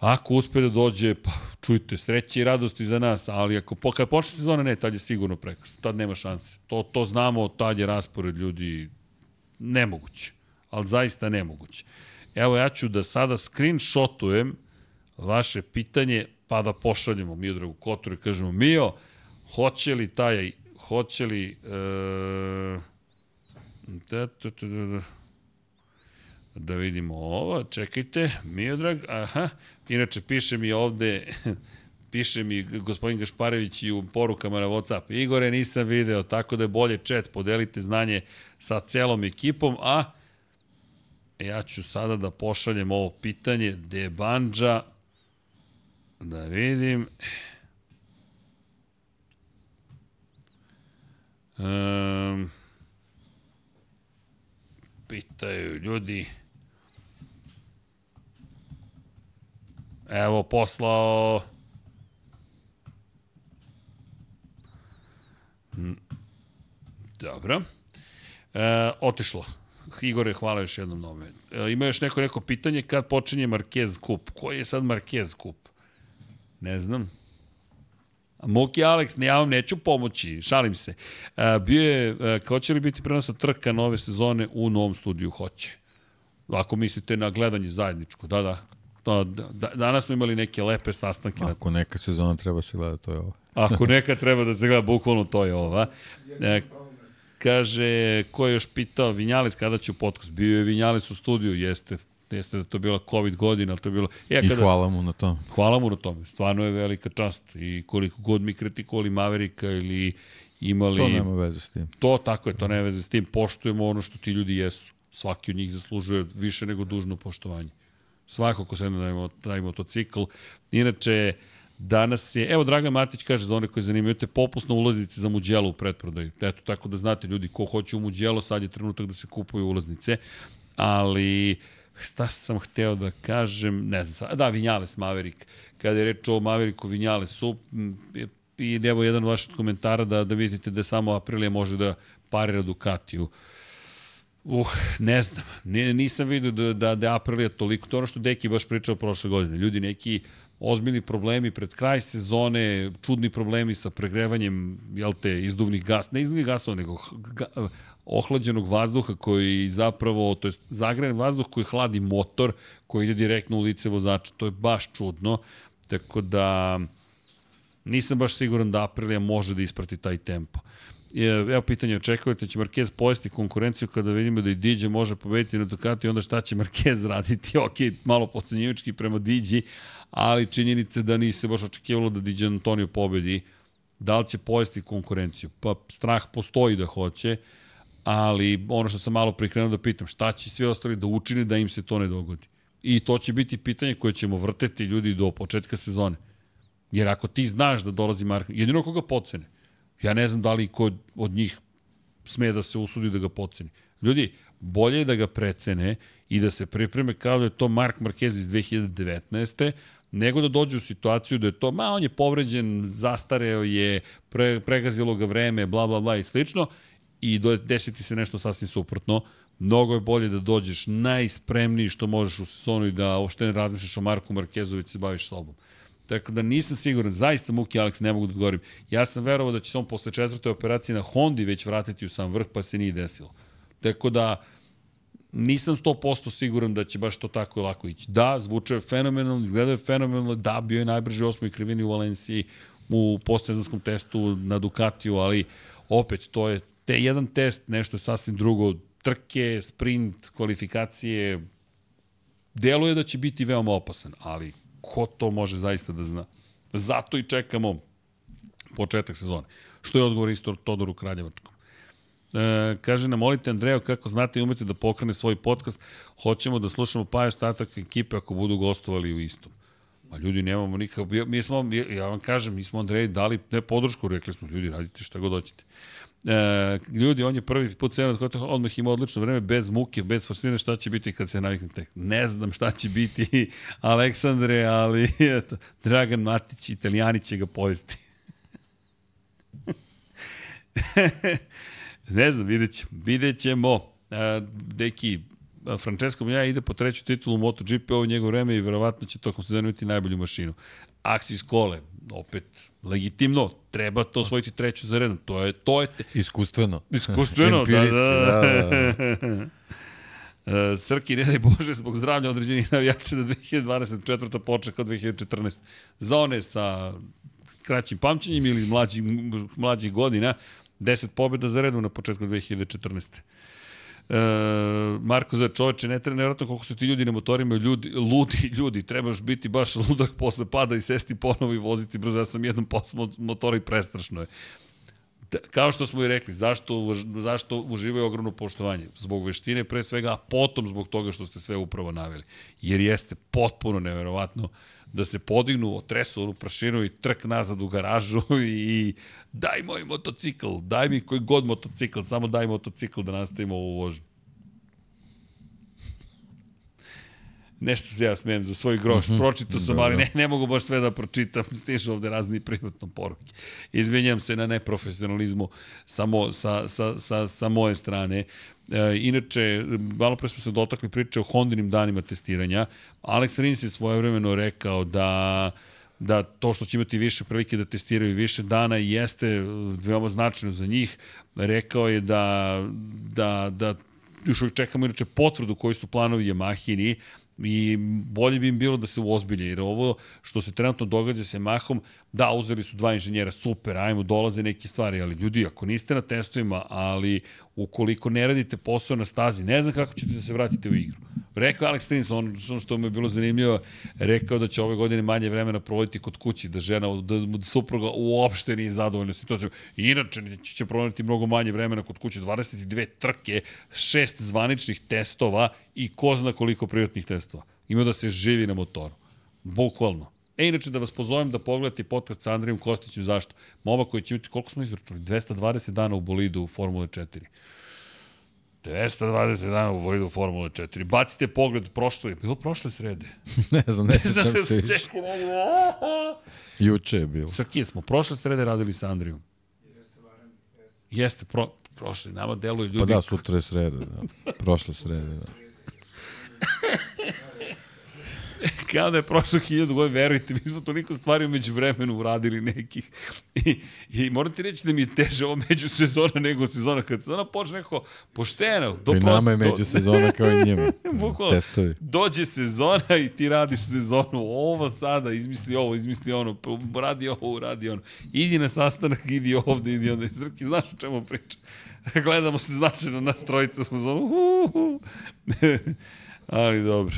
Ako uspe da dođe, pa čujte, sreće i radosti za nas, ali ako po, kad počne sezona, ne, tad je sigurno preko, tad nema šanse. To, to znamo, tad je raspored ljudi nemoguće, ali zaista nemoguće. Evo, ja ću da sada screenshotujem vaše pitanje, pa da pošaljemo Miodragu Kotoru i kažemo, Mio, hoće li taj, hoće li... E, da, da, da, da, da vidimo ovo, čekajte, Miodrag, aha, inače piše mi ovde, [laughs] piše mi gospodin Gašparević i u porukama na Whatsapp, Igore nisam video, tako da je bolje chat, podelite znanje sa celom ekipom, a ja ću sada da pošaljem ovo pitanje, gde Banđa, da vidim, um, pitaju ljudi, Evo, poslao... Dobro. E, otišlo. Igore, hvala još jednom na ome. E, ima još neko neko pitanje kad počinje Marquez kup. Koji je sad Marquez kup? Ne znam. A Muki Alex, ne, ja vam neću pomoći, šalim se. E, bio je, e, kao će li biti prenosa trka nove sezone u novom studiju? Hoće. Ako mislite na gledanje zajedničko, da, da. Da, da danas smo imali neke lepe sastanke. Ako neka sezona treba se gledati, to je ovo. [laughs] Ako neka treba da se gleda, bukvalno to je ova. E, kaže, ko je još pitao, Vinjales kada će u podcast? Bio je Vinjales u studiju, jeste jeste da to bila COVID godina, ali to je bilo... Ja, kada, I hvala mu na to. Hvala mu na tome, stvarno je velika čast i koliko god mi kritikovali Maverika ili imali... To nema veze s tim. To, tako je, to nema veze s tim, poštujemo ono što ti ljudi jesu. Svaki od njih zaslužuje više nego dužno poštovanje. Svako ko se na taj motocikl. Inače, Danas je, evo Dragan Matić kaže za one koji zanimaju, te popusno ulaznice za Muđelo u pretprodaju. Eto, tako da znate ljudi, ko hoće u Muđelo, sad je trenutak da se kupuju ulaznice. Ali, šta sam hteo da kažem, ne znam, da, Vinjales Maverick. Kada je reč o Mavericku Vinjalesu, i evo jedan vaš komentara da, da vidite da samo Aprilija može da parira Ducatiju. Uh, ne znam, ne, nisam vidio da, da, da Aprilija toliko, to ono što Deki baš pričao prošle godine. Ljudi neki ozbiljni problemi pred kraj sezone, čudni problemi sa pregrevanjem, jel te, izduvnih gas, ne izduvnih gasova, nego ga, ohlađenog vazduha koji zapravo, to je zagrejen vazduh koji hladi motor, koji ide direktno u lice vozača. To je baš čudno. Tako da nisam baš siguran da Aprilia može da isprati taj tempo. Evo pitanje, očekujete da će Marquez pojesti konkurenciju kada vidimo da i Diđe može pobediti na Ducati, onda šta će Marquez raditi? [laughs] Ok, malo pocenjivački prema Diđi, ali činjenice da nisi baš očekivalo da Diđe Antonio pobedi. Da li će pojesti konkurenciju? Pa strah postoji da hoće, ali ono što sam malo prikrenuo da pitam, šta će svi ostali da učine da im se to ne dogodi? I to će biti pitanje koje ćemo vrteti ljudi do početka sezone. Jer ako ti znaš da dolazi Marko, jedino koga pocene, ja ne znam da li ko od njih sme da se usudi da ga poceni. Ljudi, bolje je da ga precene i da se pripreme kao da je to Mark Marquez iz 2019 nego da dođe u situaciju da je to, ma on je povređen, zastareo je, pre, pregazilo ga vreme, bla bla bla i slično, i do, desiti se nešto sasvim suprotno. Mnogo je bolje da dođeš najspremniji što možeš u sezonu i da uopšte ne razmišljaš o Marku Markezović se baviš sobom. Tako da nisam siguran, zaista Muki Alex ne mogu da odgovorim. Ja sam verovao da će se on posle četvrte operacije na Hondi već vratiti u sam vrh, pa se nije desilo. Tako da, nisam 100% siguran da će baš to tako lako ići. Da, zvuče fenomenalno, izgleda je fenomenalno, da, bio je najbrži osmoj krivini u Valenciji u postsezanskom testu na Ducatiju, ali opet to je te jedan test, nešto sasvim drugo, trke, sprint, kvalifikacije, deluje da će biti veoma opasan, ali ko to može zaista da zna? Zato i čekamo početak sezone. Što je odgovor isto Todoru Kraljevačkom. E, kaže nam, molite Andreja kako znate i umete da pokrene svoj podcast, hoćemo da slušamo pa ostatak ekipe ako budu gostovali u istom. Ma ljudi, nemamo nikakav, mi smo, ja vam kažem, mi smo Andreji dali ne podršku, rekli smo, ljudi, radite šta god hoćete. E, ljudi, on je prvi put cena od kota, odmah ima odlično vreme, bez muke, bez frustrine, šta će biti kad se naviknete? Ne znam šta će biti [laughs] Aleksandre, ali eto, Dragan Matić, italijani će ga povesti. [laughs] ne znam, vidjet ćemo. Vidjet ćemo. E, deki, Francesco ja ide po treću titulu MotoGP ovo njegov vreme i verovatno će tokom sezona imati najbolju mašinu. Axis Kole, opet legitimno, treba to osvojiti treću za redom. To je to je te... iskustveno. Iskustveno, da, da. da, da. Uh, [laughs] Srki, ne daj Bože, zbog zdravlja određenih navijača da 2024. počne kao 2014. Za one sa kraćim pamćenjem ili mlađih, mlađih godina, 10 pobjeda za redom na početku 2014. E, Marko za čoveče, ne treba nevjerojatno koliko su ti ljudi na motorima, ljudi, ludi ljudi, trebaš biti baš ludak posle pada i sesti ponovo i voziti brzo. Ja sam jednom posle motora i prestrašno je. Da, kao što smo i rekli, zašto, zašto uživaju ogromno poštovanje? Zbog veštine pre svega, a potom zbog toga što ste sve upravo naveli. Jer jeste potpuno neverovatno da se podignu, otresu onu prašinu i trk nazad u garažu [laughs] i daj moj motocikl, daj mi koji god motocikl, samo daj motocikl da nastavimo ovu vožnju. Nešto se ja smijem za svoj groš. Mm -hmm. Pročitao sam, da, ali da. ne, ne mogu baš sve da pročitam. [laughs] Stižu ovde razni privatno poruke. Izvinjam se na neprofesionalizmu samo sa, sa, sa, sa moje strane. E, inače, malo pre smo se dotakli priče o Hondinim danima testiranja. Alex Rins je svojevremeno rekao da da to što će imati više prilike da testiraju više dana jeste veoma značajno za njih. Rekao je da, da, da još uvijek čekamo inače potvrdu koji su planovi Yamahini i bolje bi im bilo da se uozbilje, jer ovo što se trenutno događa sa Yamahom, da, uzeli su dva inženjera, super, ajmo, dolaze neke stvari, ali ljudi, ako niste na testovima, ali ukoliko ne radite posao na stazi, ne znam kako ćete da se vratite u igru. Rekao Alex Rins, on što mu je bilo zanimljivo, rekao da će ove godine manje vremena provoditi kod kući, da žena, da, da supruga uopšte nije zadovoljna situacijom. Inače, će provoditi mnogo manje vremena kod kuće, 22 trke, šest zvaničnih testova i ko zna koliko privatnih testova. Ima da se živi na motoru. Bukvalno. E, inače, da vas pozovem da pogledate podcast sa Andrijom Kostićem, zašto? Mova koji će imati, koliko smo izvrčali? 220 dana u bolidu u Formule 4. 220 dana u bolidu u Formule 4. Bacite pogled, prošlo je, bilo prošle srede. [laughs] ne znam, ne sećam se više. Juče je bilo. Sa kije smo prošle srede radili sa Andrijom. Jeste, pro, prošle, nama deluje ljudi. Pa da, sutra je sreda, da. Prošle srede, da. [laughs] [laughs] kao da je prošlo hiljadu godina, verujte, mi smo toliko stvari umeđu vremenu uradili nekih. I, I moram ti reći da mi je teže ovo među sezona nego sezona. Kad sezona počne neko pošteno. Do I nama je među sezona kao i njima. [laughs] Testovi. Dođe sezona i ti radiš sezonu. Ovo sada, izmisli ovo, izmisli ono, radi ovo, radi ono. Idi na sastanak, idi ovde, idi ovde. Zrki, znaš o čemu pričam? [laughs] Gledamo se značajno nas trojica u sezonu. Ali dobro.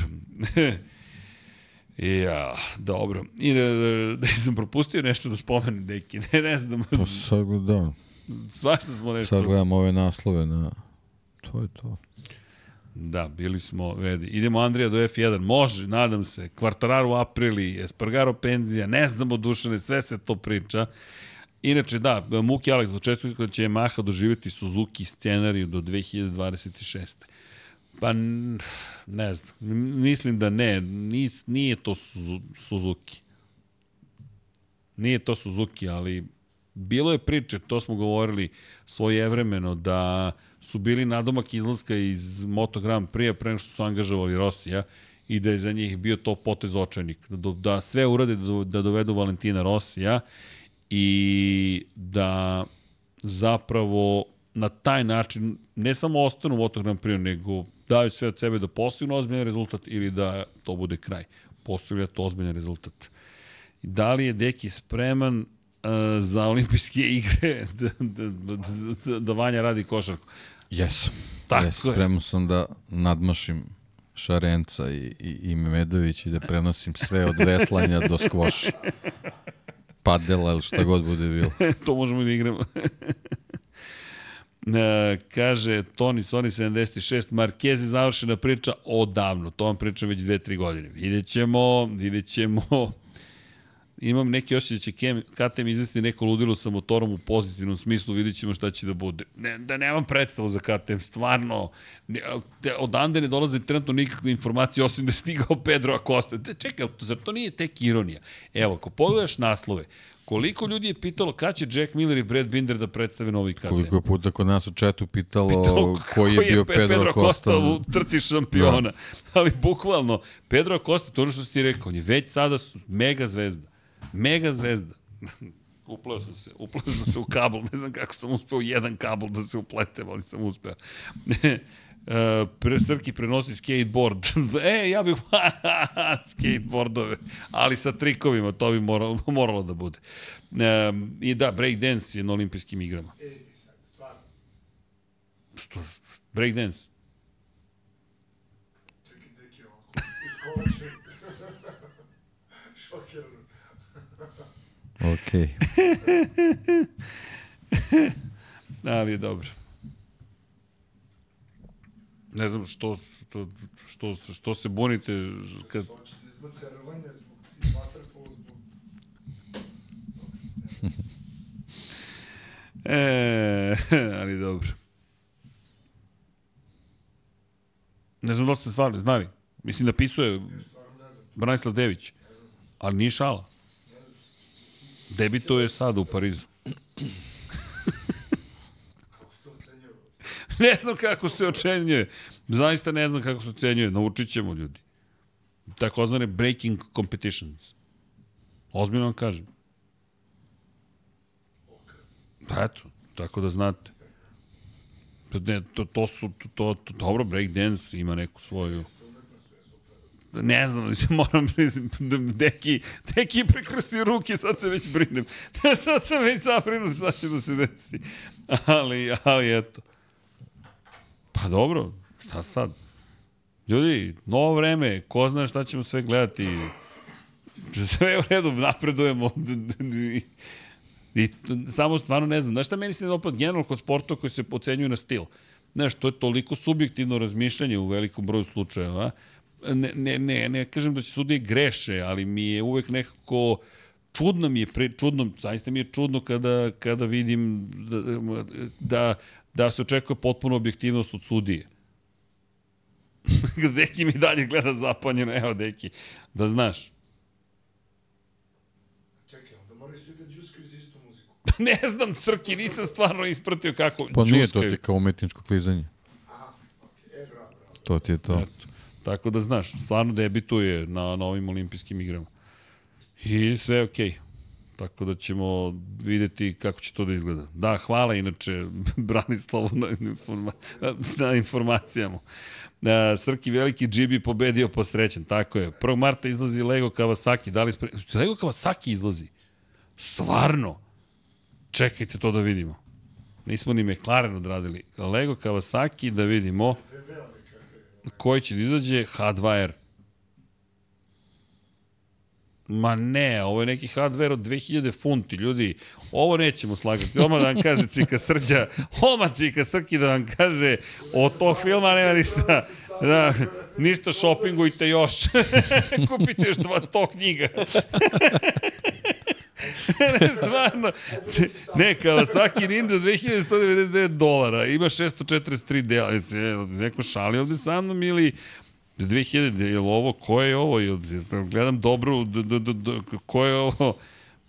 Ja, dobro. I da, da, da sam propustio nešto da spomenem neki, ne, ne znam. Pa sad da. Svašta smo nešto. Sad gledam ove naslove na... To je to. Da, bili smo, vedi. Idemo Andrija do F1, može, nadam se. Kvartararu aprili, Espargaro penzija, ne znamo dušane, sve se to priča. Inače, da, Muki Alex, začetku će Yamaha doživjeti Suzuki scenariju do 2026. Pa ne znam, mislim da ne, nis, nije to Suzuki. Nije to Suzuki, ali bilo je priče, to smo govorili svojevremeno, da su bili nadomak izlaska iz Moto Grand Prix pre što su angažovali Rosija i da je za njih bio to potez očajnik. Da, da sve urade da, da dovedu Valentina Rosija i da zapravo na taj način ne samo ostanu u Moto Grand Prix, nego daju sve od sebe da postignu ozbiljan rezultat ili da to bude kraj. Postavlja to ozbiljan rezultat. Da li je Deki spreman uh, za olimpijske [laughs] igre da, da, da, da Vanja radi košarku? Jesam. Tako yes, je. Spreman sam da nadmašim Šarenca i, i, i Medović i da prenosim sve od veslanja do skvoša. Padela ili šta god bude bilo. [laughs] to možemo da igramo. E, kaže Toni Sony 76, Marquez je završena priča odavno, to vam pričam već 2-3 godine. Vidjet ćemo, vidjet ćemo, imam neki osjećaj da će KTM izvesti neko ludilo sa motorom u pozitivnom smislu, vidjet ćemo šta će da bude. Ne, da nemam predstavu za KTM, stvarno, ne, odande ne dolaze trenutno nikakve informacije, osim da je stigao Pedro Acosta. Čekaj, zar to nije tek ironija? Evo, ako pogledaš naslove, Koliko ljudi je pitalo kada će Jack Miller i Brad Binder da predstave novi KTM? Koliko je puta kod nas u četu pitalo, pitalo koji je bio Pedro, Pedro Costa u trci šampiona. Da. Ali bukvalno, Pedro Costa, to ono što si ti rekao, on je već sada mega zvezda. Mega zvezda. [laughs] upleo sam se, upleo sam se u kabel, ne znam kako sam uspeo jedan kabel da se upletem, ali sam uspeo. [laughs] Pre, Srki prenosi skateboard. [laughs] e, ja bih [laughs] skateboardove, ali sa trikovima, to bi moralo, moralo da bude. Um, I da, breakdance je na olimpijskim igrama. E, sad, stvarno. Što, breakdance? Čekaj, deki ovako, iskoče. [laughs] Šokirano. Okej. ali je dobro. Ne znam što, što, što, što se bunite kad... Izbace rvanje zbog vaterpola zbog... e, ali dobro. Ne znam da ste stvarno, znali. Mislim da pisuje Branislav Dević. Ali nije šala. Debito je sad u Parizu. [laughs] ne znam kako se ocenjuje. Zaista ne znam kako se ocenjuje. Naučit ćemo ljudi. Takozvane breaking competitions. Ozbiljno vam kažem. Pa eto, tako da znate. Pa Ne, to, to su, to, to, to, dobro, breakdance ima neku svoju... Ne znam, [laughs] moram deki, deki prekrsti ruke, sad se već brinem. [laughs] sad sam već zabrinut šta će da se desi. Ali, ali eto. Pa dobro, šta sad? Ljudi, novo vreme, ko zna šta ćemo sve gledati. Sve u redu, napredujemo. I samo stvarno ne znam. Znaš šta meni se ne dopad generalno kod sporta koji se pocenjuju na stil? Znaš, to je toliko subjektivno razmišljanje u velikom broju slučajeva. Ne, ne, ne, ne kažem da će sudije greše, ali mi je uvek nekako čudno mi je, pre, čudno, zaista mi je čudno kada, kada vidim da, da, da se očekuje potpuno objektivnost od sudije. [laughs] Deki mi dalje gleda zapanjeno, evo Deki, da znaš. Čekaj, onda moraju svi da džuskaju istu muziku. [laughs] ne znam, Crki, nisam stvarno ispratio kako Pa nije to džuskaju. ti kao umetničko klizanje. Aha, okay. e, bravo, bravo. To ti je to. Eto. Tako da znaš, stvarno debituje na, na ovim olimpijskim igrama. I sve je okej. Okay. Tako da ćemo videti kako će to da izgleda. Da, hvala inače [laughs] Branislavu na, informa, na informacijama. Da, Srki veliki GB pobedio posrećen, tako je. 1. marta izlazi Lego Kawasaki. Da li spre... Lego Kawasaki izlazi? Stvarno? Čekajte to da vidimo. Nismo ni McLaren odradili. Lego Kawasaki da vidimo koji će da izađe H2R. Ma ne, ovo je neki hardware od 2000 funti, ljudi. Ovo nećemo slagati. Oma da vam kaže Čika Srđa, oma Čika Srki da vam kaže, od tog filma nema ništa. Da, ništa šopingujte još. [laughs] Kupite još dva sto knjiga. [laughs] ne, stvarno. Ne, Kawasaki Ninja 2199 dolara, ima 643 dela. Neko šali ovde sa mnom ili 2000, je li ovo, ko je ovo? Gledam dobro, d, d, d, d, ko je ovo?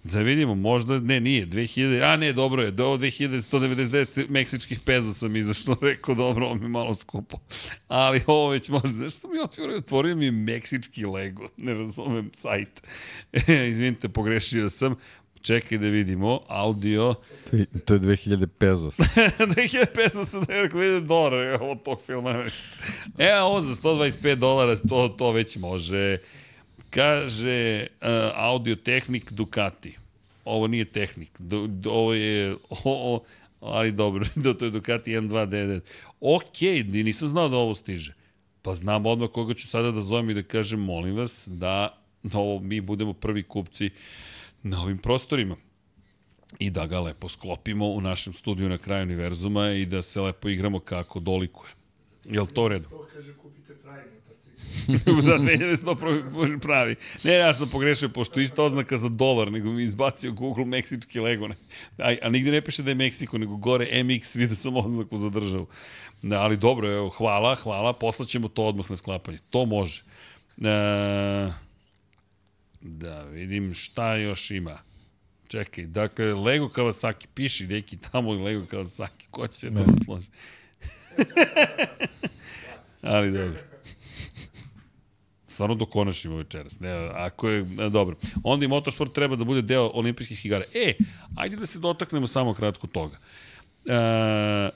Da vidimo, možda, ne, nije, 2000, a ne, dobro je, do 2199 meksičkih pezo sam izašlo, [laughs] rekao, dobro, ovo mi je malo skupo. Ali ovo već može, znaš što mi otvorio? Otvorio mi meksički Lego, ne razumem sajt. [laughs] Izvinite, pogrešio sam. Čekaj da vidimo, audio. To je, to je 2000 pesos. 2000 peso sam da je rekao 2000 dolara od tog filma. E, ovo za 125 dolara, to, to već može. Kaže uh, audio tehnik Ducati. Ovo nije tehnik, do, do, ovo je, o, o, ali dobro, [laughs] da to je Ducati M299. Ok, nisam znao da ovo stiže. Pa znam odmah koga ću sada da zovem i da kažem, molim vas, da ovo, mi budemo prvi kupci na ovim prostorima i da ga lepo sklopimo u našem studiju na kraju univerzuma i da se lepo igramo kako dolikuje. Jel to redu? To kaže kupite pravi [laughs] za 2100 pravi. Ne, ja sam pogrešio, pošto ista oznaka za dolar, nego mi izbacio Google meksički Lego. A, a nigde ne piše da je Meksiko, nego gore MX, vidio sam oznaku za državu. Da, ali dobro, evo, hvala, hvala, poslaćemo to odmah na sklapanje. To može. E, da vidim šta još ima. Čekaj, dakle, Lego Kawasaki, piši neki tamo Lego Kawasaki, ko će se to da složi? [laughs] Ali dobro. Stvarno dokonačimo večeras. Ne, ako je, ne, dobro. Onda i motorsport treba da bude deo olimpijskih igara. E, ajde da se dotaknemo samo kratko toga. E,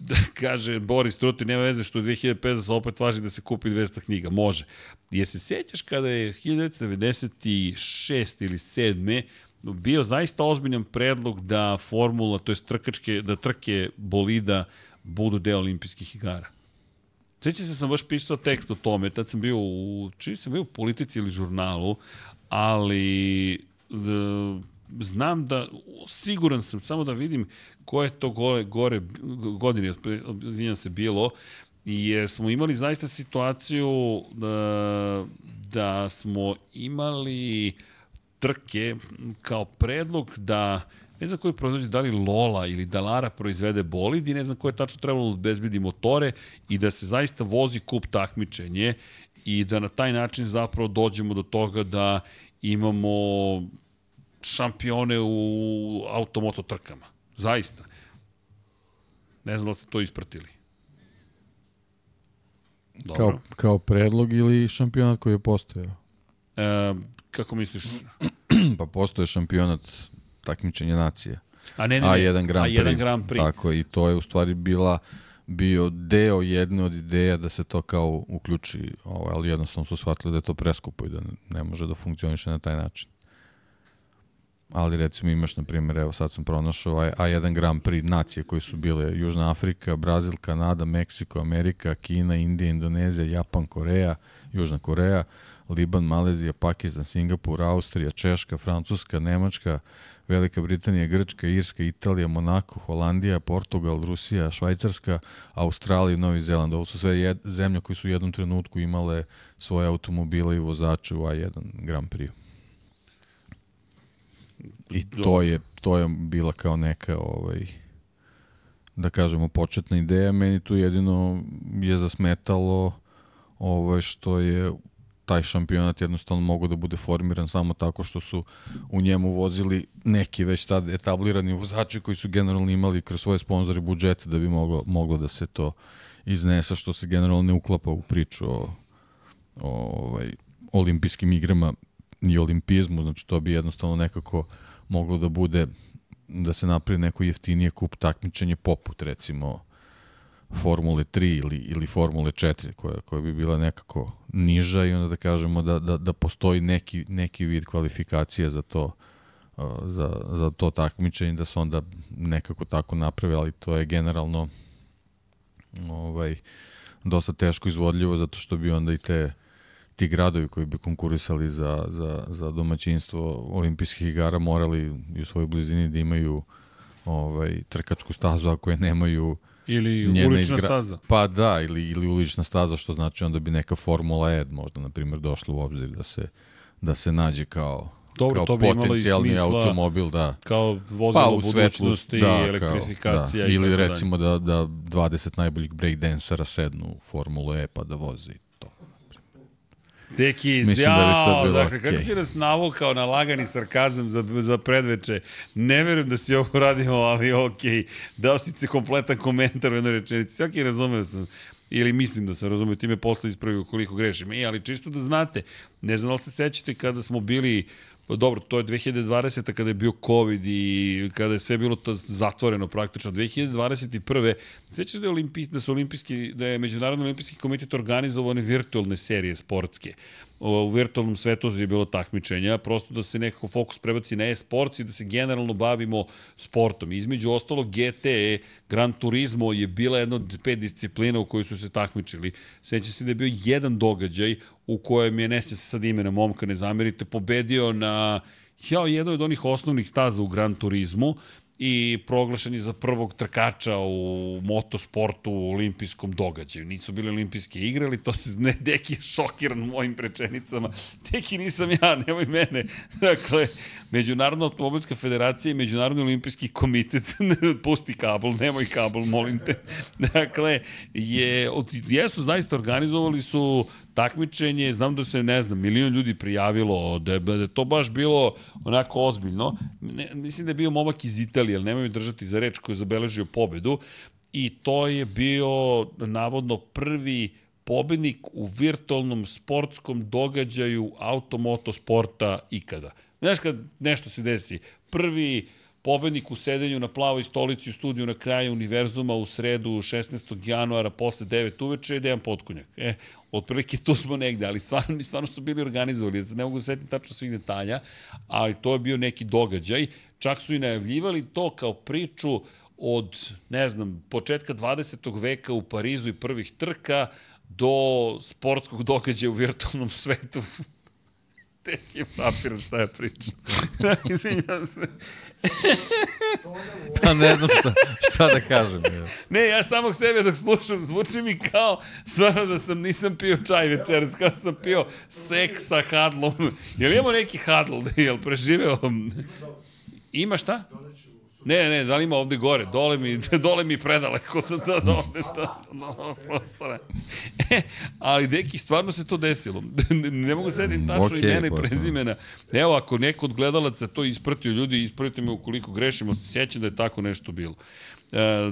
da [laughs] kaže Boris Truti, nema veze što je 2500 opet važi da se kupi 200 knjiga. Može. Je se sećaš kada je 1996 ili 7 bio zaista ozbiljan predlog da formula, to je trkačke, da trke bolida budu deo olimpijskih igara. Sveća se sam baš pisao tekst o tome, tad sam bio u, čini sam bio u politici ili žurnalu, ali e, znam da, siguran sam, samo da vidim koje to gore, gore godine, izvinjam se, bilo, jer smo imali zaista situaciju da, da smo imali trke kao predlog da ne znam koji proizvodi, da li Lola ili Dalara proizvede bolid i ne znam ko je tačno trebalo da obezbedi motore i da se zaista vozi kup takmičenje i da na taj način zapravo dođemo do toga da imamo šampione u automoto trkama. Zaista. Ne znam da ste to ispratili. Dobro. Kao, kao predlog ili šampionat koji je postojao? E, kako misliš? [clears throat] pa postoje šampionat takmičenja nacije. A ne, ne, ne. A1 Grand Prix. A1 Grand Prix. Tako, i to je u stvari bila bio deo jedne od ideja da se to kao uključi, ovaj, ali jednostavno su shvatili da je to preskupo i da ne, ne može da funkcioniše na taj način. Ali recimo imaš, na primjer, evo sad sam pronašao A- A1 Grand Prix nacije koji su bile Južna Afrika, Brazil, Kanada, Meksiko, Amerika, Kina, Indija, Indonezija, Japan, Koreja, Južna Koreja, Liban, Malezija, Pakistan, Singapur, Austrija, Češka, Francuska, Nemačka, Velika Britanija, Grčka, Irska, Italija, Monako, Holandija, Portugal, Rusija, Švajcarska, Australija i Novi Zeland. Ovo su sve jed, zemlje koje su u jednom trenutku imale svoje automobile i vozače u A1 Grand Prix. I to je, to je bila kao neka ovaj, da kažemo početna ideja, meni tu jedino je zasmetalo ovaj što je taj šampionat jednostavno mogu da bude formiran samo tako što su u njemu vozili neki već tad etablirani vozači koji su generalno imali kroz svoje sponzore budžete da bi moglo, moglo da se to iznesa što se generalno ne uklapa u priču o, o ovaj, olimpijskim igrama i olimpizmu, znači to bi jednostavno nekako moglo da bude da se napravi neko jeftinije kup takmičenje poput recimo Formule 3 ili, ili Formule 4 koja, koja bi bila nekako niža i onda da kažemo da, da, da postoji neki, neki vid kvalifikacije za to za, za to takmičenje da se onda nekako tako naprave, ali to je generalno ovaj, dosta teško izvodljivo zato što bi onda i te ti gradovi koji bi konkurisali za, za, za domaćinstvo olimpijskih igara morali i u svojoj blizini da imaju ovaj, trkačku stazu ako je nemaju Ili ulična izgra- staza. Pa da, ili, ili ulična staza, što znači onda bi neka Formula E možda, na primjer, došla u obzir da se, da se nađe kao, Dobro, kao to bi imalo i potencijalni smisla automobil, da. kao vozilo Pa u budućnosti, da, elektrifikacija kao, da. Ili recimo da, da 20 najboljih breakdancera sednu u Formulu E pa da vozi. Deki, Mislim da bi to jao, bilo dakle, kako okej. si nas navukao na lagani sarkazam za, za predveče. Ne verujem da si ovo radio, ali okej. Dao si se kompletan komentar u jednoj rečenici. Svaki razumeo sam ili mislim da sam razumeo, time posle ispravio koliko grešim. E, ali čisto da znate, ne znam da li se sećate kada smo bili Pa dobro, to je 2020. kada je bio COVID i kada je sve bilo to zatvoreno praktično. 2021. Sećaš da, je da, su olimpijski, da je Međunarodni olimpijski komitet organizovao one virtualne serije sportske. U virtualnom svetu je bilo takmičenja, prosto da se nekako fokus prebaci na e-sports i da se generalno bavimo sportom. Između ostalog GTE, Gran Turismo je bila jedna od pet disciplina u kojoj su se takmičili. Seća se da je bio jedan događaj u kojem je, neće se sad imena momka, ne zamerite, pobedio na ja, jednoj od onih osnovnih staza u Gran Turizmu i proglašen je za prvog trkača u motosportu u olimpijskom događaju. Nisu bile olimpijske igre, ali to se [laughs] ne, Deki je šokiran mojim rečenicama. Deki nisam ja, [laughs] nemoj mene. Dakle, Međunarodna automobilska federacija i Međunarodni olimpijski komitet, [laughs] pusti kabel, nemoj kabel, molim te. Dakle, je, jesu zaista organizovali su takmičenje, znam da se, ne znam, milion ljudi prijavilo, da je, da je to baš bilo onako ozbiljno. Ne, mislim da je bio momak iz Italije, ali nemoj me držati za reč koji je zabeležio pobedu. I to je bio navodno prvi pobednik u virtualnom sportskom događaju automoto sporta ikada. Znaš kad nešto se desi, prvi pobednik u sedenju na plavoj stolici u studiju na kraju univerzuma u sredu 16. januara posle 9 uveče je Dejan Potkonjak. E, otprilike tu smo negde, ali stvarno, stvarno su bili organizovali. Ja ne mogu da setim tačno svih detalja, ali to je bio neki događaj. Čak su i najavljivali to kao priču od, ne znam, početka 20. veka u Parizu i prvih trka do sportskog događaja u virtualnom svetu Tek je papir šta ja pričam. [laughs] [laughs] Izvinjam se. Pa ne znam šta, šta da kažem. Je. Ne, ja samog sebe dok slušam, zvuči mi kao stvarno da sam nisam pio čaj večeras, kao da sam pio seks sa hadlom. Jel imamo neki hadl, [laughs] jel preživeo? Ima šta? Ne, ne, da li ima ovde gore? Dole mi, [laughs] dole mi predaleko [laughs] da, da, da ovde to, da, prostora. E, ali deki, stvarno se to desilo. [laughs] ne, ne mogu sediti tačno okay, imena i pa, prezimena. Evo, ako neko od gledalaca to ispratio, ljudi, ispravite me ukoliko grešimo, se sjećam da je tako nešto bilo. E,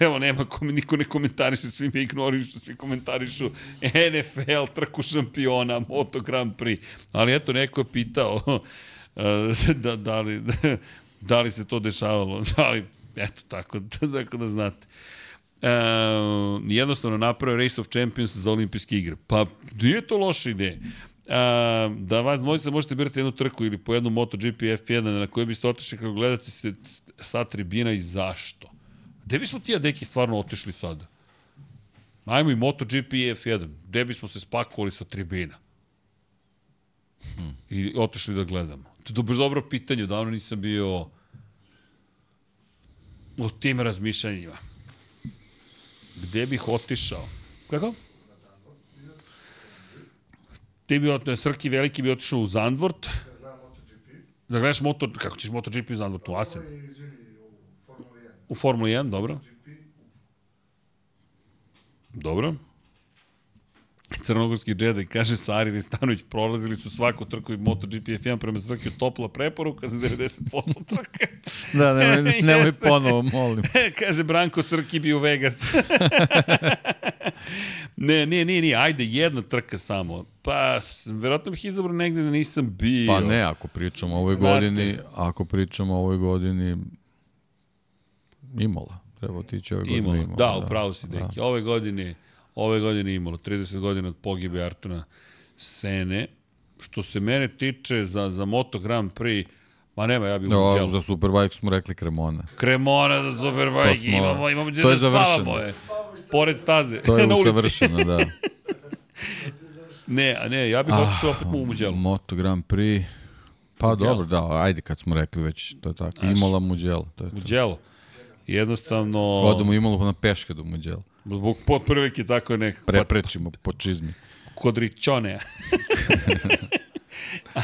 evo, nema, niko ne komentariše, svi me ignorišu, svi komentarišu NFL, trku šampiona, Moto Grand Prix. Ali eto, neko je pitao e, da, da li, da li se to dešavalo, [laughs] ali eto, tako, [laughs] tako da znate. E, jednostavno napravio Race of Champions za olimpijske igre. Pa nije to loša ideja. A, da vas dvojica možete birati jednu trku ili po jednu MotoGP F1 na kojoj biste otišli kako gledate se sa tribina i zašto? Gde bismo ti, deki, stvarno otišli sada? Ajmo i MotoGP F1. Gde bismo se spakovali sa tribina? Hmm. I otišli da gledamo. Baš dobro pitanje, davno nisam bio u tim razmišljanjima. Gde bih otišao? Kako? Ti bi otišao, Srki Veliki bi otišao u Zandvort. Da gledaš motor, kako ćeš MotoGP u Zandvortu, Asen? U Formuli 1, dobro. Dobro. Crnogorski džedaj, kaže Sari Ristanović, prolazili su svaku trku i MotoGP F1 prema Srkiju topla preporuka za 90% trke. [laughs] da, nemoj, [laughs] nemoj ponovo, molim. [laughs] kaže Branko Srki bi u Vegas. ne, ne, ne, ne, ajde, jedna trka samo. Pa, verovatno bih izabrao negde da nisam bio. Pa ne, ako pričamo o ovoj Znate. godini, ako pričamo o ovoj godini, Imola. Treba otići ove godine Imola. Imola. Da, da, upravo si, deki. Da. Ove godine ove godine imalo 30 godina od pogibe Artuna Sene. Što se mene tiče za, za Moto Grand Prix, Ma nema, ja bih no, Za Superbike smo rekli Cremona. Cremona za Superbike, smo, imamo, imamo gdje da spavamo, je. Pored staze, To je [laughs] usavršeno, da. [laughs] ne, a ne, ja bih ah, otišao opet u Muđelu. Moto Grand Prix, pa Muđelo. dobro, da, ajde kad smo rekli već, to je tako. Znaš, Imola Muđelo, to je. Muđelo. Jednostavno... Odemo Imola na peške do Muđela. Zbog prvike tako je nekako. Preprečimo po čizmi. Kod Ričone.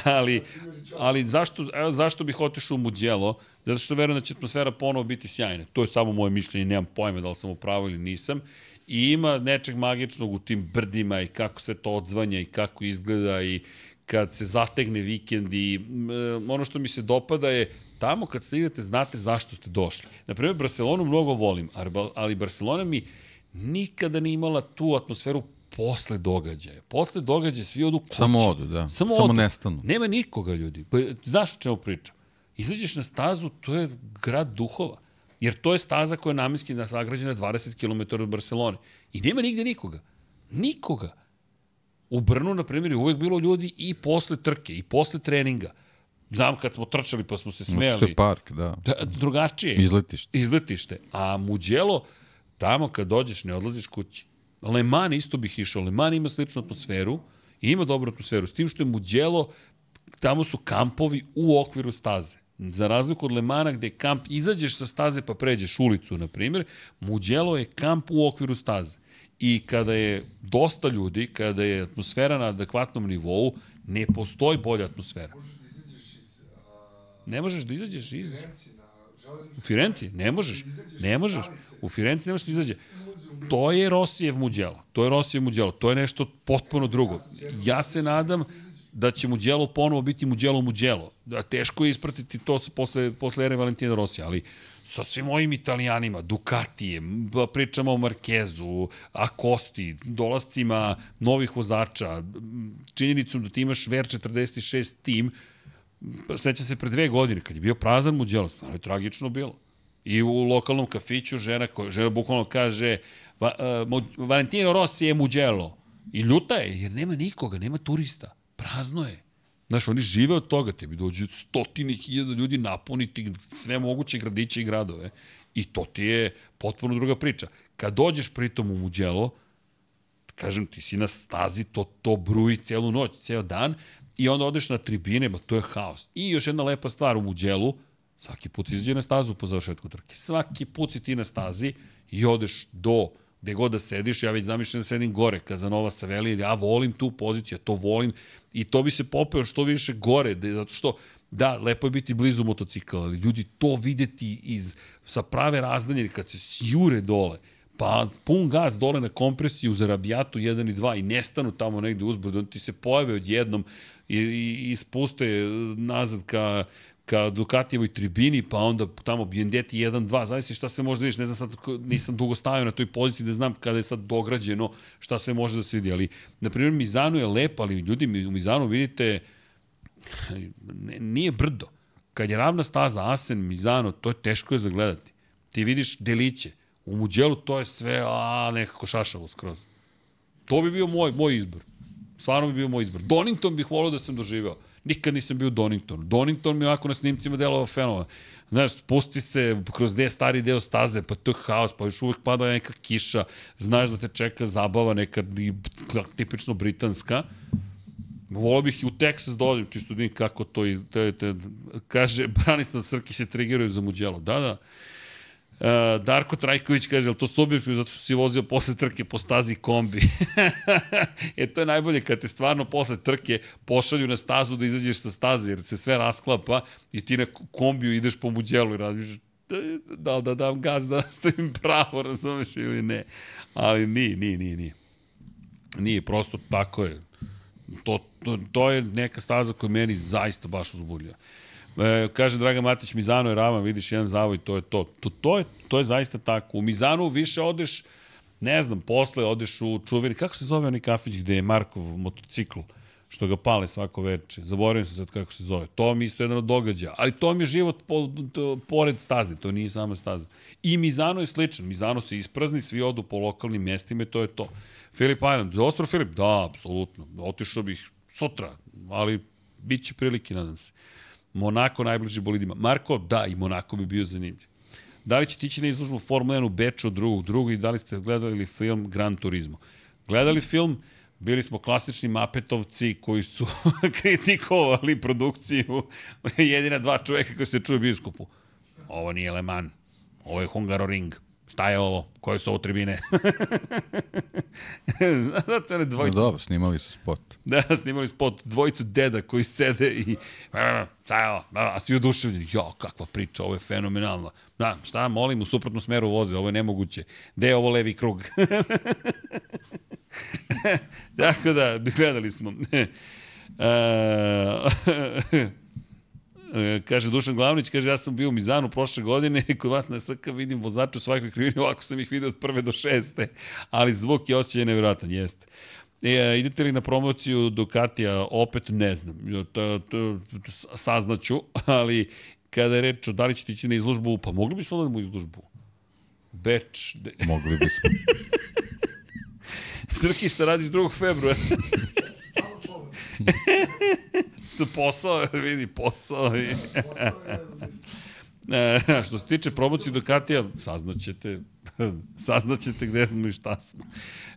ali, ali zašto, zašto bih otišao u Muđelo? Zato što verujem da će atmosfera ponovo biti sjajna. To je samo moje mišljenje, nemam pojma da li sam upravo ili nisam. I ima nečeg magičnog u tim brdima i kako sve to odzvanja i kako izgleda i kad se zategne vikend i ono što mi se dopada je tamo kad stignete znate zašto ste došli. Naprimjer, Barcelonu mnogo volim, ali Barcelona mi nikada nije imala tu atmosferu posle događaja. Posle događaja svi odu kući. Samo odu, da. Samo, Samo odu. nestanu. Nema nikoga, ljudi. Pa, znaš o čemu pričam? Izađeš na stazu, to je grad duhova. Jer to je staza koja je namenski sagrađena 20 km od Barcelone. I nema nigde nikoga. Nikoga. U Brnu, na primjer, je uvek bilo ljudi i posle trke, i posle treninga. Znam kad smo trčali pa smo se smejali. Što je park, da. da drugačije. Izletište. Izletište. A Muđelo, Tamo kad dođeš ne odlaziš kući. Le Mans isto bih išao. Le Mans ima sličnu atmosferu i ima dobru atmosferu. S tim što je Muđelo, tamo su kampovi u okviru staze. Za razliku od Lemana gde kamp izađeš sa staze pa pređeš ulicu, na primjer, Muđelo je kamp u okviru staze. I kada je dosta ljudi, kada je atmosfera na adekvatnom nivou, ne postoji bolja atmosfera. Ne možeš da izađeš iz... U Firenci? Ne možeš. Ne možeš. U Firenci ne možeš da izađe. To je Rosijev muđelo. To je Rosijev muđelo. To je nešto potpuno drugo. Ja se nadam da će Muđelo ponovo biti Muđelo Muđelo. Da, teško je ispratiti to posle, posle ere Valentina Rosija, ali sa svim ovim italijanima, Ducatijem, pričamo o Markezu, Akosti, dolascima novih vozača, činjenicom da ti imaš Ver 46 tim, seća se pre dve godine, kad je bio prazan Muđelo, stvarno je tragično bilo. I u lokalnom kafiću žena, žena bukvalno kaže Va, uh, Valentino Rossi je Muđelo. I ljuta je, jer nema nikoga, nema turista. Prazno je. Znaš, oni žive od toga, tebi dođu stotine hiljada ljudi napuniti sve moguće gradiće i gradove. I to ti je potpuno druga priča. Kad dođeš pritom u Muđelo, kažem ti si na stazi, to, to bruji celu noć, ceo dan, i onda odeš na tribine, ba to je haos. I još jedna lepa stvar u Muđelu, svaki put izađe na stazu po završetku trke. Svaki put si ti na stazi i odeš do gde god da sediš, ja već zamišljam da sedim gore, Kazanova Saveli, ja volim tu poziciju, ja to volim i to bi se popeo što više gore, da, zato što, da, lepo je biti blizu motocikla, ali ljudi to videti iz, sa prave razdanje, kad se sjure dole, pa pun gas dole na kompresiju za rabijatu 1 i 2 i nestanu tamo negde uzbrdo, ti se pojave odjednom i, i, i spuste nazad ka, ka Ducatijevoj tribini, pa onda tamo Bjendeti 1-2, zavisi šta se može da vidiš, ne znam sad, nisam dugo stavio na toj poziciji da znam kada je sad dograđeno šta se može da se vidi, ali, na primjer, Mizanu je lepo, ali ljudi u Mizanu vidite, nije brdo. kad je ravna staza, Asen, Mizano, to je teško je zagledati. Ti vidiš deliće. U Muđelu to je sve, a, nekako šašavo skroz. To bi bio moj, moj izbor. Stvarno bi bio moj izbor. Donington bih volio da sam doživeo. Nikad nisam bio u Doningtonu. Donington mi onako na snimcima delovao fenova. Znaš, spusti se kroz de, stari deo staze, pa to je haos, pa još uvek pada neka kiša, znaš da te čeka zabava neka tipično britanska. Volio bih i u Texas da odim, čisto da kako to i, te, te, kaže, Branislav Srki se triggeruje za muđelo. Da, da. Uh, Darko Trajković kaže, ali to subjektivno zato što si vozio posle trke po stazi kombi. [laughs] e, to je najbolje kad te stvarno posle trke pošalju na stazu da izađeš sa staze, jer se sve rasklapa i ti na kombiju ideš po muđelu i razmišljaš da li da dam gaz da nastavim pravo, razumeš ili ne. Ali nije, nije, nije, nije. Nije, prosto tako je. To, to, to je neka staza koja meni zaista baš uzbudljiva. E, kaže Draga Matić, Mizano je ravan, vidiš jedan zavoj, to je to. To, to, je, to je zaista tako. U Mizanu više odeš, ne znam, posle odeš u čuveni, kako se zove onaj kafić gde je Markov motocikl, što ga pale svako veče. Zaboravim se sad kako se zove. To mi isto jedan od događaja. Ali to mi je život po, to, pored staze, to nije sama staza. I Mizano je sličan. Mizano se isprazni, svi odu po lokalnim mestima i to je to. Filip Island, ostro Filip? Da, apsolutno. Otišao bih sutra, ali bit će prilike, nadam se. Monako najbliži bolidima. Marko, da, i Monako bi bio zanimljiv. Da li ćete ići na izložbu Formula 1 u Beču drugog drugo i da li ste gledali film Gran Turismo? Gledali film, bili smo klasični mapetovci koji su [laughs] kritikovali produkciju [laughs] jedina dva čoveka koji se čuje biskupu. Ovo nije Le Mans, ovo je Hungaroring. Šta je ovo? Koje su ovo tribine? [laughs] Znate one dvojice? No, dobro, snimali su spot. [laughs] Da, snimali spot. Dvojicu deda koji sede i... Šta je ovo? A svi oduševljeni. Jo, kakva priča, ovo je fenomenalno. Da, šta, molim, u suprotnom smeru voze, ovo je nemoguće. Gde je ovo levi krug? [laughs] Tako da, gledali smo. Uh, kaže Dušan Glavnić, kaže ja sam bio u Mizanu prošle godine i kod vas na SK vidim vozača u svakoj krivini, ovako sam ih vidio od prve do šeste, ali zvuk je osjećaj nevjerojatan, jeste. E, idete li na promociju Ducatija? Opet ne znam. To, to, saznaću, ali kada je reč o da li ćete ići na izložbu, pa mogli bismo da u izložbu. Beč. De... [laughs] Mogli bismo. Srki, šta radiš 2. februara? [laughs] [laughs] to posao, vidi, posao. I... [laughs] E, što se tiče promocije Ducatija, saznaćete, [laughs] saznaćete gde smo i šta smo.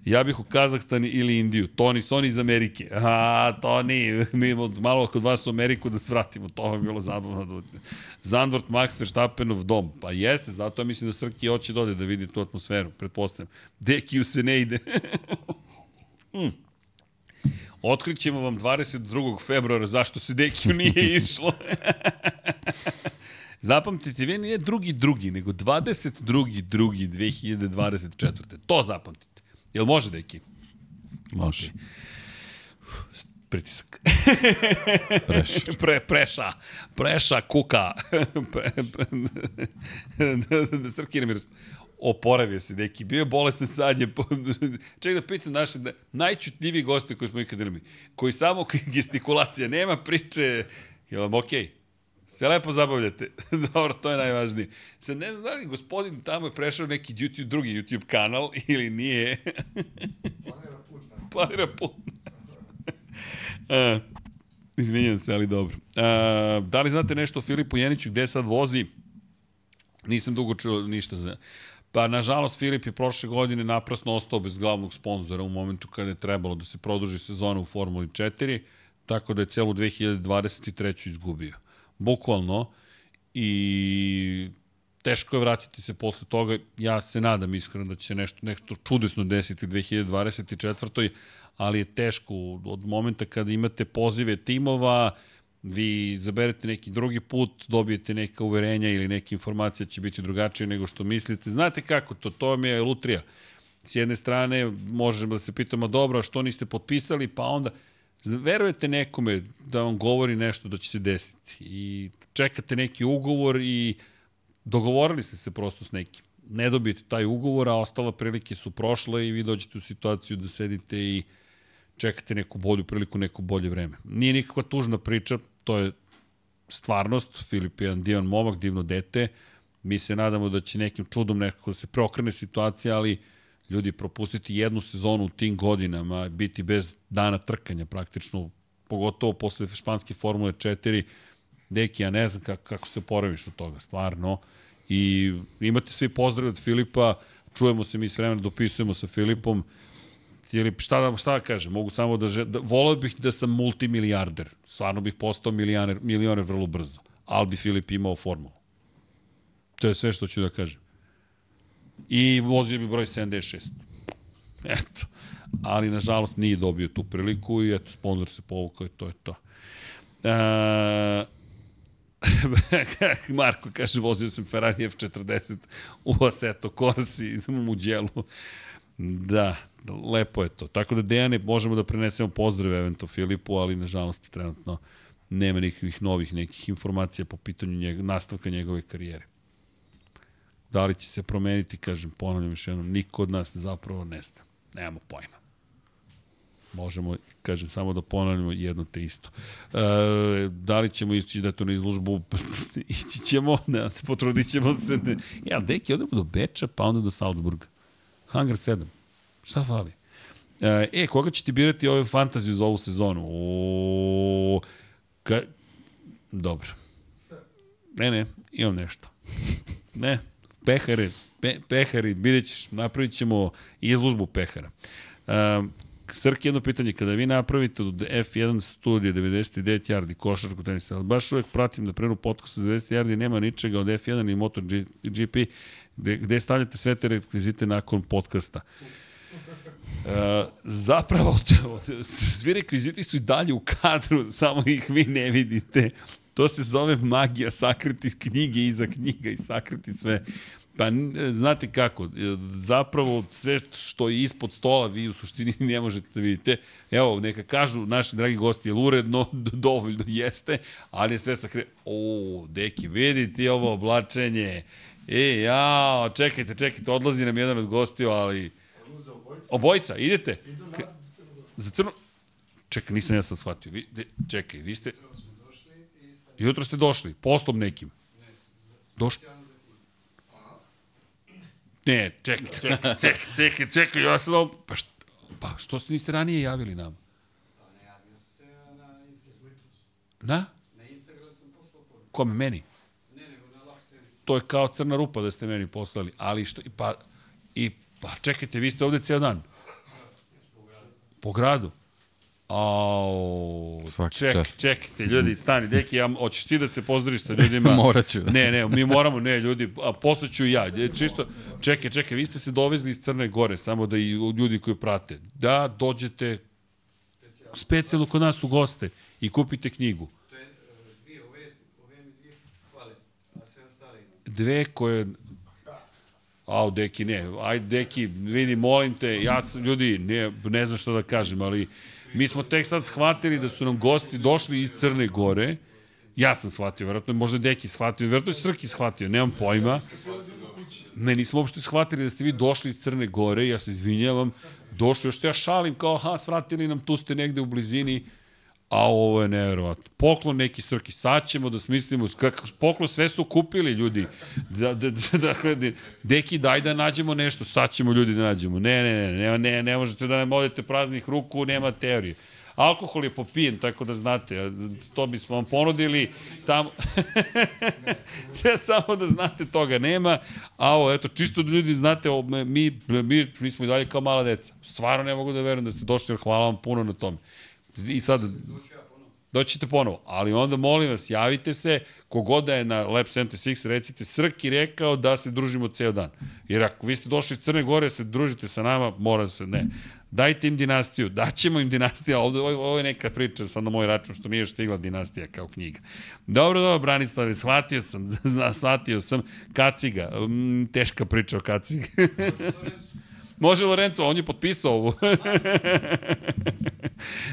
Ja bih u Kazahstan ili Indiju. Toni, Sony iz Amerike. A, Toni, mi malo kod vas u Ameriku da svratimo. To je bilo zabavno. Da... Zandvort, Max Verstappenov dom. Pa jeste, zato mislim da Srki hoće dode da vidi tu atmosferu, pretpostavljam. Dekiju se ne ide. [laughs] hmm. Otkrićemo vam 22. februara zašto se Dekiju nije [laughs] išlo. [laughs] Zapamtite, vi nije drugi drugi, nego 22. drugi 2024. To zapamtite. Jel može, Deki? Može. Pritisak. [laughs] Preša. Pre, preša. Preša, kuka. Pre, pre, da Srki mi oporavio se, neki, bio je bolestan sad je, [laughs] ček da pitam naše, najčutljiviji gosti koji smo ikad imali, koji samo [laughs] gestikulacija, nema priče, je vam okej? Okay? Se lepo zabavljate. [laughs] Dobro, to je najvažnije. Se ne znam da li gospodin tamo je prešao neki YouTube, drugi YouTube kanal ili nije. Planira put nas. Planira put nas. uh, izvinjam se, ali dobro. Uh, da li znate nešto o Filipu Jeniću, gde sad vozi? Nisam dugo čuo ništa. Za... Pa, nažalost, Filip je prošle godine naprasno ostao bez glavnog sponzora u momentu kada je trebalo da se produži sezona u Formuli 4, tako da je celu 2023. izgubio. Bukvalno. I teško je vratiti se posle toga. Ja se nadam iskreno da će nešto, nešto čudesno desiti u 2024. Ali je teško od momenta kada imate pozive timova, vi zaberete neki drugi put, dobijete neka uverenja ili neke informacije će biti drugačije nego što mislite. Znate kako to, to mi je lutrija. S jedne strane možemo da se pitamo, dobro, što niste potpisali, pa onda verujete nekome da vam govori nešto da će se desiti i čekate neki ugovor i dogovorili ste se prosto s nekim. Ne dobijete taj ugovor, a ostale prilike su prošle i vi dođete u situaciju da sedite i čekate neku bolju priliku, neko bolje vreme. Nije nikakva tužna priča, to je stvarnost, Filip je jedan divan momak, divno dete, mi se nadamo da će nekim čudom nekako da se preokrene situacija, ali ljudi propustiti jednu sezonu u tim godinama, biti bez dana trkanja praktično, pogotovo posle španske Formule 4, deki, ja ne znam kako, kako se poraviš od toga, stvarno. I imate svi pozdrav od Filipa, čujemo se mi s vremena, dopisujemo sa Filipom, Filip, šta da, šta da kažem, mogu samo da, da voleo bih da sam multimilijarder, stvarno bih postao milioner, milioner vrlo brzo, ali bi Filip imao formulu. To je sve što ću da kažem. I vozio bi broj 76. Eto. Ali, nažalost, nije dobio tu priliku i eto, sponsor se povukao i to je to. E, [laughs] Marko kaže, vozio sam Ferrari F40 u Assetto Corsi u Muđelu. Da, lepo je to. Tako da, Dejane, možemo da prenesemo pozdrave evento Filipu, ali nažalost trenutno nema nikakvih novih nekih informacija po pitanju njega, nastavka njegove karijere. Da li će se promeniti, kažem, ponavljam još jednom, niko od nas zapravo ne zna. Nemamo pojma. Možemo, kažem, samo da ponavljamo jedno te isto. E, da li ćemo ići da to na izlužbu? [laughs] ići ćemo, ne, potrudit ćemo se. Ne. Ja, deki, odemo do Beča, pa onda do Salzburga. Hangar 7. Šta fali? E, e, koga će ti birati ove fantaziju za ovu sezonu? O, ka... Dobro. Ne, ne, imam nešto. ne, pehare, pe, pehari, vidjet ćeš, napravit ćemo izlužbu pehara. Um, Srk, jedno pitanje, kada vi napravite od F1 studije 99 yardi košarku tenisa, ali baš uvek pratim da prenu podcast 90 yardi nema ničega od F1 ni MotoGP, gde, gde stavljate sve te rekvizite nakon podcasta. Uh, zapravo, [laughs] svi rekviziti su i dalje u kadru, samo ih vi ne vidite. To se zove magija, sakriti knjige iza knjiga i sakriti sve. Pa, znate kako, zapravo sve što je ispod stola vi u suštini [laughs] ne možete da vidite. Evo, neka kažu naši dragi gosti, je uredno, [laughs] dovoljno jeste, ali je sve sakre... O, deki, vidite ovo oblačenje. E, ja, čekajte, čekajte, odlazi nam jedan od gostiju, ali... Obojica, idete? Nazad za crno. Čekaj, nisam ja sad shvatio. Vi, de, čekaj, vi ste... Jutro ste došli, poslom nekim. Došli? Ne, čekaj, čekaj, čekaj, čekaj, čekaj, ja sam ovo... Pa, što, pa što ste niste ranije javili nam? Najavio se na. Na? Na Instagram sam poslao poruku. Kome, meni? Ne, nego na Service. To je kao crna rupa da ste meni poslali, ali što, pa, i, pa čekajte, vi ste ovde ceo dan. Po gradu? Au, Svaki ček, čast. čekajte, ljudi, stani, deki, ja, hoćeš ti da se pozdoriš sa ljudima? [laughs] Morat ću. Ne, ne, mi moramo, ne, ljudi, a posle ću i ja. Je, Čisto, čekaj, čekaj, vi ste se dovezli iz Crne Gore, samo da i ljudi koji prate, da dođete specijalno kod nas u goste i kupite knjigu. To je dvije, ove, ove mi dvije hvale, a sve ostale imam. Dve koje... Au, deki, ne. Ajde, deki, vidi, molim te, ja sam, ljudi, ne, ne znam što da kažem, ali mi smo tek sad shvatili da su nam gosti došli iz Crne Gore. Ja sam shvatio, verovatno možda je Deki shvatio, verovatno je Srki shvatio, nemam pojma. Ne, nismo uopšte shvatili da ste vi došli iz Crne Gore, ja se izvinjavam, došli, još se ja šalim kao, aha, svratili nam, tu ste negde u blizini, a ovo je neverovatno. Poklon neki Srki, sad ćemo da smislimo, kako, poklon sve su kupili ljudi. Da, da, da, [laughs] da, da, deki, daj da nađemo nešto, sad ćemo ljudi da nađemo. Ne, ne, ne, ne, ne, ne možete da ne odete praznih ruku, nema teorije. Alkohol je popijen, tako da znate, to bismo vam ponudili tamo. [laughs] Samo da znate, toga nema. A ovo, eto, čisto da ljudi znate, o, mi, mi, mi smo i dalje kao mala deca. Stvarno ne mogu da verujem da ste došli, hvala vam puno na tome. I sad, doći ćete ponovo. Ali onda molim vas, javite se, kogod da je na Lab 76, recite Srki rekao da se družimo ceo dan. Jer ako vi ste došli iz Crne Gore, se družite sa nama, mora se, ne. Dajte im dinastiju, daćemo im dinastiju, ovde, ovo, ovo je neka priča sad na moj račun, što nije stigla dinastija kao knjiga. Dobro, dobro, Branislave, shvatio sam, zna, shvatio sam, kaciga, mm, teška priča o kaciga. Može Lorenzo, on je potpisao ovo. [laughs]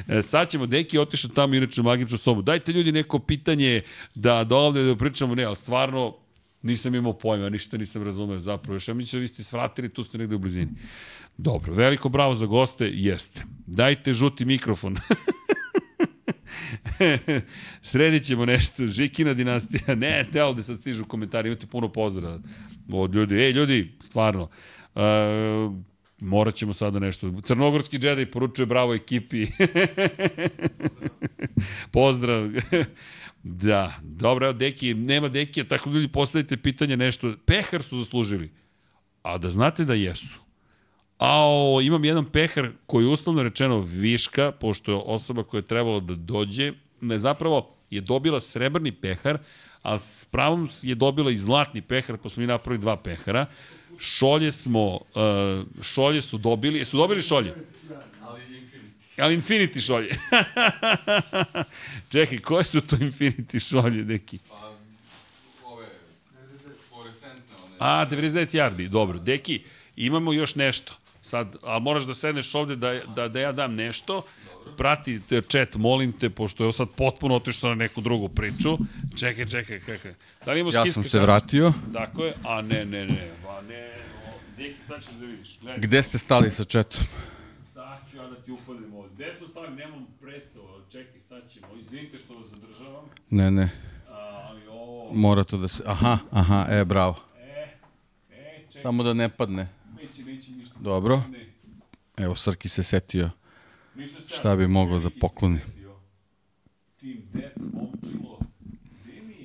E, Sad ćemo, Deki otišao tamo inače u magičnu sobu. Dajte ljudi neko pitanje da, da ovde da pričamo, ne, ali stvarno nisam imao pojma, ništa nisam razumeo zapravo. Još ja mi vi ste svratili, tu ste negde u blizini. Dobro, veliko bravo za goste, jeste. Dajte žuti mikrofon. [laughs] Sredit ćemo nešto, Žikina dinastija, ne, ne, ovde sad stižu komentari, imate puno pozdrava od ljudi. Ej, ljudi, stvarno, uh, morat ćemo sada nešto. Crnogorski džedaj poručuje bravo ekipi. [laughs] Pozdrav. da, dobro, evo Deki, nema Dekija, tako ljudi postavite pitanje nešto. Pehar su zaslužili. A da znate da jesu. Ao, imam jedan pehar koji je uslovno rečeno viška, pošto je osoba koja je trebalo da dođe, ne zapravo je dobila srebrni pehar, a s pravom je dobila i zlatni pehar, pa smo mi napravili dva pehara. Šolje smo, uh, šolje su dobili, jesu dobili šolje? Ali Infinity. Ali Infinity šolje. [laughs] Čekaj, koje su to Infinity šolje, neki? Pa, ove, fluorescentne, one. A, 99 yardi, dobro. Deki, imamo još nešto. Sad, ali moraš da sedneš ovde da, da, da ja dam nešto. Prati te chat, molim te, pošto je sad potpuno otišlo na neku drugu priču. Čekaj, čekaj, čekaj. Da li imamo Ja sam se kamere? vratio. Tako je, a ne, ne, ne, pa ne, o, Deki, sad ćeš da vidiš. Gledaj, Gde ste stali sa četom? sad ću ja da ti upadim ovde. Gde smo stali, nemam predstavu, ali čekaj, sad ćemo. Izvinite što vas zadržavam, Ne, ne. a, ali ovo, Mora to da se... Aha, aha, e, bravo. e, e, čekaj, Samo da ne padne. neće, neće ništa. Dobro. Ne, Evo, Srki se setio. Šta bi mogao da pokloni?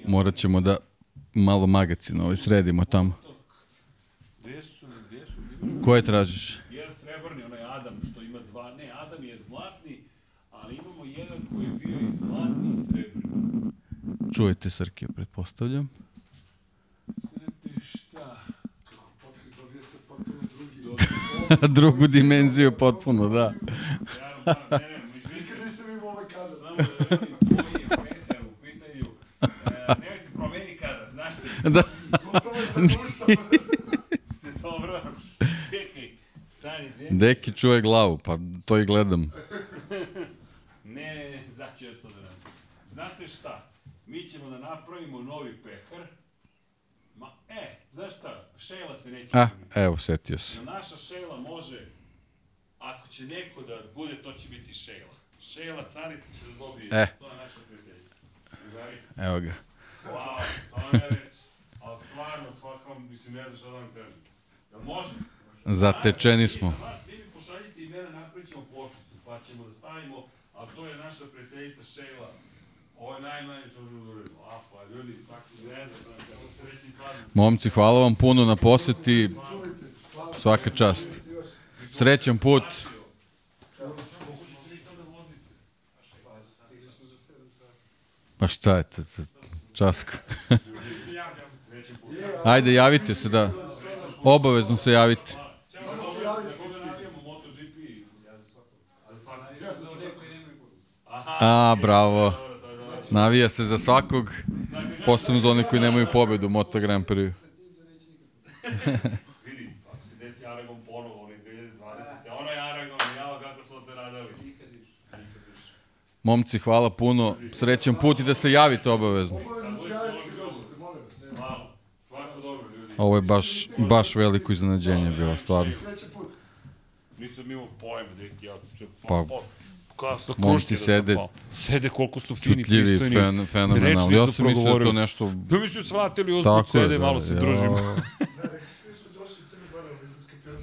Morat ćemo da malo magacin ovaj sredimo tamo. Koje tražiš? Jedan srebrni, onaj Adam, što ima dva, ne, Adam je zlatni, ali imamo jedan koji je bio i zlatni i srebrni. Čujete Srki, pretpostavljam. Znate šta? Podcast dobije se potpuno drugi. [laughs] Drugu dimenziju potpuno, da. Ne, ne, Nikad nisam imao ovaj kadar. Samo da velim koji je Petar u pitanju. E, nemojte promeni kadar, znaš li? da. Gotovo je zapuštao. Se dobro. Čekaj, stani, gde? Deki čuje glavu, pa to i gledam. Ne, ne, ne, ću ja to da radim. Znate šta? Mi ćemo da napravimo novi pehar. Ma, e, znaš šta? Šejla se neće A, evo, setio se. Da naša Šejla može, ako će neko da bude, to će biti Šejla. Šejla Carica će da dobije, E. to je naša prijateljica. Evo ga. Wow, to ne reći. Ali stvarno, svakom, mislim, ne znaš šta da vam kažem. Da može? Zatečeni smo. Za vas, vi mi pošaljite imena, napravit ćemo pločicu, pa ćemo da stavimo, a to je naša prijateljica Šejla. Ovo je najmanje što možemo da uradimo. A, pa ljudi, svaki ne znam, da se reći. Momci, hvala vam puno na poseti. Svaka čast. Srećan put. Pa šta je to? Časko. Ajde, javite se, da. Obavezno se javite. A, bravo. Navija se za svakog, posebno za one koji nemaju pobedu u Moto Grand Prix. [laughs] Vidi, ako se desi Aragon ponovo, onaj 2020. Ono je Aragon, jao kako smo se radali. Nikad više. Nikad više. Momci, hvala puno. Srećan put i da se javite obavezno. Obavezno se javite kad dođete, molim vas. Hvala. Svako dobro, ljudi. Ovo je baš, baš veliko iznenađenje bilo, stvarno. Nisam imao pojma, deki, ja se Pa, pa, pa, ka, sa momci da sede pao. Sede koliko su fini, Čutljivi, pristojni. fen, fenomenalni. Ja sam mislio da to nešto... Da mi su Tako je, sede, da, malo se ja. družimo. Skapirao. [laughs]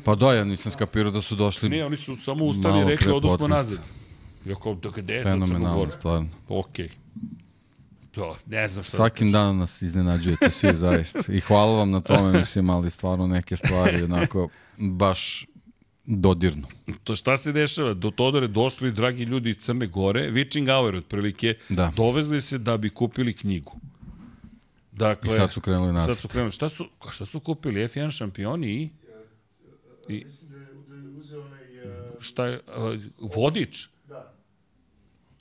Pa da, ja nisam skapirao da su došli Ne, oni su samo ustali i rekli, pre odo smo podcast. nazad. Ja kao, da gde je sad Crnu Goru? stvarno. Okej. To, ne znam šta Svakim danom nas iznenađujete svi, [laughs] zaista. I hvala vam na tome, mislim, ali stvarno neke stvari onako baš dodirno. To šta se dešava? Do Todore došli dragi ljudi iz Crne Gore, Witching Hour otprilike, Da. dovezli se da bi kupili knjigu. I Dakle, sad su krenuli nas. sad su krenuli. Šta su, šta su kupili? F1 šampioni i I- Mislim da je, da je uzeo onaj, šta je, uh, vodič? da. Čini mi se, pošto je...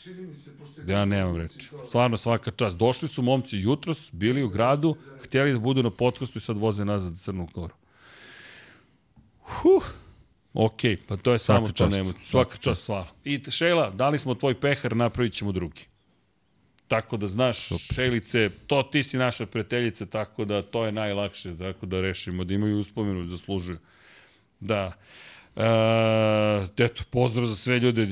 Ja nemam reči. Stvarno svaka čast. Došli su momci jutros, bili u gradu, htjeli da budu na podcastu i sad voze nazad u Crnu Goru. Huh. Ok, pa to je samo čast. nema. Svaka čast, stvarno. I Šejla, dali smo tvoj pehar, napravit ćemo drugi. Tako da znaš, Šejlice, to ti si naša prijateljica, tako da to je najlakše, tako da rešimo, da imaju uspomenu, zaslužuju. Da. Uh, eto, pozdrav za sve ljude,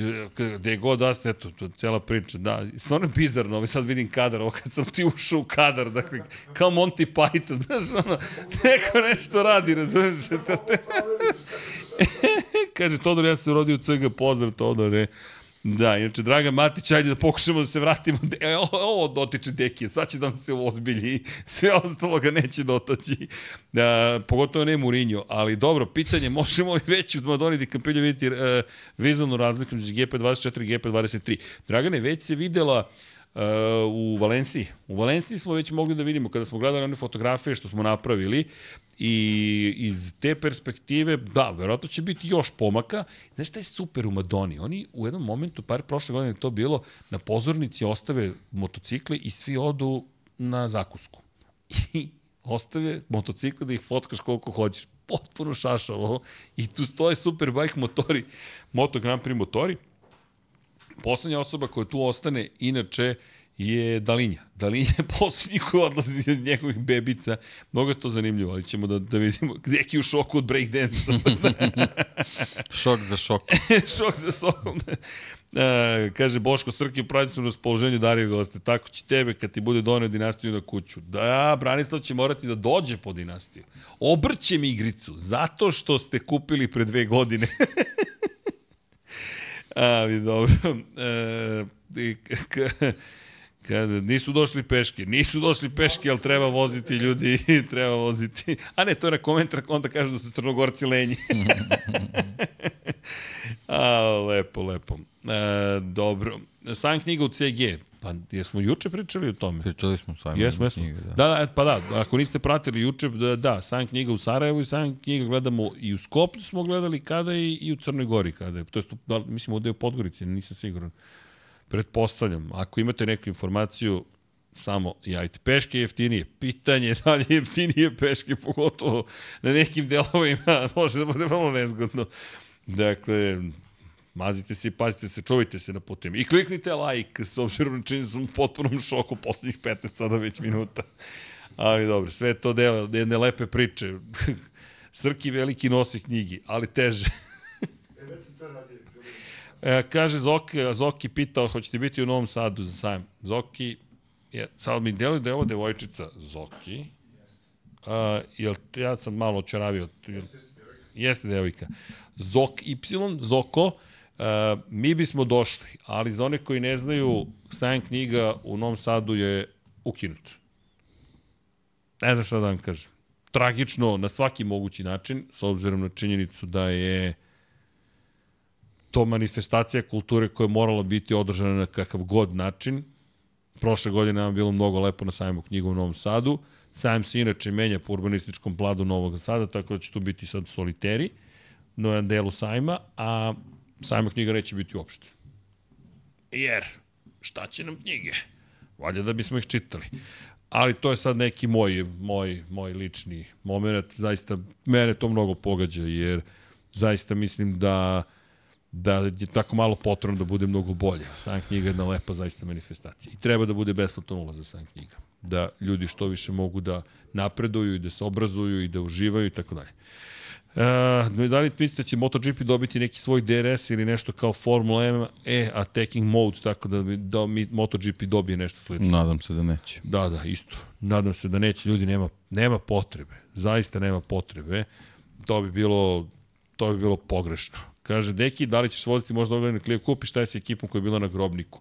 gde god da ste, eto, to je cela priča, da, stvarno je bizarno, ovaj sad vidim kadar, ovo kad sam ti ušao u kadar, dakle, kao Monty Python, [laughs] znaš, ono, neko nešto radi, razumiješ, te... [laughs] Kaže, Todor, ja se rodio u CG, pozdrav, Todore. Da, inače, Draga Matić, ajde da pokušamo da se vratimo. E, ovo dotiče Dekije, sad će da nam se ozbilji, sve ostalo ga neće dotaći. Da, pogotovo ne Mourinho, ali dobro, pitanje, možemo li već u Madoni di Campillo vidjeti uh, vizualnu razliku među GP24 i GP23. Dragane, već se videla Uh, u Valenciji. U Valenciji smo već mogli da vidimo kada smo gledali one fotografije što smo napravili i iz te perspektive, da, verovatno će biti još pomaka. Znaš šta je super u Madoni? Oni u jednom momentu, par prošle godine to bilo, na pozornici ostave motocikle i svi odu na zakusku. [laughs] I ostave motocikle da ih fotkaš koliko hoćeš. Potpuno šašavo. I tu stoje Superbike motori, Moto Grand Prix motori Poslednja osoba koja tu ostane, inače, je Dalinja. Dalinja je poslednji koji odlazi od njegovih bebica. Mnogo je to zanimljivo, ali ćemo da, da vidimo je u šoku od breakdance [laughs] šok za šok. [laughs] šok za šokom. E, kaže Boško Srki u pravičnom raspoloženju Dario goste. Tako će tebe kad ti bude donio dinastiju na kuću. Da, Branislav će morati da dođe po dinastiju. Obrćem igricu, zato što ste kupili pre dve godine. [laughs] Ali dobro. [laughs] E, kada nisu došli peške, nisu došli peške, ali treba voziti ljudi, [laughs] treba voziti. A ne, to je na komentar, onda kažu da su crnogorci lenji. [laughs] A, lepo, lepo. E, dobro. San knjiga u CG. Pa jesmo juče pričali o tome? Pričali smo sajmo jesmo, jesmo. knjige, da. Da, pa da, ako niste pratili juče, da, da, San knjiga u Sarajevu i San knjiga gledamo i u Skoplju smo gledali kada i, i u Crnoj Gori kada je. To je, da, mislim, ovde je u Podgorici, nisam siguran. Pretpostavljam, ako imate neku informaciju, samo jajte. Peške jeftinije. Pitanje da li je jeftinije peške, pogotovo na nekim delovima, [laughs] može da bude vrlo nezgodno. Dakle, Mazite se pazite se, čuvajte se na putem. I kliknite like, s obzirom na čini sam u potpunom šoku poslednjih 15 sada već minuta. Ali dobro, sve to delo, jedne lepe priče. [laughs] Srki veliki nosi knjigi, ali teže. e, već sam to radio. E, kaže Zoki, Zoki pitao, hoćete biti u Novom Sadu za sajam. Zoki, je, sad mi deluje da je ovo devojčica Zoki. A, jel, ja sam malo očaravio. Jeste, jeste devojka. Zok Y, Zoko, Uh, mi bismo došli, ali za one koji ne znaju, sajam knjiga u Novom Sadu je ukinut. Ne znam šta da vam kažem. Tragično na svaki mogući način, s obzirom na činjenicu da je to manifestacija kulture koja je morala biti održana na kakav god način. Prošle godine nam bilo mnogo lepo na sajmu knjiga u Novom Sadu. Sajam se inače menja po urbanističkom pladu Novog Sada, tako da će tu biti sad soliteri na delu sajma, a sajma knjiga neće biti uopšte. Jer, šta će nam knjige? Valjda da bismo ih čitali. Ali to je sad neki moj, moj, moj lični moment. Zaista, mene to mnogo pogađa, jer zaista mislim da da je tako malo potrebno da bude mnogo bolje. San knjiga je jedna lepa zaista manifestacija. I treba da bude besplatno ulaz za san knjiga. Da ljudi što više mogu da napreduju i da se obrazuju i da uživaju i tako dalje. Uh, da li mislite da će MotoGP dobiti neki svoj DRS ili nešto kao Formula M e attacking mode, tako da, da mi MotoGP dobije nešto slično? Nadam se da neće. Da, da, isto. Nadam se da neće. Ljudi, nema, nema potrebe. Zaista nema potrebe. To bi bilo, to bi bilo pogrešno. Kaže, Deki, da li ćeš voziti možda ovaj klije kupi, šta je sa ekipom koja je bila na grobniku?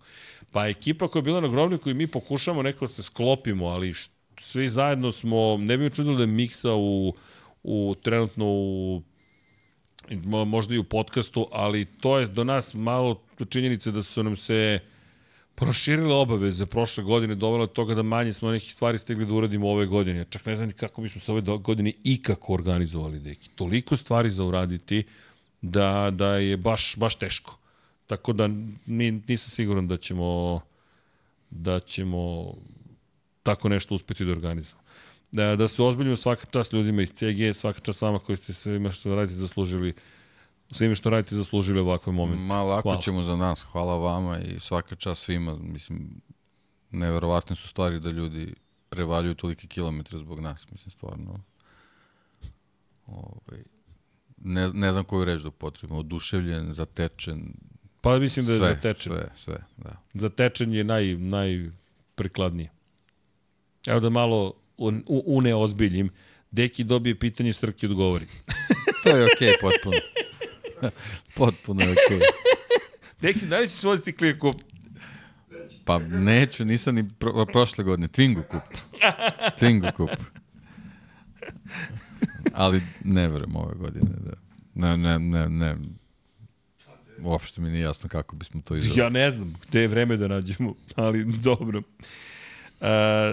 Pa ekipa koja je bila na grobniku i mi pokušamo nekako da se sklopimo, ali št, svi zajedno smo, ne bi mi čudilo da je miksa u u trenutno u možda i u podcastu, ali to je do nas malo činjenice da su nam se proširile obaveze prošle godine, dovelo od toga da manje smo nekih stvari stigli da uradimo ove godine. Čak ne znam ni kako bismo se ove godine ikako organizovali, deki. Toliko stvari za uraditi da, da je baš, baš teško. Tako da ni, nisam siguran da ćemo da ćemo tako nešto uspeti da organizujemo da, da se ozbiljimo svaka čast ljudima iz CG, svaka čast vama koji ste svima što radite zaslužili svime što radite zaslužili ovakve momente. Ma lako hvala. ćemo za nas, hvala vama i svaka čast svima, mislim, neverovatne su stvari da ljudi prevaljuju tolike kilometre zbog nas, mislim, stvarno. Ovaj, ne, ne znam koju reč da upotrebim, oduševljen, zatečen, Pa mislim da je sve, zatečen. sve, sve, da. Zatečen je naj, najprikladnije. Evo da malo un, u- une ozbiljim. Deki dobije pitanje, Srki odgovori. [laughs] To je okej, okay, potpuno. [laughs] potpuno je okej. Okay. Deki, da li ćeš voziti Clio Cup? Pa neću, nisam ni pro, prošle godine. Twingo kup. Twingo kup. Ali ne verujem ove godine. Da. Ne, ne, ne, ne. Uopšte mi nije jasno kako bismo to izveli. Ja ne znam gde je vreme da nađemo, ali dobro. Uh,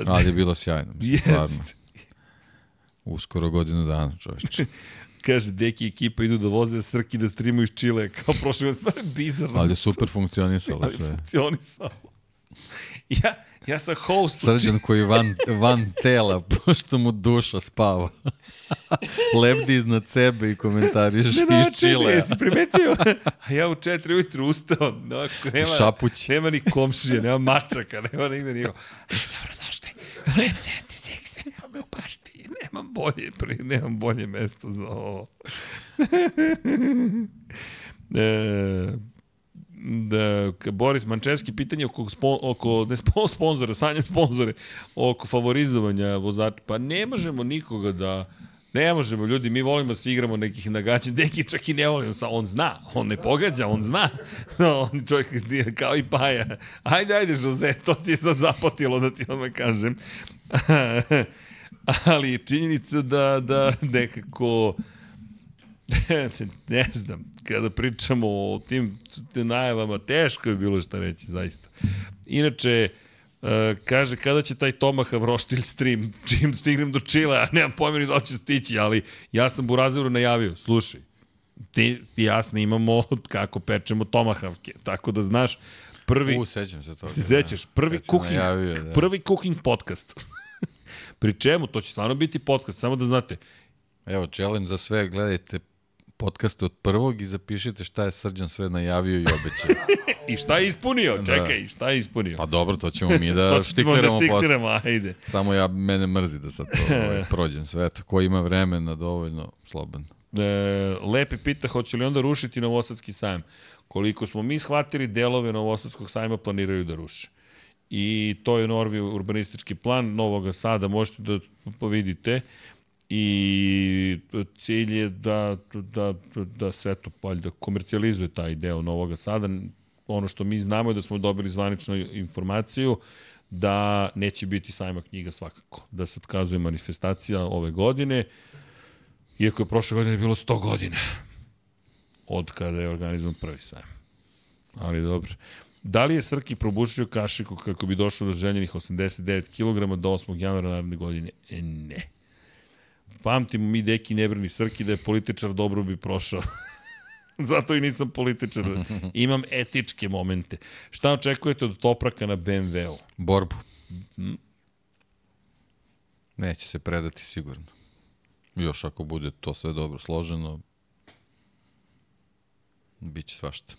Ali je bilo sjajno, mislim, stvarno. Jest. Uskoro godinu dana, čoveče. [laughs] Kaže, Deki ekipa idu da voze Srki da streamuju iz Čile, kao prošle godine. Stvarno je bizarno. Ali je super funkcionisalo ali sve. funkcionisalo. Ja, ja sam host. Srđan koji van, van tela, [laughs] pošto mu duša spava. [laughs] Lebdi iznad sebe i komentariš Ne iz Čile. jesi primetio? [laughs] A ja u četiri ujutru ustao, no, nema, Šapući. nema ni komšije, nema mačaka, nema nigde niko. E, dobro došli, lep 76, evo me u bašti, nemam bolje, pri- nemam bolje mesto za ovo. [laughs] e, da, Boris Mančevski, pitanje oko, spo, oko ne spo, sponzora, sanja sponzore, oko favorizovanja vozača. Pa ne možemo nikoga da... Ne možemo, ljudi, mi volimo da se igramo nekih nagađanja. Neki čak i ne volimo, sa, on zna, on ne pogađa, on zna. No, on čovjek je kao i Paja. Ajde, ajde, Jose, to ti je sad zapotilo da ti odmah kažem. [laughs] Ali je činjenica da, da nekako [laughs] ne znam, kada pričamo o tim najavama, teško je bilo šta reći, zaista. Inače, uh, kaže, kada će taj Tomaha Vroštilj stream, [laughs] čim stignem do Čile, a nemam pojma ni da će stići, ali ja sam Burazeru najavio, slušaj, ti, ti ja snimamo kako pečemo tomahavke, tako da znaš, prvi... U, sećam se toga. Se sećaš, prvi cooking, najavio, da. prvi cooking podcast. [laughs] Pri čemu, to će stvarno biti podcast, samo da znate, Evo, challenge za sve, gledajte podcaste od prvog i zapišite šta je Srđan sve najavio i obećao. [laughs] I šta je ispunio? Čekaj, šta je ispunio? Pa dobro, to ćemo mi da [laughs] to ćemo da posle. štikliramo, ajde. Samo ja, mene mrzi da sad to ovaj, [laughs] prođem sve. Eto, ko ima vremena dovoljno, slobodan. E, Lepi pita, hoće li onda rušiti Novosadski sajam? Koliko smo mi shvatili, delove Novosadskog sajma planiraju da ruše. I to je Norvi urbanistički plan Novog Sada, možete da vidite. I cilj je da, da, da se eto, valjda komercijalizuje taj deo Novog Sada. Ono što mi znamo je da smo dobili zvaničnu informaciju da neće biti sajma knjiga svakako. Da se otkazuje manifestacija ove godine. Iako je prošle godine bilo 100 godina od kada je organizovan prvi sajam. Ali dobro. Da li je Srki probušio kašiku kako bi došao do željenih 89 kg do 8. januara naredne godine? E, ne. Pamtimo mi deki nebrani Srki da je političar dobro bi prošao. [laughs] Zato i nisam političar. [laughs] Imam etičke momente. Šta očekujete od Topraka na BMW-u? Borbu. Neće se predati sigurno. Još ako bude to sve dobro složeno, bit će svašta.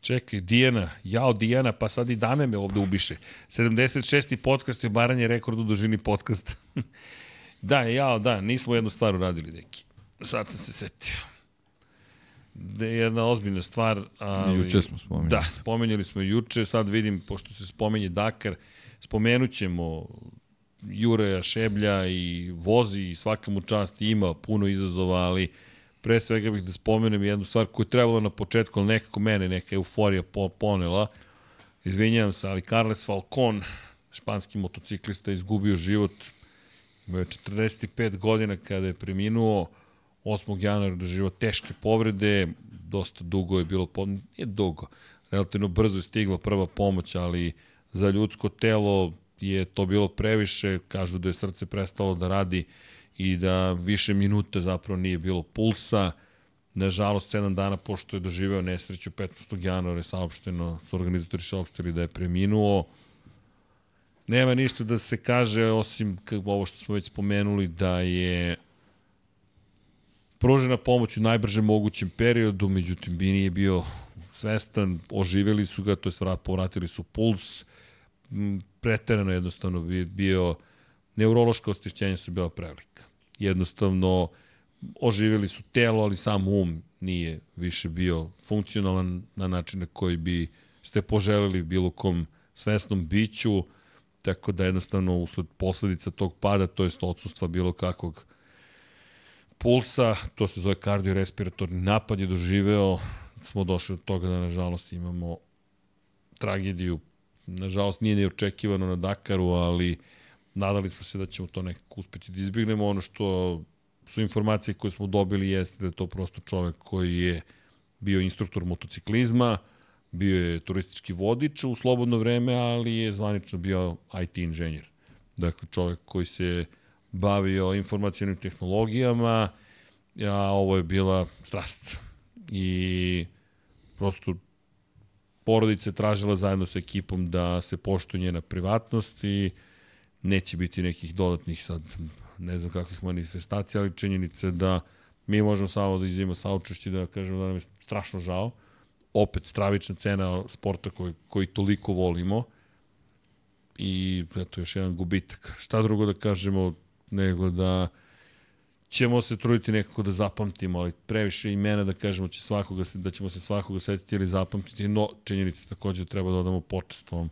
Čekaj, Dijana, jao Dijana, pa sad i dame me ovde ubiše. 76. podcast je obaranje rekord u dužini podcasta. [laughs] da, jao, da, nismo jednu stvar uradili, deki. Sad sam se setio. Da je jedna ozbiljna stvar, ali... Juče smo spomenuli. Da, spomenuli smo juče, sad vidim, pošto se spomenje Dakar, spomenut ćemo Jureja Šeblja i vozi i svaka mu čast ima puno izazova, ali pre svega bih da spomenem jednu stvar koju je trebalo na početku, ali nekako mene neka euforija po, ponela. Izvinjavam se, ali Carles Falcon, španski motociklista, izgubio život. Imao je 45 godina kada je preminuo. 8. januara doživao teške povrede, dosta dugo je bilo, po... nije dugo, relativno brzo je stigla prva pomoć, ali za ljudsko telo je to bilo previše, kažu da je srce prestalo da radi i da više minuta zapravo nije bilo pulsa. Nažalost, 7 dana pošto je doživeo nesreću 15. januara je saopšteno, su organizatori saopštili da je preminuo. Nema ništa da se kaže, osim ovo što smo već spomenuli, da je pružena pomoć u najbržem mogućem periodu, međutim Bini je bio svestan, oživeli su ga, to je povratili su puls, preterano jednostavno bi bio neurološka ostišćenja su bila prevelika. Jednostavno oživjeli su telo, ali sam um nije više bio funkcionalan na način na koji bi ste poželeli bilo kom svesnom biću, tako da jednostavno usled posledica tog pada, to jest odsustva bilo kakvog pulsa, to se zove kardiorespiratorni napad je doživeo, smo došli od toga da nažalost imamo tragediju. Nažalost nije ni očekivano na Dakaru, ali nadali smo se da ćemo to nekako uspeti da izbjegnemo. Ono što su informacije koje smo dobili jeste da je to prosto čovek koji je bio instruktor motociklizma, bio je turistički vodič u slobodno vreme, ali je zvanično bio IT inženjer. Dakle, čovek koji se bavio informacijalnim tehnologijama, a ovo je bila strast. I prosto porodica je tražila zajedno sa ekipom da se poštuje njena privatnost i neće biti nekih dodatnih sad, ne znam kakvih manifestacija, ali činjenice da mi možemo samo da izvimo saučešći da kažemo da nam je strašno žao. Opet stravična cena sporta koji, koji toliko volimo i eto još jedan gubitak. Šta drugo da kažemo nego da ćemo se truditi nekako da zapamtimo, ali previše imena da kažemo će svakoga, da ćemo se svakoga setiti ili zapamtiti, no činjenice takođe treba da odamo počest ovom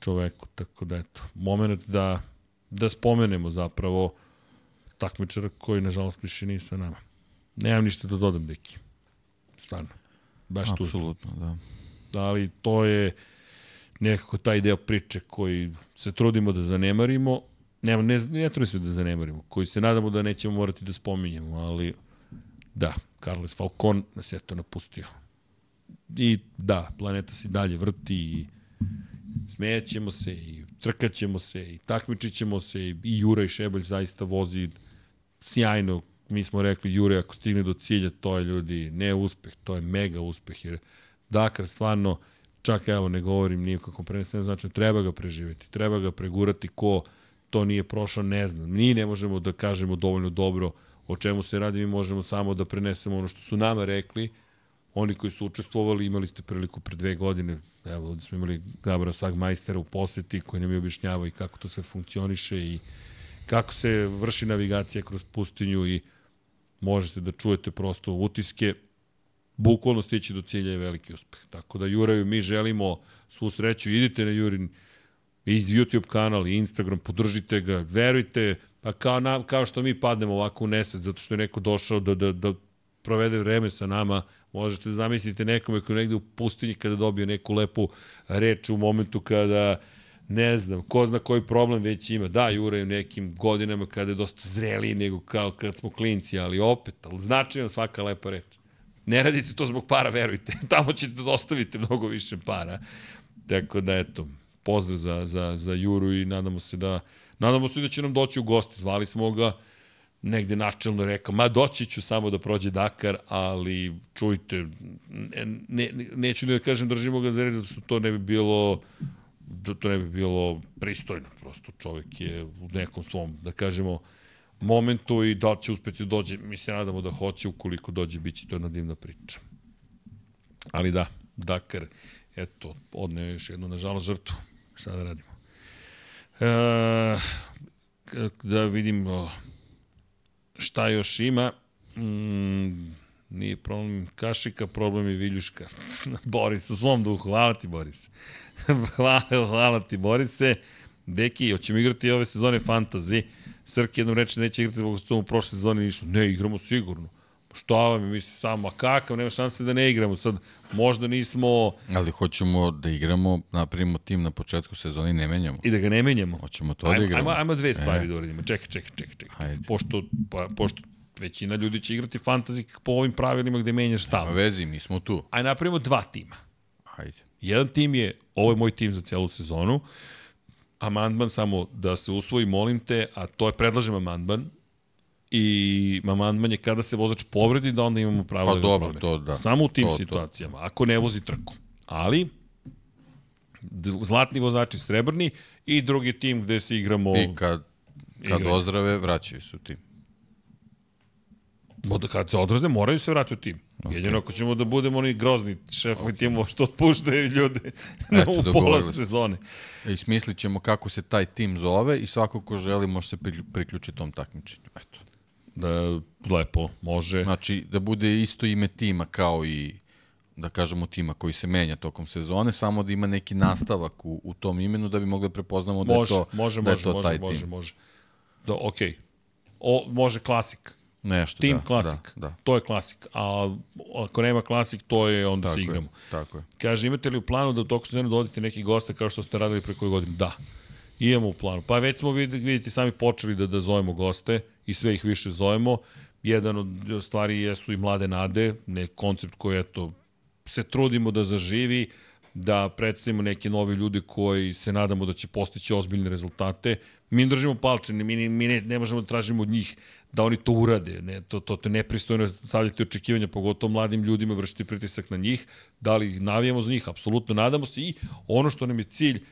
čoveku, tako da eto, moment da, da spomenemo zapravo takmičara koji nažalost više nije sa nama. Nemam ništa da dodam, deki. Stvarno. Baš tu. Apsolutno, da. Ali to je nekako taj deo priče koji se trudimo da zanemarimo, Nema, ne, ne trudi se da zanemarimo, koji se nadamo da nećemo morati da spominjemo, ali da, Carles Falcon nas je to napustio. I da, planeta se dalje vrti i smejaćemo se i trkaćemo se i takmičićemo se i Jura i Šebelj zaista vozi sjajno. Mi smo rekli Jure ako stigne do cilja, to je ljudi ne uspeh, to je mega uspeh jer Dakar stvarno čak evo ne govorim nije kako prenesem znači treba ga preživeti, treba ga pregurati ko to nije prošlo, ne znam. Mi ne možemo da kažemo dovoljno dobro o čemu se radi, mi možemo samo da prenesemo ono što su nama rekli, oni koji su učestvovali, imali ste priliku pre dve godine, evo ovde smo imali Gabra Sagmajstera u poseti koji nam je objašnjavao i kako to sve funkcioniše i kako se vrši navigacija kroz pustinju i možete da čujete prosto utiske, bukvalno stići do cilja je veliki uspeh. Tako da Juraju mi želimo svu sreću, idite na Jurin i YouTube kanal i Instagram, podržite ga, verujte, pa kao, na, kao što mi padnemo ovako u nesvet, zato što je neko došao da, da, da provede vreme sa nama, možete da zamislite nekome koji negde u pustinji kada dobije neku lepu reč u momentu kada ne znam, ko zna koji problem već ima. Da, Jure u nekim godinama kada je dosta zreliji nego kao kad smo klinci, ali opet, ali značajna svaka lepa reč. Ne radite to zbog para, verujte. [laughs] Tamo ćete da ostavite mnogo više para. Tako da, eto, pozdrav za, za, za Juru i nadamo se da nadamo se da će nam doći u goste. Zvali smo ga negde načelno rekao, ma doći ću samo da prođe Dakar, ali čujte, ne, ne, neću ni da kažem držimo ga za reč, zato što to ne bi bilo to ne bi bilo pristojno, prosto čovjek je u nekom svom, da kažemo, momentu i da će uspeti da dođe, mi se nadamo da hoće, ukoliko dođe, bit će to jedna divna priča. Ali da, Dakar, eto, odneo još jednu, nažalost, žrtvu šta da radimo. E, da vidimo šta još ima. Mm, nije problem Kašika, problem je Viljuška. [laughs] Boris, u svom duhu. Hvala ti, Boris. [laughs] hvala, hvala ti, Borise. Deki, hoćemo igrati ove sezone fantasy. Srki jednom reče neće igrati zbog što u prošle sezone ništa. Ne, igramo sigurno. Šta vam je, misli samo, a kakav, nema šanse da ne igramo. Sad, možda nismo... Ali hoćemo da igramo, napravimo tim na početku sezoni i ne menjamo. I da ga ne menjamo. Hoćemo to da ajmo, igramo. Ajmo, ajmo dve stvari e. da uradimo. Čekaj, čekaj, čekaj. čekaj. Hajde. Pošto, pa, pošto većina ljudi će igrati fantasy po ovim pravilima gde menjaš stav. Nema vezi, mi smo tu. Ajde napravimo dva tima. Hajde. Jedan tim je, ovo je moj tim za celu sezonu, amandman samo da se usvoji, molim te, a to je predlažem amandman, i amandman je kada se vozač povredi da onda imamo pravo pa da dobro, promene. to da. Samo u tim to, situacijama, to. ako ne vozi trku. Ali, zlatni vozači srebrni i drugi tim gde se igramo... I kad, kad igranje. ozdrave, vraćaju se u tim. Moda, kad se odrazne, moraju se vratiti u tim. Okay. Jedino ako ćemo da budemo oni grozni šefovi okay. timova što otpuštaju ljude [laughs] Eto, u pola sezone. I smislit ćemo kako se taj tim zove i svako ko želi može se priključiti tom takmičenju. Eto. Da, lepo, može. Znači, da bude isto ime tima kao i da kažemo tima koji se menja tokom sezone, samo da ima neki nastavak u, u tom imenu da bi mogli da prepoznamo da može, je to, može, da je može, to može, taj može, tim. može. Da, okej. O, može klasik. Nešto, Tim da, klasik. Da, da. To je klasik. A ako nema klasik, to je onda Tako se je, igramo. tako je. Kaže, imate li u planu da u toku sezone dovodite neki goste kao što ste radili pre koju godinu? Da. Imamo u planu. Pa već smo, vid- vidite, sami počeli da, da zovemo goste i sve ih više zovemo. Jedan od stvari jesu i mlade nade, ne koncept koji, eto, se trudimo da zaživi, da predstavimo neke nove ljude koji se nadamo da će postići ozbiljne rezultate. Mi im držimo palče, mi, ne- mi ne, ne možemo da tražimo od njih da oni to urade. Ne, to, to, to je nepristojno stavljati očekivanja, pogotovo mladim ljudima, vršiti pritisak na njih. Da li navijamo za njih? Apsolutno nadamo se i ono što nam je cilj,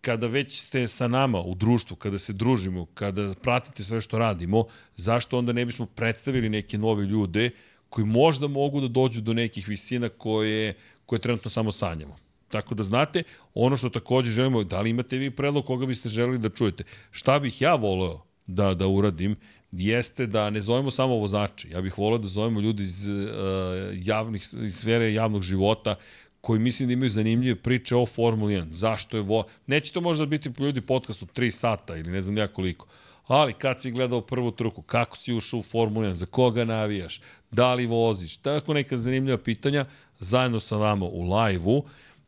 kada već ste sa nama u društvu, kada se družimo, kada pratite sve što radimo, zašto onda ne bismo predstavili neke nove ljude koji možda mogu da dođu do nekih visina koje, koje trenutno samo sanjamo. Tako da znate, ono što takođe želimo, da li imate vi predlog koga biste želeli da čujete? Šta bih ja voleo da, da uradim, jeste da ne zovemo samo vozače. Ja bih voleo da zovemo ljudi iz uh, javnih, iz sfere javnog života, koji mislim da imaju zanimljive priče o Formuli 1. Zašto je vo... Neće to možda biti ljudi podcast od 3 sata ili ne znam ja koliko. Ali kad si gledao prvu truku, kako si ušao u Formulu 1, za koga navijaš, da li voziš, tako neka zanimljiva pitanja, zajedno sa vama u live-u,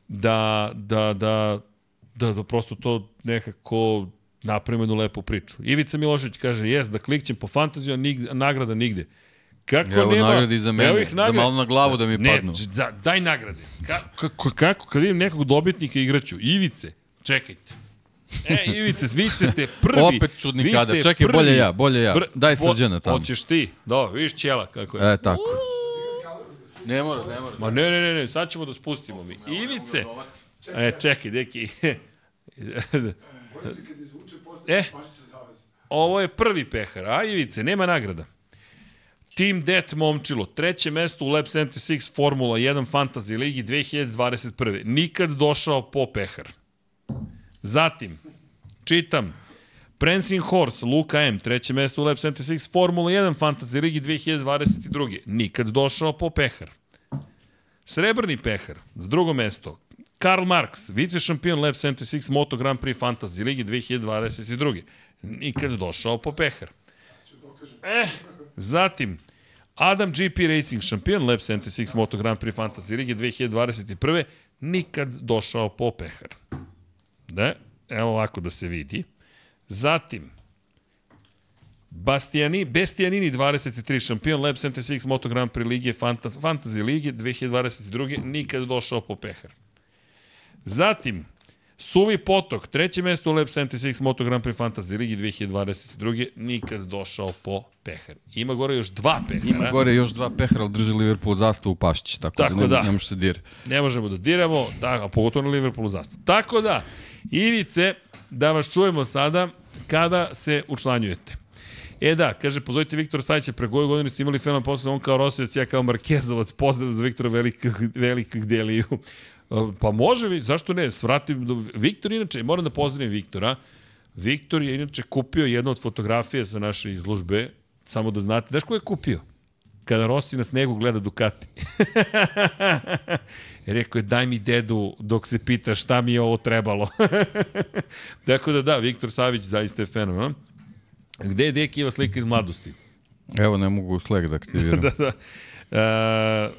da, da, da, da, da prosto to nekako napravimo jednu lepu priču. Ivica Milošević kaže, jes, da klikćem po fantaziju, a, nigde, a nagrada nigde. Kako Evo nema? nagradi za mene, ih za nagrade. malo na glavu da mi ne, padnu. Da, daj nagrade. Ka, kako, kako, kad vidim nekog dobitnika igraću, Ivice, čekajte. E, Ivice, vi ste te prvi. [laughs] Opet čudni ste Čekaj, bolje ja, bolje ja. Daj Bo- Srđana tamo. Hoćeš ti? Da, vidiš ćela kako je. E, tako. Ne mora, ne mora. Ma ne, ne, ne, ne, sad ćemo da spustimo mi. Ivice, e, čekaj, deki. [laughs] E. Ovo je prvi pehar, a Ivice, nema nagrada. Team Det Momčilo, treće mesto u Lab 76 Formula 1 Fantasy Ligi 2021. Nikad došao po pehar. Zatim, čitam, Prancing Horse, Luka M, treće mesto u Lab 76 Formula 1 Fantasy Ligi 2022. Nikad došao po pehar. Srebrni pehar, s drugo mesto, Karl Marx, vice šampion Lab 76 Moto Grand Prix Fantasy Ligi 2022. Nikad došao po pehar. Eh, zatim, Adam GP Racing, šampion Lab 76 Moto Grand Prix Fantasy Ligi 2021. Nikad došao po pehar. Da, evo ovako da se vidi. Zatim, Bastiani, Bestianini 23, šampion Lab 76 Moto Grand Prix Lige, Fantas, Fantasy Lige 2022. Nikad došao po pehar. Zatim, Suvi Potok, treće mesto u Lab 76 Moto Grand Prix Fantasy Ligi 2022. Nikad došao po pehar. Ima gore još dva pehara. Ima gore još dva pehara, ali drži Liverpool zastavu u pašći, tako, Tako da ne, da. ne može se dir. Ne možemo da diramo, da, a pogotovo na Liverpoolu zastav. Tako da, Ivice, da vas čujemo sada kada se učlanjujete. E da, kaže, pozovite Viktora Sajića, pre goju godinu ste imali fenomen posle, on kao Rosijec, ja kao Markezovac, pozdrav za Viktora velikog, velikog deliju. Pa može, zašto ne, svratim do Viktor, inače, moram da pozdravim Viktora. Viktor je inače kupio jednu od fotografija sa naše izložbe, samo da znate, znaš ko je kupio? Kada Rossi na snegu gleda Ducati. [laughs] Rekao je, daj mi dedu dok se pita šta mi je ovo trebalo. [laughs] Tako da da, Viktor Savić zaista je fenomen. Gde je Dekiva slika iz mladosti? Evo, ne mogu Slack da [laughs] aktiviram. da, da. E,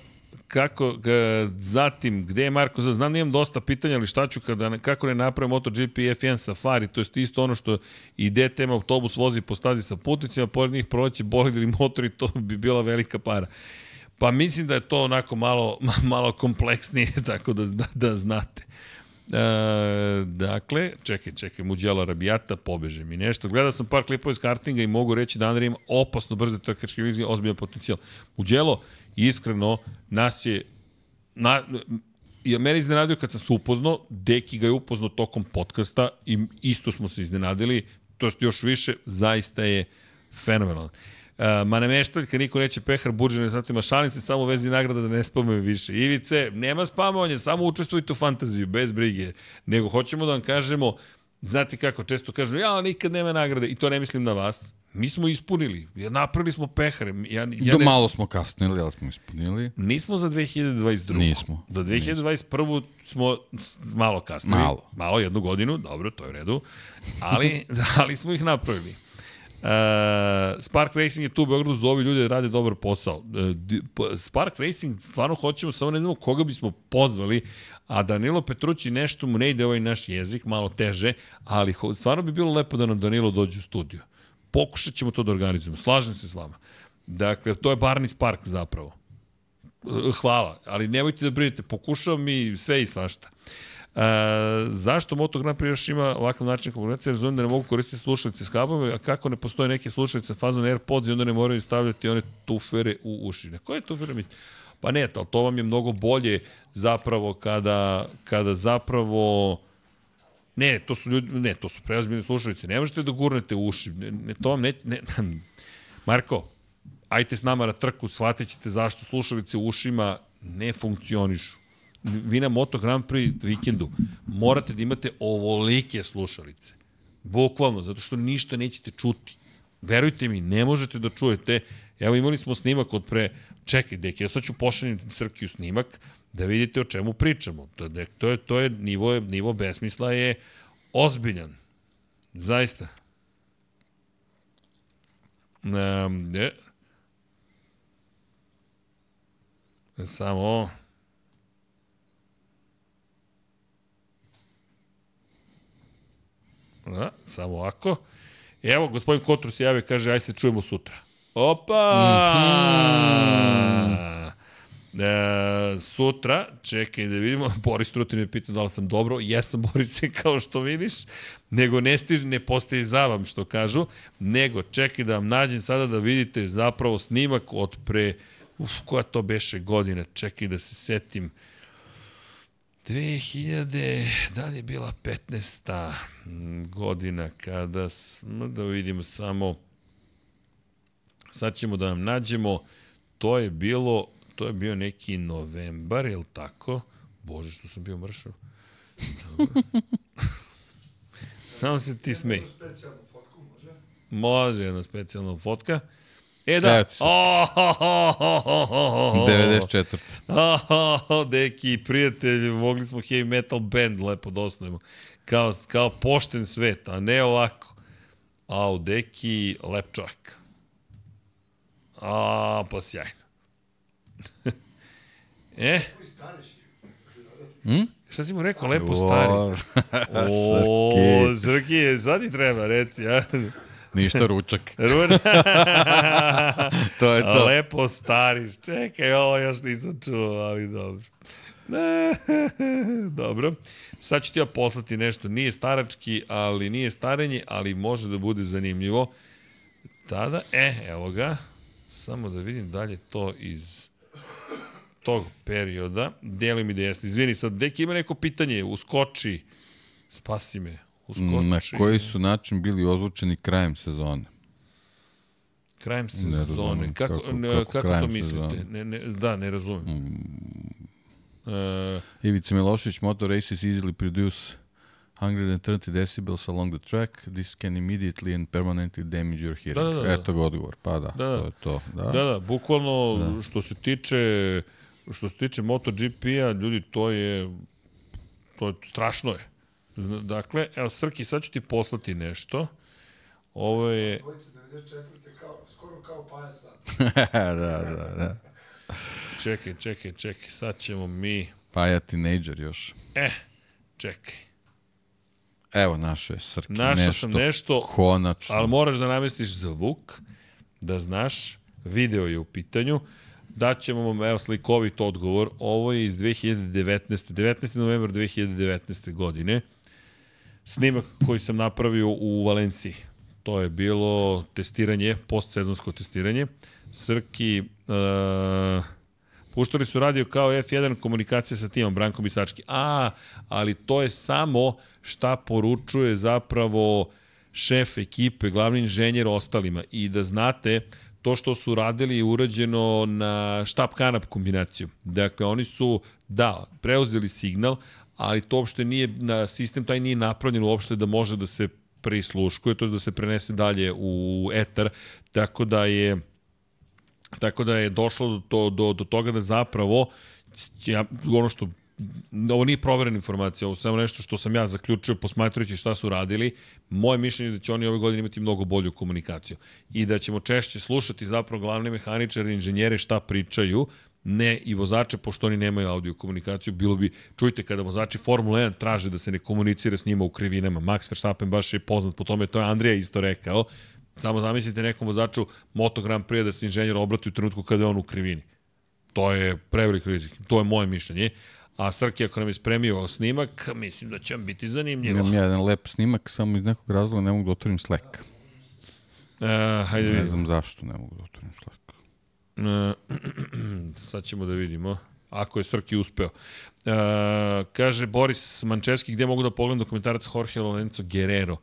kako, e, zatim, gde je Marko? Za- Znam da imam dosta pitanja, ali šta ću kada, kako ne napravim MotoGP F1 Safari, to je isto ono što i DTM autobus vozi po stazi sa putnicima, pored njih proleće bolid ili motor i to bi bila velika para. Pa mislim da je to onako malo, [laughs] malo kompleksnije, [laughs] tako da, da, da znate. E, dakle, čekaj, čekaj, Muđela Rabijata, pobeže mi nešto. Gledao sam par klipova iz kartinga i mogu reći da Andrej ima opasno brze trkačke vizije, ozbiljan potencijal. Muđelo, iskreno, nas je na, ja mene iznenadio kad sam se upoznao, Deki ga je upoznao tokom podcasta i isto smo se iznenadili, to jest još više, zaista je fenomenalan. Uh, ma ne meštaljka, niko neće pehar, budžet, ne znate, šalim se samo vezi nagrada da ne spamujem više. Ivice, nema spamovanja, samo učestvujte u fantaziju, bez brige. Nego hoćemo da vam kažemo, znate kako, često kažu, ja, nikad nema nagrade, i to ne mislim na vas, Mi smo ispunili, napravili smo pehare. Ja, ja Do malo smo kasnili, ali smo ispunili. Nismo za 2022. Nismo. Za 2021. smo malo kasnili. Malo. Malo, jednu godinu, dobro, to je u redu. Ali, [laughs] ali smo ih napravili. Uh, Spark Racing je tu u Beogradu, zovi ljude da rade dobar posao. Uh, Spark Racing stvarno hoćemo, samo ne znamo koga bismo pozvali, a Danilo Petrući nešto mu ne ide ovaj naš jezik, malo teže, ali stvarno bi bilo lepo da nam Danilo dođe u studiju. Pokušat ćemo to da organizujemo, slažem se s vama. Dakle, to je Barney Spark zapravo. Uh, Hvala, ali nemojte da brinete, pokušavam i sve i svašta. E, zašto Moto Grand Prix još ima ovakav način komunikacije? Razumijem da ne mogu koristiti slušalice s kablom, a kako ne postoje neke slušalice fazon AirPods i onda ne moraju stavljati one tufere u uši. Ne, koje tufere misli? Pa ne, to, to vam je mnogo bolje zapravo kada, kada zapravo Ne, to su ljudi, ne, to su preozbiljne slušalice. Ne možete da gurnete u uši. Ne, ne, to vam ne, ne, [laughs] Marko, ajte s nama na trku, shvatit ćete zašto slušalice u ušima ne funkcionišu. Vi na Moto Grand Prix vikendu morate da imate ovolike slušalice. Bukvalno, zato što ništa nećete čuti. Verujte mi, ne možete da čujete. Evo imali smo snimak od pre... Čekaj, deki, ja sad ću pošaljem Srkiju snimak da vidite o čemu pričamo. To, dek, to je, to je nivo, nivo besmisla je ozbiljan. Zaista. Um, ne. Samo. Da, samo ovako. Evo, gospodin Kotru se javi, kaže, aj se čujemo sutra. Opa! Mm -hmm. e, sutra, čekaj da vidimo, [laughs] Boris Trutin me pita da li sam dobro, jesam [laughs] Borise kao što vidiš, nego ne stiže, ne postaje zavam što kažu, nego čekaj da vam nađem sada da vidite zapravo snimak od pre, uf, koja to beše godina, čekaj da se setim, 2000, da li je bila 15. godina kada smo, da vidimo samo, sad ćemo da vam nađemo, to je bilo, to je bio neki novembar, je li tako? Bože, što sam bio mršav. [laughs] Samo se ti smej. Jednu specijalnu fotku može? Može jedna specijalna fotka. E da, ti se. oh, ho, ho, ho, ho, ho, ho. 94. Oh, deki, prijatelji, mogli smo heavy metal band lepo da osnovimo. Kao, kao pošten svet, a ne ovako. Au, deki, lep čovjek. A, pa sjajno. [laughs] e, stariš? šta si mu rekao, lepo stari? [laughs] O, Srki. Sad ti treba, reci, ja. Ništa ručak. [laughs] To je to. Lepo stariš. Čekaj, ovo još nisam čuo, ali dobro. dobro. Sad ću ti ja poslati nešto. Nije starački, ali nije starenje, ali može da bude zanimljivo. Tada, e, evo ga. Samo da vidim dalje to iz tog perioda. Dijeli mi da jeste. Izvini, sad, deki ima neko pitanje. Uskoči. Spasi me. Uskoči. Na koji su način bili ozvučeni krajem sezone? Krajem Ne sezone. razumem kako, kako- kako kako, to mislite? sezone? Ne, ne, da, ne razumem. E, Ivica Milošević, Motor Races easily produce 130 decibels along the track. This can immediately and permanently damage your hearing. Da, da, da. Eto ga odgovor. Pa da, Da, da. to je to. Da. da, da, bukvalno da. što se tiče što se tiče MotoGP-a, ljudi, to je to je strašno je. Dakle, evo Srki, sad ću ti poslati nešto. Ovo je Dvojice 94. kao, skoro kao Paja sad. [laughs] da, da, da. čekaj, čekaj, čekaj, sad ćemo mi Pa ja teenager još. e, čekaj. Evo, našao je Srki Našao nešto. sam nešto, Konačno. ali moraš da namestiš zvuk, da znaš, video je u pitanju, daćemo vam, evo, slikovit odgovor, ovo je iz 2019. 19. novembar 2019. godine, snimak koji sam napravio u Valenciji. To je bilo testiranje, postsezonsko testiranje. Srki, uh, puštali su radio kao F1 komunikacija sa timom Branko Bisački. A, ali to je samo šta poručuje zapravo šef ekipe, glavni inženjer ostalima. I da znate, to što su radili je urađeno na štab kanap kombinaciju. Dakle, oni su, da, preuzeli signal, ali to uopšte nije, na sistem taj nije napravljen uopšte da može da se prisluškuje, to je da se prenese dalje u etar, tako da je tako da je došlo do, do, do, toga da zapravo ja, ono što ovo nije proverena informacija, ovo samo nešto što sam ja zaključio posmatrajući šta su radili. Moje mišljenje je da će oni ove godine imati mnogo bolju komunikaciju i da ćemo češće slušati zapravo glavne mehaničare inženjere šta pričaju, ne i vozače, pošto oni nemaju audio komunikaciju, bilo bi, čujte, kada vozači Formula 1 traže da se ne komunicira s njima u krivinama, Max Verstappen baš je poznat po tome, to je Andrija isto rekao, samo zamislite nekom vozaču Moto Grand Prix da se inženjer obrati u trenutku kada je on u krivini. To je prevelik rizik, to je moje mišljenje. A Srki, ako nam je spremio snimak, mislim da će vam biti zanimljivo. Imam ja jedan lep snimak, samo iz nekog razloga ne mogu da otvorim Slack. E, hajde Ne znam zašto ne mogu da otvorim Slack. E, [clears throat] sad ćemo da vidimo. Ako je Srki uspeo. E, kaže Boris Mančevski, gde mogu da pogledam dokumentarac Jorge Lorenzo Guerrero?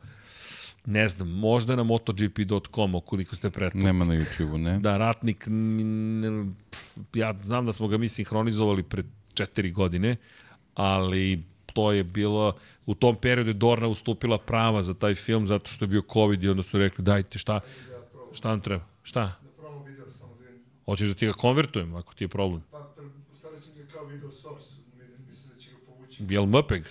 Ne znam, možda na MotoGP.com, ukoliko ste pretplatni. Nema na YouTube-u, ne? Da, ratnik, n- pf, ja znam da smo ga mi sinhronizovali pred četiri godine, ali to je bilo, u tom periodu je Dorna ustupila prava za taj film zato što je bio COVID i onda su rekli dajte šta, šta nam treba, šta? Da da. Hoćeš da ti ga konvertujem ako ti je problem? Pa, sam ga kao video source, mi- mislim da će ga povući. Jel MPEG?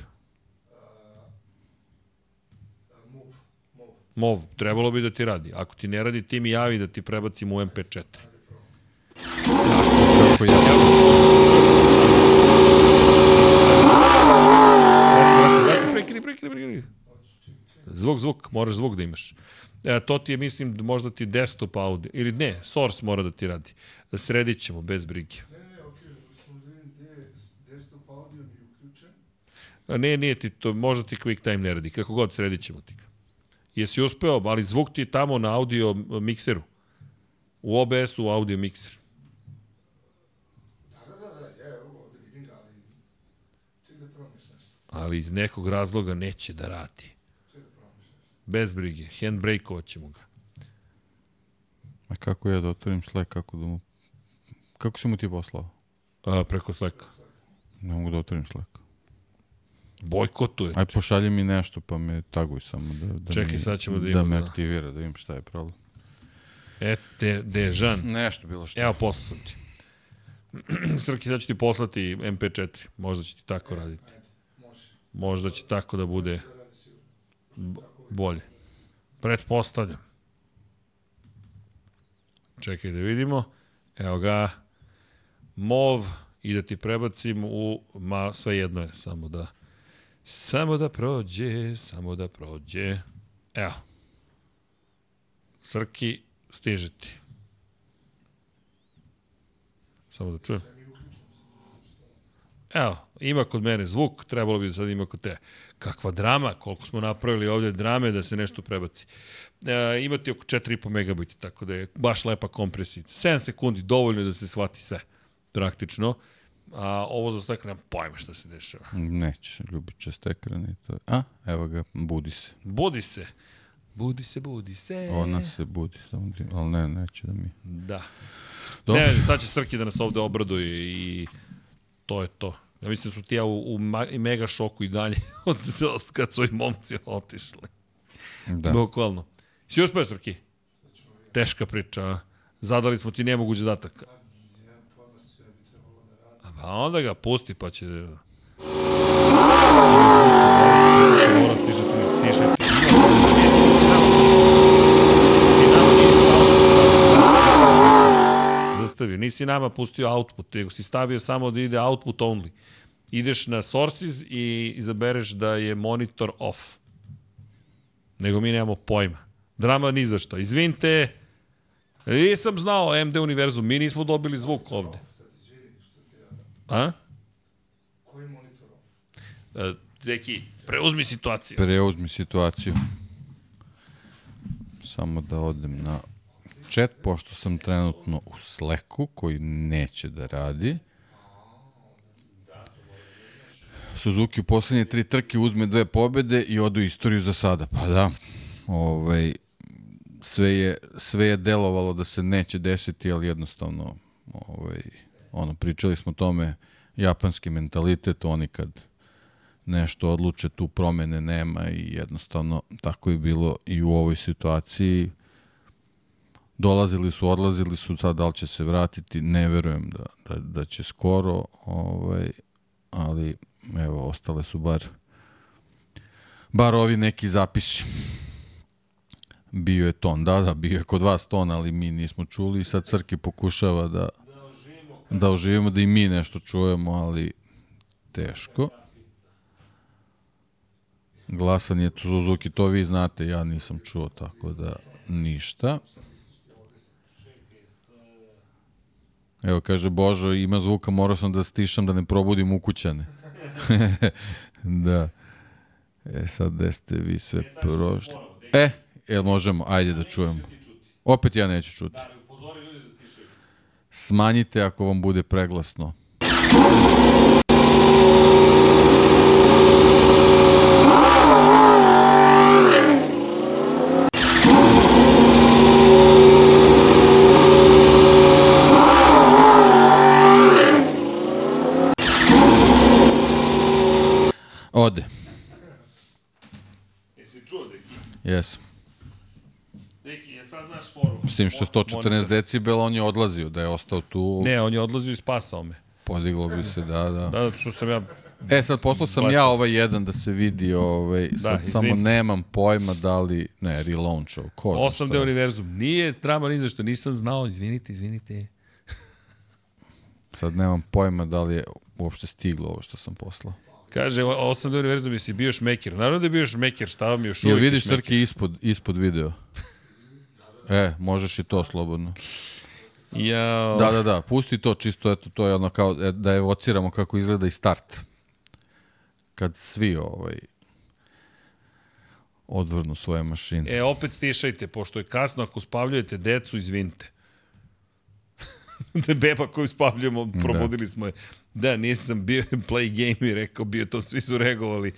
MOV, trebalo bi da ti radi. Ako ti ne radi, ti mi javi da ti prebacim u MP4. Kako ja... Dakle, prekini, prekini, prekini. Zvuk, zvuk, moraš zvuk da imaš. E, to ti je, mislim, možda ti desktop audio, ili ne, source mora da ti radi. Sredit ćemo, bez brige. Ne, ne, okej, okay, samo da vidim gde je desktop audio mi je uključen. A ne, nije ti to, možda ti QuickTime ne radi, kako god sredit ćemo ti ga. Jesi uspeo, ali zvuk ti je tamo na audio mikseru. U OBS-u audio mikser. Ali... Iz nekog razloga neće da radi. Bez brige, handbrakeovat ćemo ga. A kako ja da otvorim Slack, kako da mu... Kako si mu ti poslao? A, preko Slacka. Ne mogu da otvorim Slack. Bojkotuje. Aj pošalji mi nešto pa me taguj samo da, da, Čekaj, mi, sad ćemo da da me da. aktivira, da vidim šta je problem. E, te, Dežan. Nešto bilo što. Evo, poslao sam ti. [clears throat] Srki, sad ću ti poslati MP4. Možda će ti tako raditi. Možda će tako da bude bolje. Pretpostavljam. Čekaj da vidimo. Evo ga. Mov i da ti prebacim u... Ma, sve jedno je, samo da... Samo da prođe, samo da prođe. Evo. Srki, stiže ti. Samo da čujem. Evo, ima kod mene zvuk, trebalo bi da sad ima kod te. Kakva drama, koliko smo napravili ovde drame da se nešto prebaci. E, imati oko 4,5 megabajta, tako da je baš lepa kompresija. 7 sekundi, dovoljno je da se shvati sve, praktično. A ovo za stak nema pojma šta se dešava. Neće, ljubit čest ekran i to. A, evo ga, budi se. Budi se. Budi se, budi se. Ona se budi, samo ti, ali ne, neće da mi... Da. Dobro. Ne, sad će Srki da nas ovde obraduje i to je to. Ja mislim da su ti ja u, u mega šoku i dalje [laughs] od, od kad su i momci otišli. Da. Bukvalno. Si uspeo, Srki? Teška priča, a? Zadali smo ti nemoguć zadatak. Jedan pojma sve bi trebalo da radi. A onda ga pusti, pa će... Mora stižati, stižati. Zastavio. Nisi nama pustio output, nego si stavio samo da ide output only. Ideš na sources i izabereš da je monitor off. Nego mi nemamo pojma. Drama ni za šta. Izvinite, nisam znao MD univerzum, mi nismo dobili zvuk ovde. Sad izvini što ti ja... A? Koji monitor off? E, Deki, preuzmi situaciju. Preuzmi situaciju. Samo da odem na chat, pošto sam trenutno u Slacku, koji neće da radi. Suzuki u poslednje tri trke uzme dve pobede i odu u istoriju za sada. Pa da, ovaj, sve, je, sve je delovalo da se neće desiti, ali jednostavno ovaj, ono, pričali smo o tome, japanski mentalitet, oni kad nešto odluče, tu promene nema i jednostavno tako je bilo i u ovoj situaciji. Dolazili su, odlazili su, sad da li će se vratiti, ne verujem da, da, da će skoro, ovaj, ali evo, ostale su bar bar ovi neki zapisi. Bio je ton, da, da, bio je kod vas ton, ali mi nismo čuli i sad Crki pokušava da da oživimo, da i mi nešto čujemo, ali teško. Glasan je Suzuki, to vi znate, ja nisam čuo, tako da ništa. Evo, kaže Božo, ima zvuka, morao sam da stišam da ne probudim ukućane. [laughs] da. E, sad, gde ste vi sve prošli? E, jel možemo? Ajde da čujemo. Opet ja neću čuti. Smanjite ako vam bude preglasno. Ode. Jesi čuo, Deki? Jes. Deki, znaš foru. S tim što je 114 decibela, on je odlazio, da je ostao tu, Ne, on je odlazio i spasao me. podiglo bi se, da, da. Da, što sam ja... E, sad poslao sam ja ovaj jedan da se vidi, ovaj, sad Da, samo nemam pojma da li, ne, relaunchao, ko zna Osam deo je. univerzum. Nije drama ni zašto, nisam znao. Izvinite, izvinite. Sad nemam pojma da li je uopšte stiglo ovo što sam poslao. Kaže, osam deo univerzum, jesi bio šmeker. Naravno da je bio šmeker, šta vam još uvijek vidiš šmeker. Srki ispod, ispod video? E, možeš i to slobodno. Ja, Da, da, da, pusti to čisto, eto, to je ono kao e, da evociramo kako izgleda i start. Kad svi ovaj odvrnu svoje mašine. E, opet stišajte, pošto je kasno, ako spavljujete decu, izvinite. [laughs] da beba koju spavljamo, probudili smo je. Da, nisam bio [laughs] play game i rekao bio to, svi su reagovali.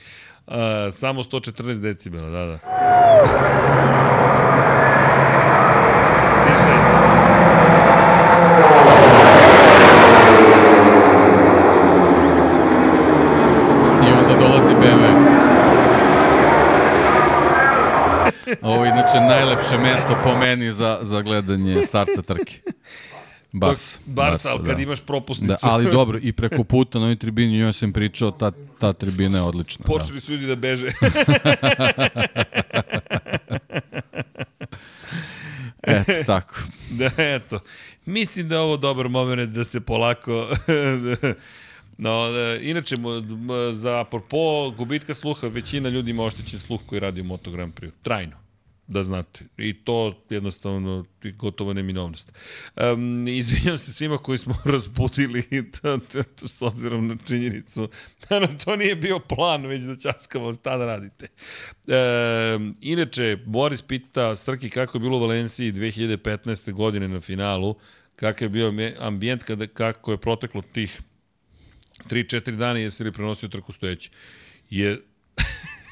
Uh, samo 114 decibela, da, da. Stišajte. I onda dolazi BMW. Ovo je inače najlepše mesto po meni za, za gledanje starta trke. [laughs] Bars. Barsa, ali kad da. imaš propusnicu. Da, ali dobro, i preko puta na ovoj tribini, njoj sam pričao, ta, ta tribina je odlična. Da. Počeli su ljudi da beže. [laughs] Eto, tako. [laughs] Da, eto. Mislim da je ovo dobar moment da se polako... [laughs] No, da, inače, za apropo gubitka sluha, većina ljudi ima oštećen sluh koji radi u Moto Grand Prix. Trajno, da znate. I to jednostavno je gotovo neminovnost. Um, izvinjam se svima koji smo [laughs] razbudili to, to, to, s obzirom na činjenicu [laughs] da nam to nije bio plan, već da časkamo šta da radite. Um, inače, Boris pita Srki kako je bilo u Valenciji 2015. godine na finalu, kakav je bio ambi- ambijent kada, kako je proteklo tih 3-4 dana jesi li prenosio trku stojeći. Je,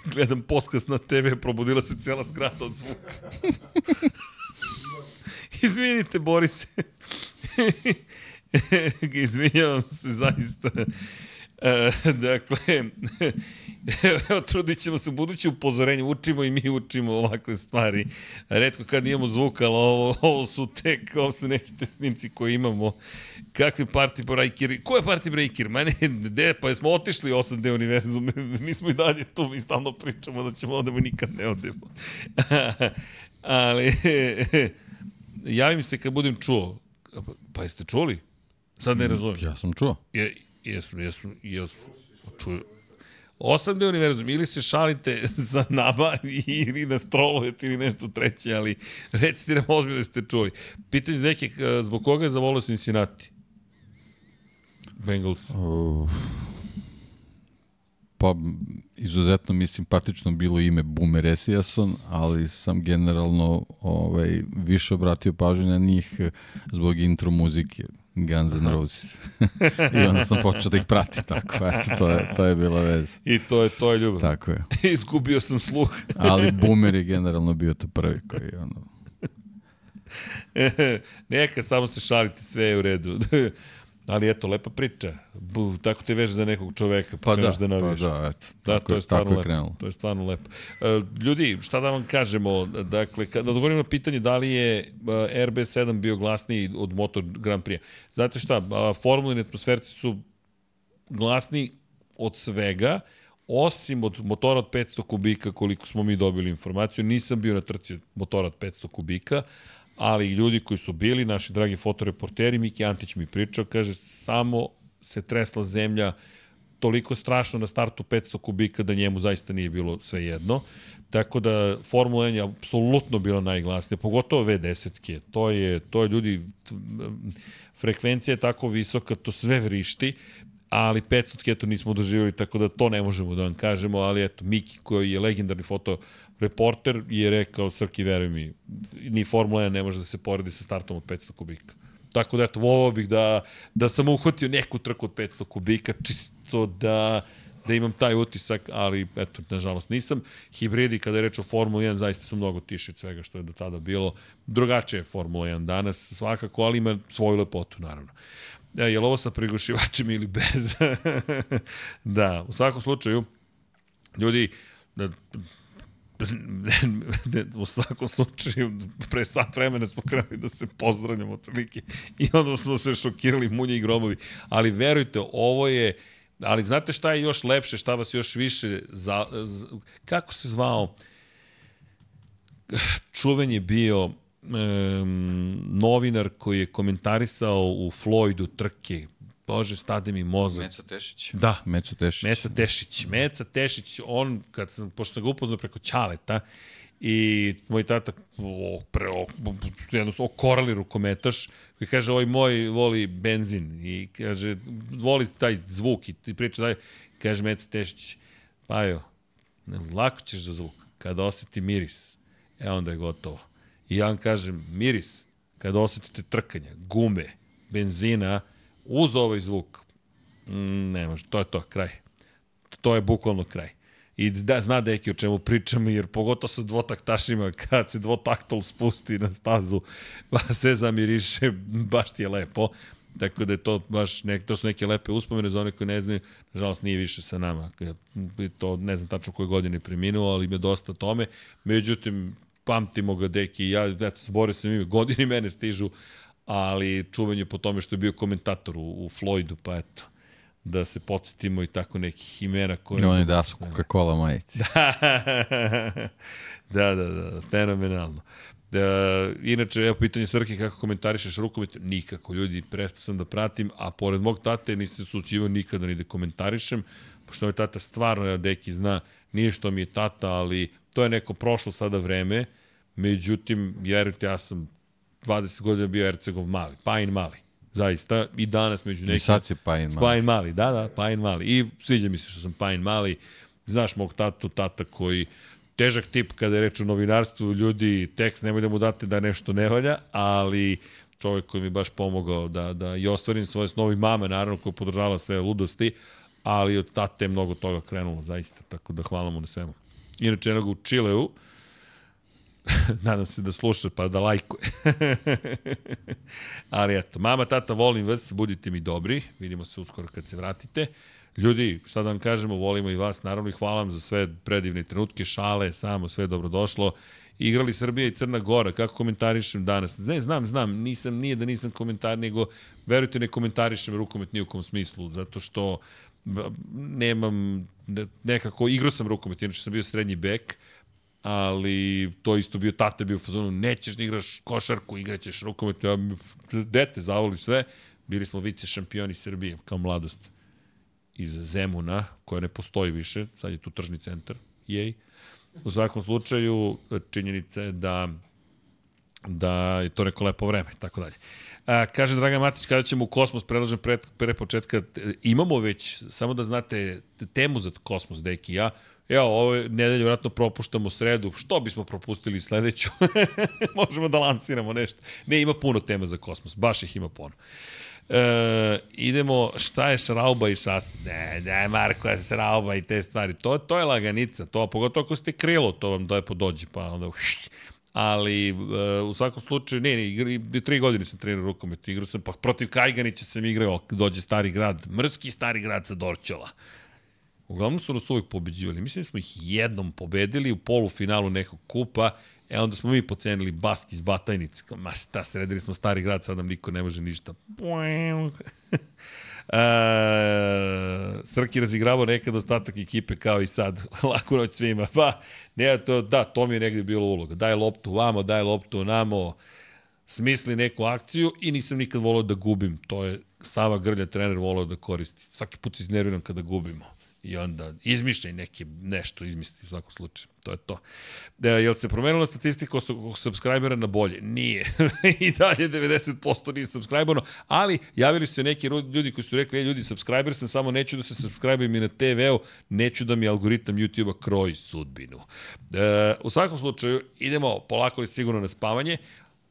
gledam podcast na TV, probudila se cijela zgrada od zvuka. [laughs] Izvinite, Boris. [laughs] Izvinjavam se zaista. E, [laughs] dakle, [laughs] evo, trudit ćemo se buduće upozorenje, učimo i mi učimo ovakve stvari. Redko kad imamo zvuka, ali ovo, [laughs] ovo su tek, ovo su neki te snimci koje imamo. Kakvi party breaker, ko je party breaker? Mene, de, pa smo otišli 8D univerzum, mi smo i dalje tu, mi stalno pričamo da ćemo odemo i nikad ne odemo. ali, javim se kad budem čuo. Pa jeste čuli? Sad ne razumem. Ja sam čuo. Je, jesu, jesu, jesu. Čuju. Osam de univerzum, ili se šalite [laughs] za nama ili nas trolujete ili nešto treće, ali recite nam ozbiljno da ste čuli. Pitanje za nekih, eh, zbog koga je zavolio Cincinnati? Bengals. Uh, pa, izuzetno mi simpatično bilo ime Boomer Esiason, ali sam generalno ovaj, više obratio pažnju na njih zbog intro muzike Guns N' Roses. [laughs] I onda sam počeo da ih pratim tako. Eto, to je, to je bila veza. I to je, to je ljubav. Tako je. [laughs] Izgubio sam sluh. [laughs] Ali Boomer je generalno bio to prvi koji ono... Neka, samo se šalite, sve je u redu. Ali eto, lepa priča. Bu, tako te veš za nekog čoveka, Pa da, kreneš da pa navijaš. da, eto. Da, tako, to je stvarno tako je lepo. krenulo. To je stvarno lepo. E, ljudi, šta da vam kažemo? Dakle, kada odgovorim na pitanje da li je e, RB7 bio glasniji od Moto Grand Prix. Znate šta, formulni atmosferci su glasni od svega, osim od motora od 500 kubika, koliko smo mi dobili informaciju. Nisam bio na trci od motora od 500 kubika, ali ljudi koji su bili, naši dragi fotoreporteri, Miki Antić mi pričao, kaže, samo se tresla zemlja toliko strašno na startu 500 kubika da njemu zaista nije bilo sve jedno. Tako da Formula 1 je apsolutno bila najglasnija, pogotovo V10-ke. To je, to je ljudi, frekvencija je tako visoka, to sve vrišti, ali 500 eto nismo doživjeli, tako da to ne možemo da vam kažemo, ali eto, Miki koji je legendarni fotoreporter je rekao, Srki, veruj mi, ni Formula 1 ne može da se poredi sa startom od 500 kubika. Tako da, eto, volao bih da, da sam uhvatio neku trku od 500 kubika, čisto da, da imam taj utisak, ali, eto, nažalost nisam. Hibridi, kada je reč o Formula 1, zaista su mnogo tiši od svega što je do tada bilo. Drugačije je Formula 1 danas, svakako, ali ima svoju lepotu, naravno. E, je li ovo sa prigušivačem ili bez? [laughs] da, u svakom slučaju, ljudi, da, [laughs] u svakom slučaju, pre sat vremena smo krenuli da se pozdravljamo otprilike. I onda smo se šokirali munje i grobovi. Ali verujte, ovo je, ali znate šta je još lepše, šta vas još više, za, za kako se zvao, čuven je bio um, novinar koji je komentarisao u Floydu trke, Bože, stade mi mozak. Meca Tešić. Da, Meca Tešić. Meca Tešić. Meca Tešić, on, kad sam, pošto sam ga upoznao preko Ćaleta, i moj tata o, pre, o, jednostavno okorali rukometaš koji kaže ovaj moj voli benzin i kaže voli taj zvuk i ti priča dalje kaže Meca Tešić pa jo lako ćeš za zvuk kada oseti miris e onda je gotovo i ja vam kažem miris kada osetite trkanja gume benzina uz ovaj zvuk mm, ne može to je to kraj to je bukvalno kraj I da, zna deki o čemu pričamo, jer pogotovo sa dvotaktašima, kad se dvotaktol spusti na stazu, pa sve zamiriše, baš ti je lepo. Tako da je to baš, nek, to su neke lepe uspomene za one koji ne znaju, nažalost nije više sa nama. To ne znam tačno koje godine je preminuo, ali ima dosta tome. Međutim, pamtimo ga deki, ja, eto, zbore se [laughs] mi, godine mene stižu, ali čuvan je po tome što je bio komentator u, u Floydu, pa eto da se podsjetimo i tako nekih imena koje... On je da su Coca-Cola majici. [laughs] da, da, da, fenomenalno. Da, inače, evo pitanje Srke, kako komentarišeš rukomet? Nikako, ljudi, prestao sam da pratim, a pored mog tate nisam se učivao nikada ni da komentarišem, pošto moj tata stvarno, ja deki zna, nije što mi je tata, ali to je neko prošlo sada vreme, međutim, vjerujte, ja sam 20 godina bio Ercegov mali, Pajin mali zaista, i danas među nekim... I sad si Pajin mali. Pajin mali, da, da, Pajin mali. I sviđa mi se što sam Pajin mali. Znaš mog tatu, tata koji težak tip kada je reč o novinarstvu, ljudi, tekst nemoj da mu date da nešto ne valja, ali čovjek koji mi baš pomogao da, da i ostvarim svoje snovi mame, naravno, koja podržala sve ludosti, ali od tate je mnogo toga krenulo, zaista, tako da hvala mu na svemu. Inače, jednog u Čileu, [laughs] nadam se da sluša pa da lajkuje. [laughs] Ali eto, mama, tata, volim vas, budite mi dobri, vidimo se uskoro kad se vratite. Ljudi, šta da vam kažemo, volimo i vas, naravno i hvala vam za sve predivne trenutke, šale, samo sve dobrodošlo. Igrali Srbija i Crna Gora, kako komentarišem danas? Ne, znam, znam, nisam, nije da nisam komentar, nego verujte ne komentarišem rukomet ni u kom smislu, zato što nemam, nekako, igrao sam rukomet, inače sam bio srednji bek, ali to isto bio tata bio u fazonu, nećeš da igraš košarku, igraćeš rukomet, ja, dete, zavoliš sve. Bili smo vice šampioni Srbije kao mladost iz Zemuna, koja ne postoji više, sad je tu tržni centar, jej. U svakom slučaju, činjenica je da da je to neko lepo vreme, tako dalje. A, kaže Dragan Matić, kada ćemo u kosmos, predlažem pre, pre početka, imamo već, samo da znate, temu za kosmos, deki ja, Evo, ovo nedelje vratno propuštamo sredu. Što bismo propustili sledeću? [laughs] Možemo da lansiramo nešto. Ne, ima puno tema za kosmos. Baš ih ima puno. E, idemo, šta je šrauba i šas? Ne, ne, Marko, šrauba i te stvari. To, to je laganica. To, pogotovo ako ste krilo, to vam lepo dođe. Pa onda, ali uh, u svakom slučaju, ne, ne, igra, tri godine sam trenirao rukomet, igrao sam, pa protiv Kajganića sam igrao, dođe stari grad, mrski stari grad sa Dorčela. Uglavnom su nas uvijek pobeđivali. Mislim da smo ih jednom pobedili u polufinalu nekog kupa, e onda smo mi pocenili Bask iz Batajnice. Ma šta, sredili smo stari grad, sad nam niko ne može ništa. [laughs] E, Srki razigravao nekad ostatak ekipe kao i sad. [laughs] Lako noć svima. Pa, ne, to, da, to mi je negde bilo uloga. Daj loptu vamo, daj loptu namo, smisli neku akciju i nisam nikad volao da gubim. To je Sava Grlja, trener, volao da koristi. Svaki put se iznerviram kada gubimo i onda izmišljaj neke, nešto izmisli u svakom slučaju. To je to. Da, jel se promenila statistika oko subscribera na bolje? Nije. [laughs] I dalje 90% nije subscriberno, ali javili su neki ljudi koji su rekli, ljudi, subscriber sam, samo neću da se subscribe i na TV-u, neću da mi algoritam YouTube-a kroji sudbinu. E, u svakom slučaju, idemo polako li sigurno na spavanje.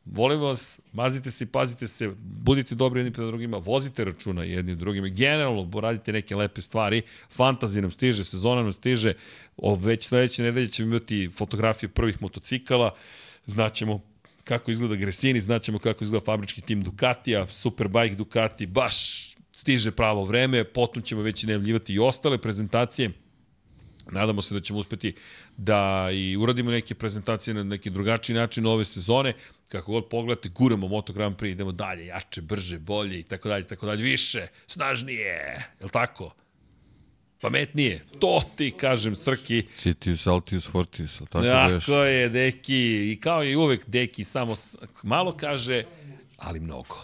Volim vas, mazite se i pazite se, budite dobri jedni pred drugima, vozite računa jedni drugima, generalno radite neke lepe stvari, fantazi nam stiže, sezona nam stiže, o, već sledeće nedelje ćemo imati fotografije prvih motocikala, znaćemo kako izgleda Gresini, znaćemo kako izgleda fabrički tim Ducatija, Superbike Ducati, baš stiže pravo vreme, potom ćemo već najavljivati i ostale prezentacije, Nadamo se da ćemo uspeti da i uradimo neke prezentacije na neki drugačiji način ove sezone. Kako god pogledate, guramo Moto Grand Prix, idemo dalje, jače, brže, bolje i tako dalje, tako dalje, više, snažnije, je li tako? Pametnije. To ti kažem, Srki. Citius, Altius, Fortius, ali tako Tako veš. je, Deki. I kao i uvek, Deki samo malo kaže, ali mnogo.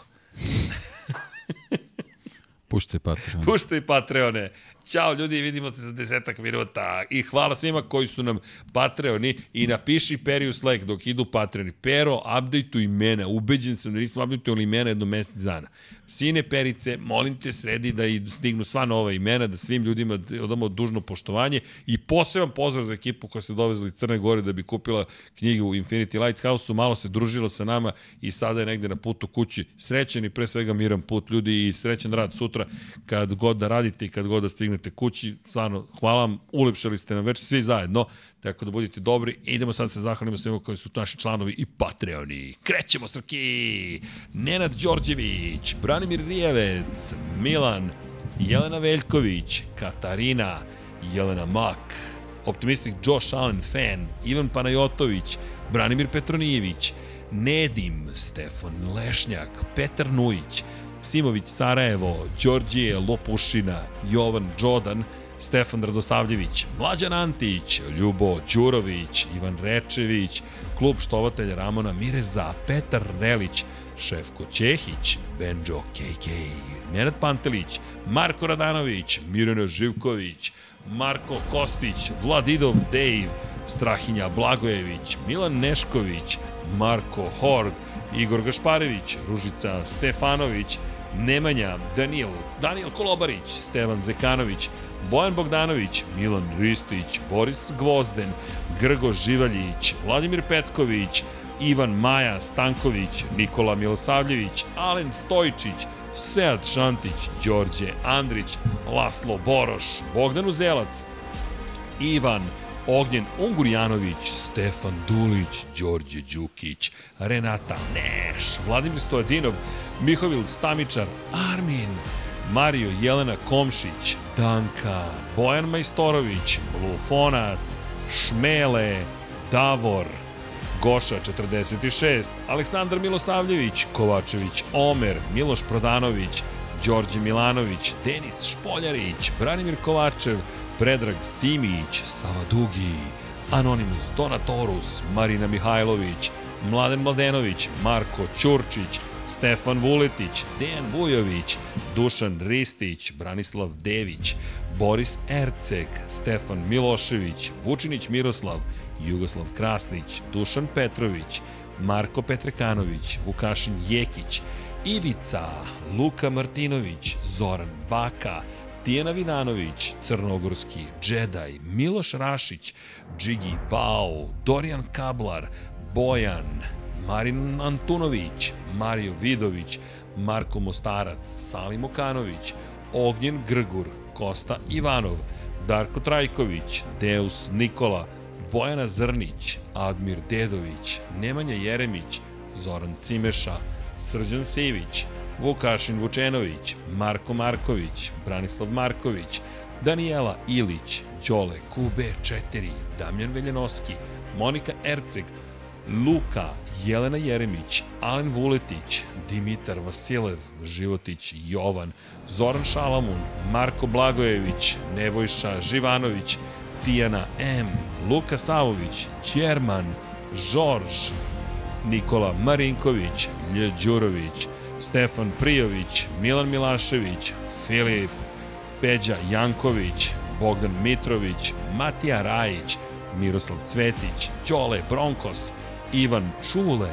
Puštaj Patreon. Puštaj Patreone. Ćao ljudi, vidimo se za desetak minuta. I hvala svima koji su nam Patreoni i napiši Peri u Slack dok idu Patreoni. Pero, update imena. Ubeđen sam da nismo updateovali imena jedno mesec dana. Sine Perice, molim te sredi da i stignu sva nova imena, da svim ljudima odamo dužno poštovanje i poseban pozdrav za ekipu koja se dovezla iz Crne Gore da bi kupila knjigu u Infinity Lighthouse-u, malo se družila sa nama i sada je negde na putu kući. Srećan i pre svega miran put ljudi i srećan rad sutra kad god da radite i kad god da stignete kući. Stvarno, hvala vam, ulepšali ste nam već svi zajedno. Tako da budite dobri. Idemo sad se zahvalimo svima koji su naši članovi i Patreoni. Krećemo, Srki! Nenad Đorđević, Branimir Rijevec, Milan, Jelena Veljković, Katarina, Jelena Mak, Optimistik Josh Allen fan, Ivan Panajotović, Branimir Petronijević, Nedim, Stefan Lešnjak, Petar Nujić, Simović Sarajevo, Đorđije Lopušina, Jovan Đodan, Stefan Radosavljević, Mlađan Antić, Ljubo Đurović, Ivan Rečević, klub štovatelja Ramona Mireza, Petar Relić, Šefko Ćehić, Benjo KK, Nenad Pantelić, Marko Radanović, Mirjana Živković, Marko Kostić, Vladidov Dave, Strahinja Blagojević, Milan Nešković, Marko Hord, Igor Gašparević, Ružica Stefanović, Nemanja, Daniel, Daniel Kolobarić, Stevan Zekanović, Bojan Bogdanović, Milan Ristić, Boris Gvozden, Grgo Živaljić, Vladimir Petković, Ivan Maja Stanković, Nikola Milosavljević, Alen Stojičić, Sead Šantić, Đorđe Andrić, Laslo Boroš, Bogdan Uzelac, Ivan Ognjen Ungurjanović, Stefan Dulić, Đorđe Đukić, Renata Neš, Vladimir Stojadinov, Mihovil Stamičar, Armin, Mario Jelena Komšić, Danka, Bojan Majstorović, Lufonac, Šmele, Davor, Goša 46, Aleksandar Milosavljević, Kovačević Omer, Miloš Prodanović, Đorđe Milanović, Denis Špoljarić, Branimir Kovačev, Predrag Simić, Sava Dugi, Anonimus Donatorus, Marina Mihajlović, Mladen Mladenović, Marko Ćurčić, Stefan Vuletić, Dejan Vujović, Dušan Ristić, Branislav Dević, Boris Erceg, Stefan Milošević, Vučinić Miroslav, Jugoslav Krasnić, Dušan Petrović, Marko Petrekanović, Vukašin Jekić, Ivica, Luka Martinović, Zoran Baka, Tijena Vidanović, Crnogorski, Džedaj, Miloš Rašić, Džigi Bao, Dorijan Kablar, Bojan, Marin Antunović, Mario Vidović, Marko Mostarac, Salim Okanović, Ognjen Grgur, Kosta Ivanov, Darko Trajković, Deus Nikola, Bojana Zrnić, Admir Dedović, Nemanja Jeremić, Zoran Cimeša, Srđan Sivić, Vukašin Vučenović, Marko Marković, Branislav Marković, Danijela Ilić, Đole QB4, Damjan Veljanoski, Monika Erceg, Luka, Jelena Jeremić, Alen Vuletić, Dimitar Vasilev, Životić, Jovan, Zoran Šalamun, Marko Blagojević, Nebojša Živanović, Tijana M, Luka Savović, Đerman, Žorž, Nikola Marinković, Lje Đurović, Stefan Prijović, Milan Milašević, Filip, Peđa Janković, Bogdan Mitrović, Matija Rajić, Miroslav Cvetić, Ćole Bronkos, Ivan Čule,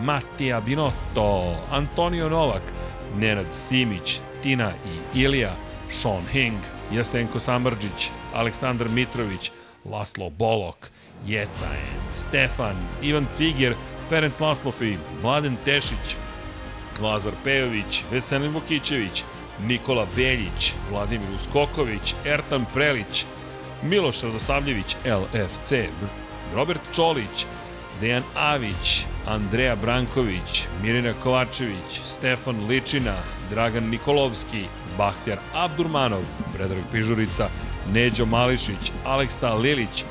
Matija Binotto, Antonio Novak, Nenad Simić, Tina i Ilija, Sean Hing, Jasenko Samrđić, Aleksandar Mitrović, Laslo Bolok, Jeca End, Stefan, Ivan Ciger, Ferenc Laslofi, Mladen Tešić, Lazar Pejović, Veselin Vukićević, Nikola Beljić, Vladimir Uskoković, Ertan Prelić, Miloš Radosavljević, LFC, Robert Čolić, Dejan Avić, Andreja Branković, Mirina Kovačević, Stefan Ličina, Dragan Nikolovski, Bahtjar Abdurmanov, Predrag Pižurica, Neđo Mališić, Aleksa Lilić,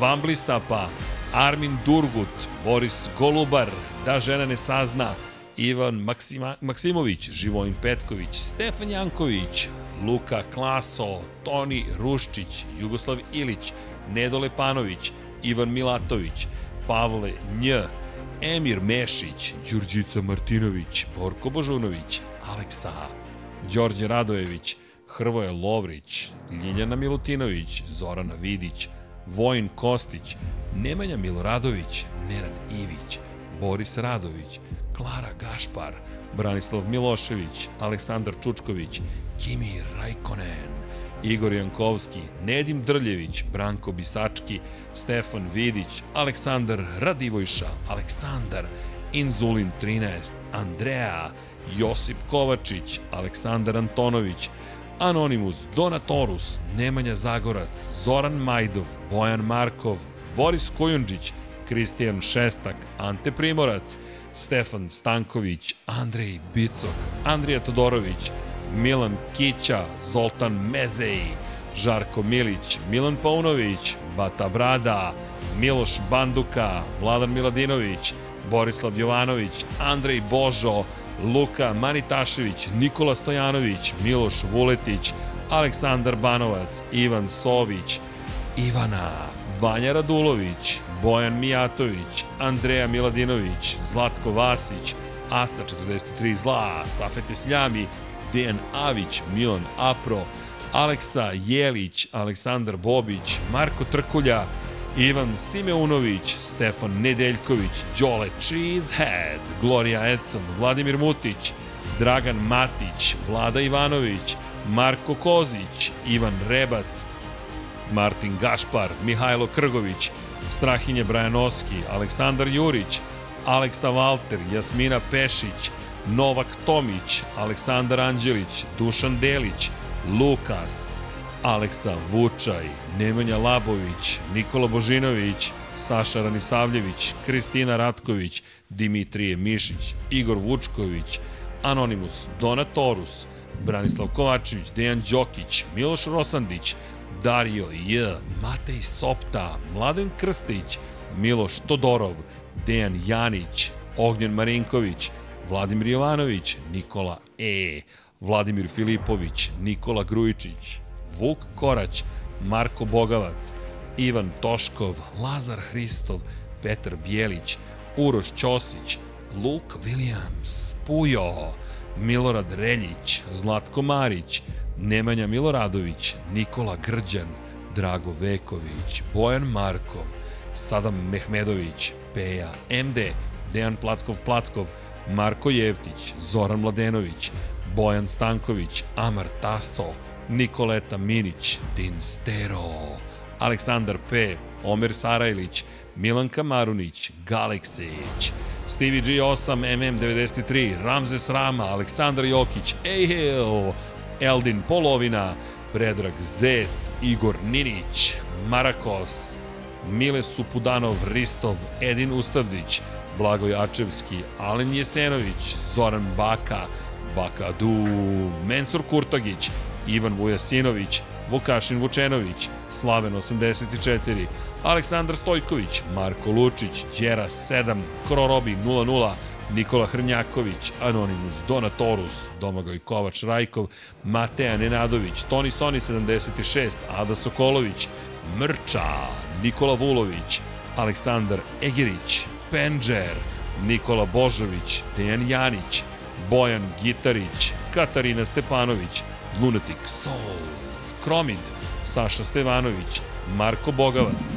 Vambli Sapa, Armin Durgut, Boris Golubar, Da žena ne sazna, Ivan Maksima, Maksimović, Živojin Petković, Stefan Janković, Luka Klaso, Toni Ruščić, Jugoslav Ilić, Nedo Lepanović, Ivan Milatović, Pavle Nj, Emir Mešić, Đurđica Martinović, Borko Božunović, Aleksa, Đorđe Radojević, Hrvoje Lovrić, Ljiljana Milutinović, Zorana Vidić, Vojin Kostić, Nemanja Miloradović, Nenad Ivić, Boris Radović, Klara Gašpar, Branislav Milošević, Aleksandar Čučković, Kimi Rajkonen, Igor Jankovski, Nedim Drljević, Branko Bisački, Stefan Vidić, Aleksandar Radivojša, Aleksandar, Inzulin 13, Andrea, Josip Kovačić, Aleksandar Antonović, Anonimus, Donatorus, Nemanja Zagorac, Zoran Majdov, Bojan Markov, Boris Kojundžić, Kristijan Šestak, Ante Primorac, Stefan Stanković, Andrej Bicok, Andrija Todorović, Milan Kića, Zoltan Mezej, Žarko Milić, Milan Paunović, Bata Brada, Miloš Banduka, Vladan Miladinović, Borislav Jovanović, Andrej Božo, Luka Manitašević, Nikola Stojanović, Miloš Vuletić, Aleksandar Banovac, Ivan Sović, Ivana, Vanja Radulović, Bojan Mijatović, Andreja Miladinović, Zlatko Vasić, Aca 43 Zla, Safete Sljami, Dejan Avić, Milan Apro, Aleksa Jelić, Aleksandar Bobić, Marko Trkulja, Ivan Simeunović, Stefan Nedeljković, Đole Cheesehead, Gloria Edson, Vladimir Mutić, Dragan Matić, Vlada Ivanović, Marko Kozić, Ivan Rebac, Martin Gašpar, Mihajlo Krgović, Strahinje Brajanoski, Aleksandar Jurić, Aleksa Valter, Jasmina Pešić, Novak Tomić, Aleksandar Anđelić, Dušan Delić, Lukas, Aleksa Vučaj, Nemanja Labović, Nikola Božinović, Saša Ranisavljević, Kristina Ratković, Dimitrije Mišić, Igor Vučković, Anonimus, Donatorus, Branislav Kovačević, Dejan Đokić, Miloš Rosandić, Dario J, Matej Sopta, Mladen Krstić, Miloš Todorov, Dejan Janić, Ognjen Marinković, Vladimir Jovanović, Nikola E, Vladimir Filipović, Nikola Grujičić, Vuk Korać, Marko Bogavac, Ivan Toškov, Lazar Hristov, Petar Bjelić, Uroš Ćosić, Luke Williams, Pujo, Milorad Reljić, Zlatko Marić, Nemanja Miloradović, Nikola Grđan, Drago Veković, Bojan Markov, Sadam Mehmedović, Peja, MD, Dejan Plackov-Plackov, Marko Jevtić, Zoran Mladenović, Bojan Stanković, Amar Taso, Nikoleta Minić, Dinstero, Aleksandar P, Omer Sarajlić, Milanka Marunić, Galeksić, Stevie G8, MM93, Ramzes Rama, Aleksandar Jokić, Ejhel, Eldin Polovina, Predrag Zec, Igor Ninić, Marakos, Mile Supudanov, Ristov, Edin Ustavdić, Blago Jačevski, Alen Jesenović, Zoran Baka, Bakadu, Mensur Kurtagić, Ivan Vujasinović, Vukašin Vučenović, Slaven 84, Aleksandar Stojković, Marko Lučić, Đera 7, Krorobi 00, Nikola Hrnjaković, Anonimus, Donatorus, Domagoj Kovač Rajkov, Mateja Nenadović, Toni Soni 76, Ada Sokolović, Mrča, Nikola Vulović, Aleksandar Egerić, Penđer, Nikola Božović, Dejan Janić, Bojan Gitarić, Katarina Stepanović, Lunatic Soul, Kromid, Saša Stevanović, Marko Bogavac,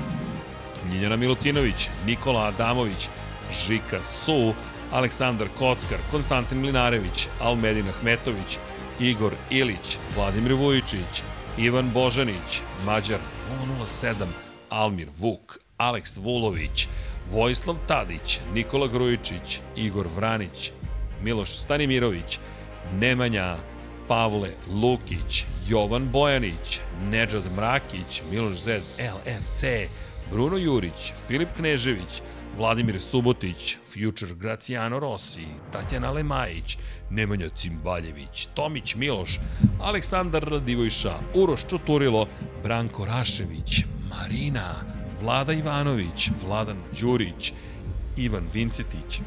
Ljiljana Milutinović, Nikola Adamović, Žika Su, Aleksandar Kockar, Konstantin Mlinarević, Almedin Ahmetović, Igor Ilić, Vladimir Vujičić, Ivan Božanić, Mađar 007, Almir Vuk, Aleks Vulović, Vojislav Tadić, Nikola Grujičić, Igor Vranić, Miloš Stanimirović, Nemanja, Pavle Lukić, Jovan Bojanić, Nedžad Mrakić, Miloš Zed, LFC, Bruno Jurić, Filip Knežević, Vladimir Subotić, Future Graciano Rossi, Tatjana Lemajić, Nemanja Cimbaljević, Tomić Miloš, Aleksandar Radivojša, Uroš Čuturilo, Branko Rašević, Marina, Vlada Ivanović, Vladan Đurić, Ivan Vincetić,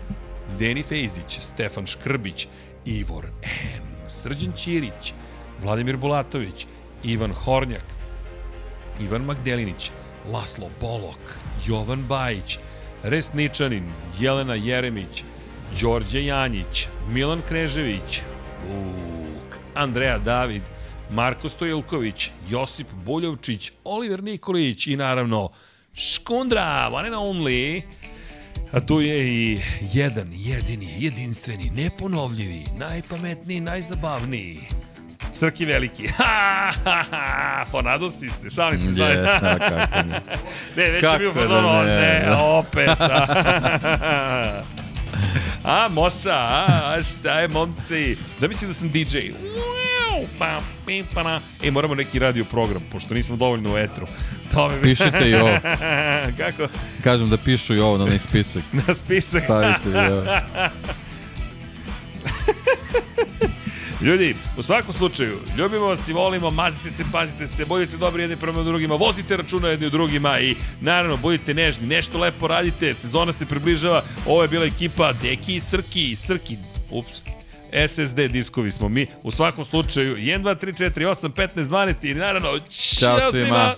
Deni Fejzić, Stefan Škrbić, Ivor M, Srđan Ćirić, Vladimir Bulatović, Ivan Hornjak, Ivan Magdelinić, Laslo Bolok, Jovan Bajić, Resničanin, Jelena Jeremić, Đorđe Janjić, Milan Knežević, Vuk, Andreja David, Marko Stojilković, Josip Buljovčić, Oliver Nikolić i naravno Škundra, one and only, A tu je i jedan, jedini, jedinstveni, neponovljivi, najpametniji, najzabavniji. Srki veliki. [laughs] Ha, ha, ha, ponadao si se, šalim se, šalim. Da, kako ne. [laughs] Ne, već je bio da fazon, ne, ne, da. opet. A, [laughs] a Moša, a, šta je, momci? Zamisli da sam DJ. Wow, pa, pim, pa, na. E, moramo neki radio program, pošto nismo dovoljno u etru. [laughs] To mi Pišite i ovo. [laughs] Kako? Kažem da pišu i ovo na onaj spisak. [laughs] Na spisak. Stavite ovo. Ljudi, u svakom slučaju, ljubimo vas i volimo, mazite se, pazite se, budite dobri jedni prema drugima, vozite računa jedni u drugima i naravno budite nežni, nešto lepo radite, sezona se približava, ovo je bila ekipa Deki i Srki, Srki, ups, SSD diskovi smo mi, u svakom slučaju, 1, 2, 3, 4, 8, 15, 12 i naravno, Ćao svima. svima.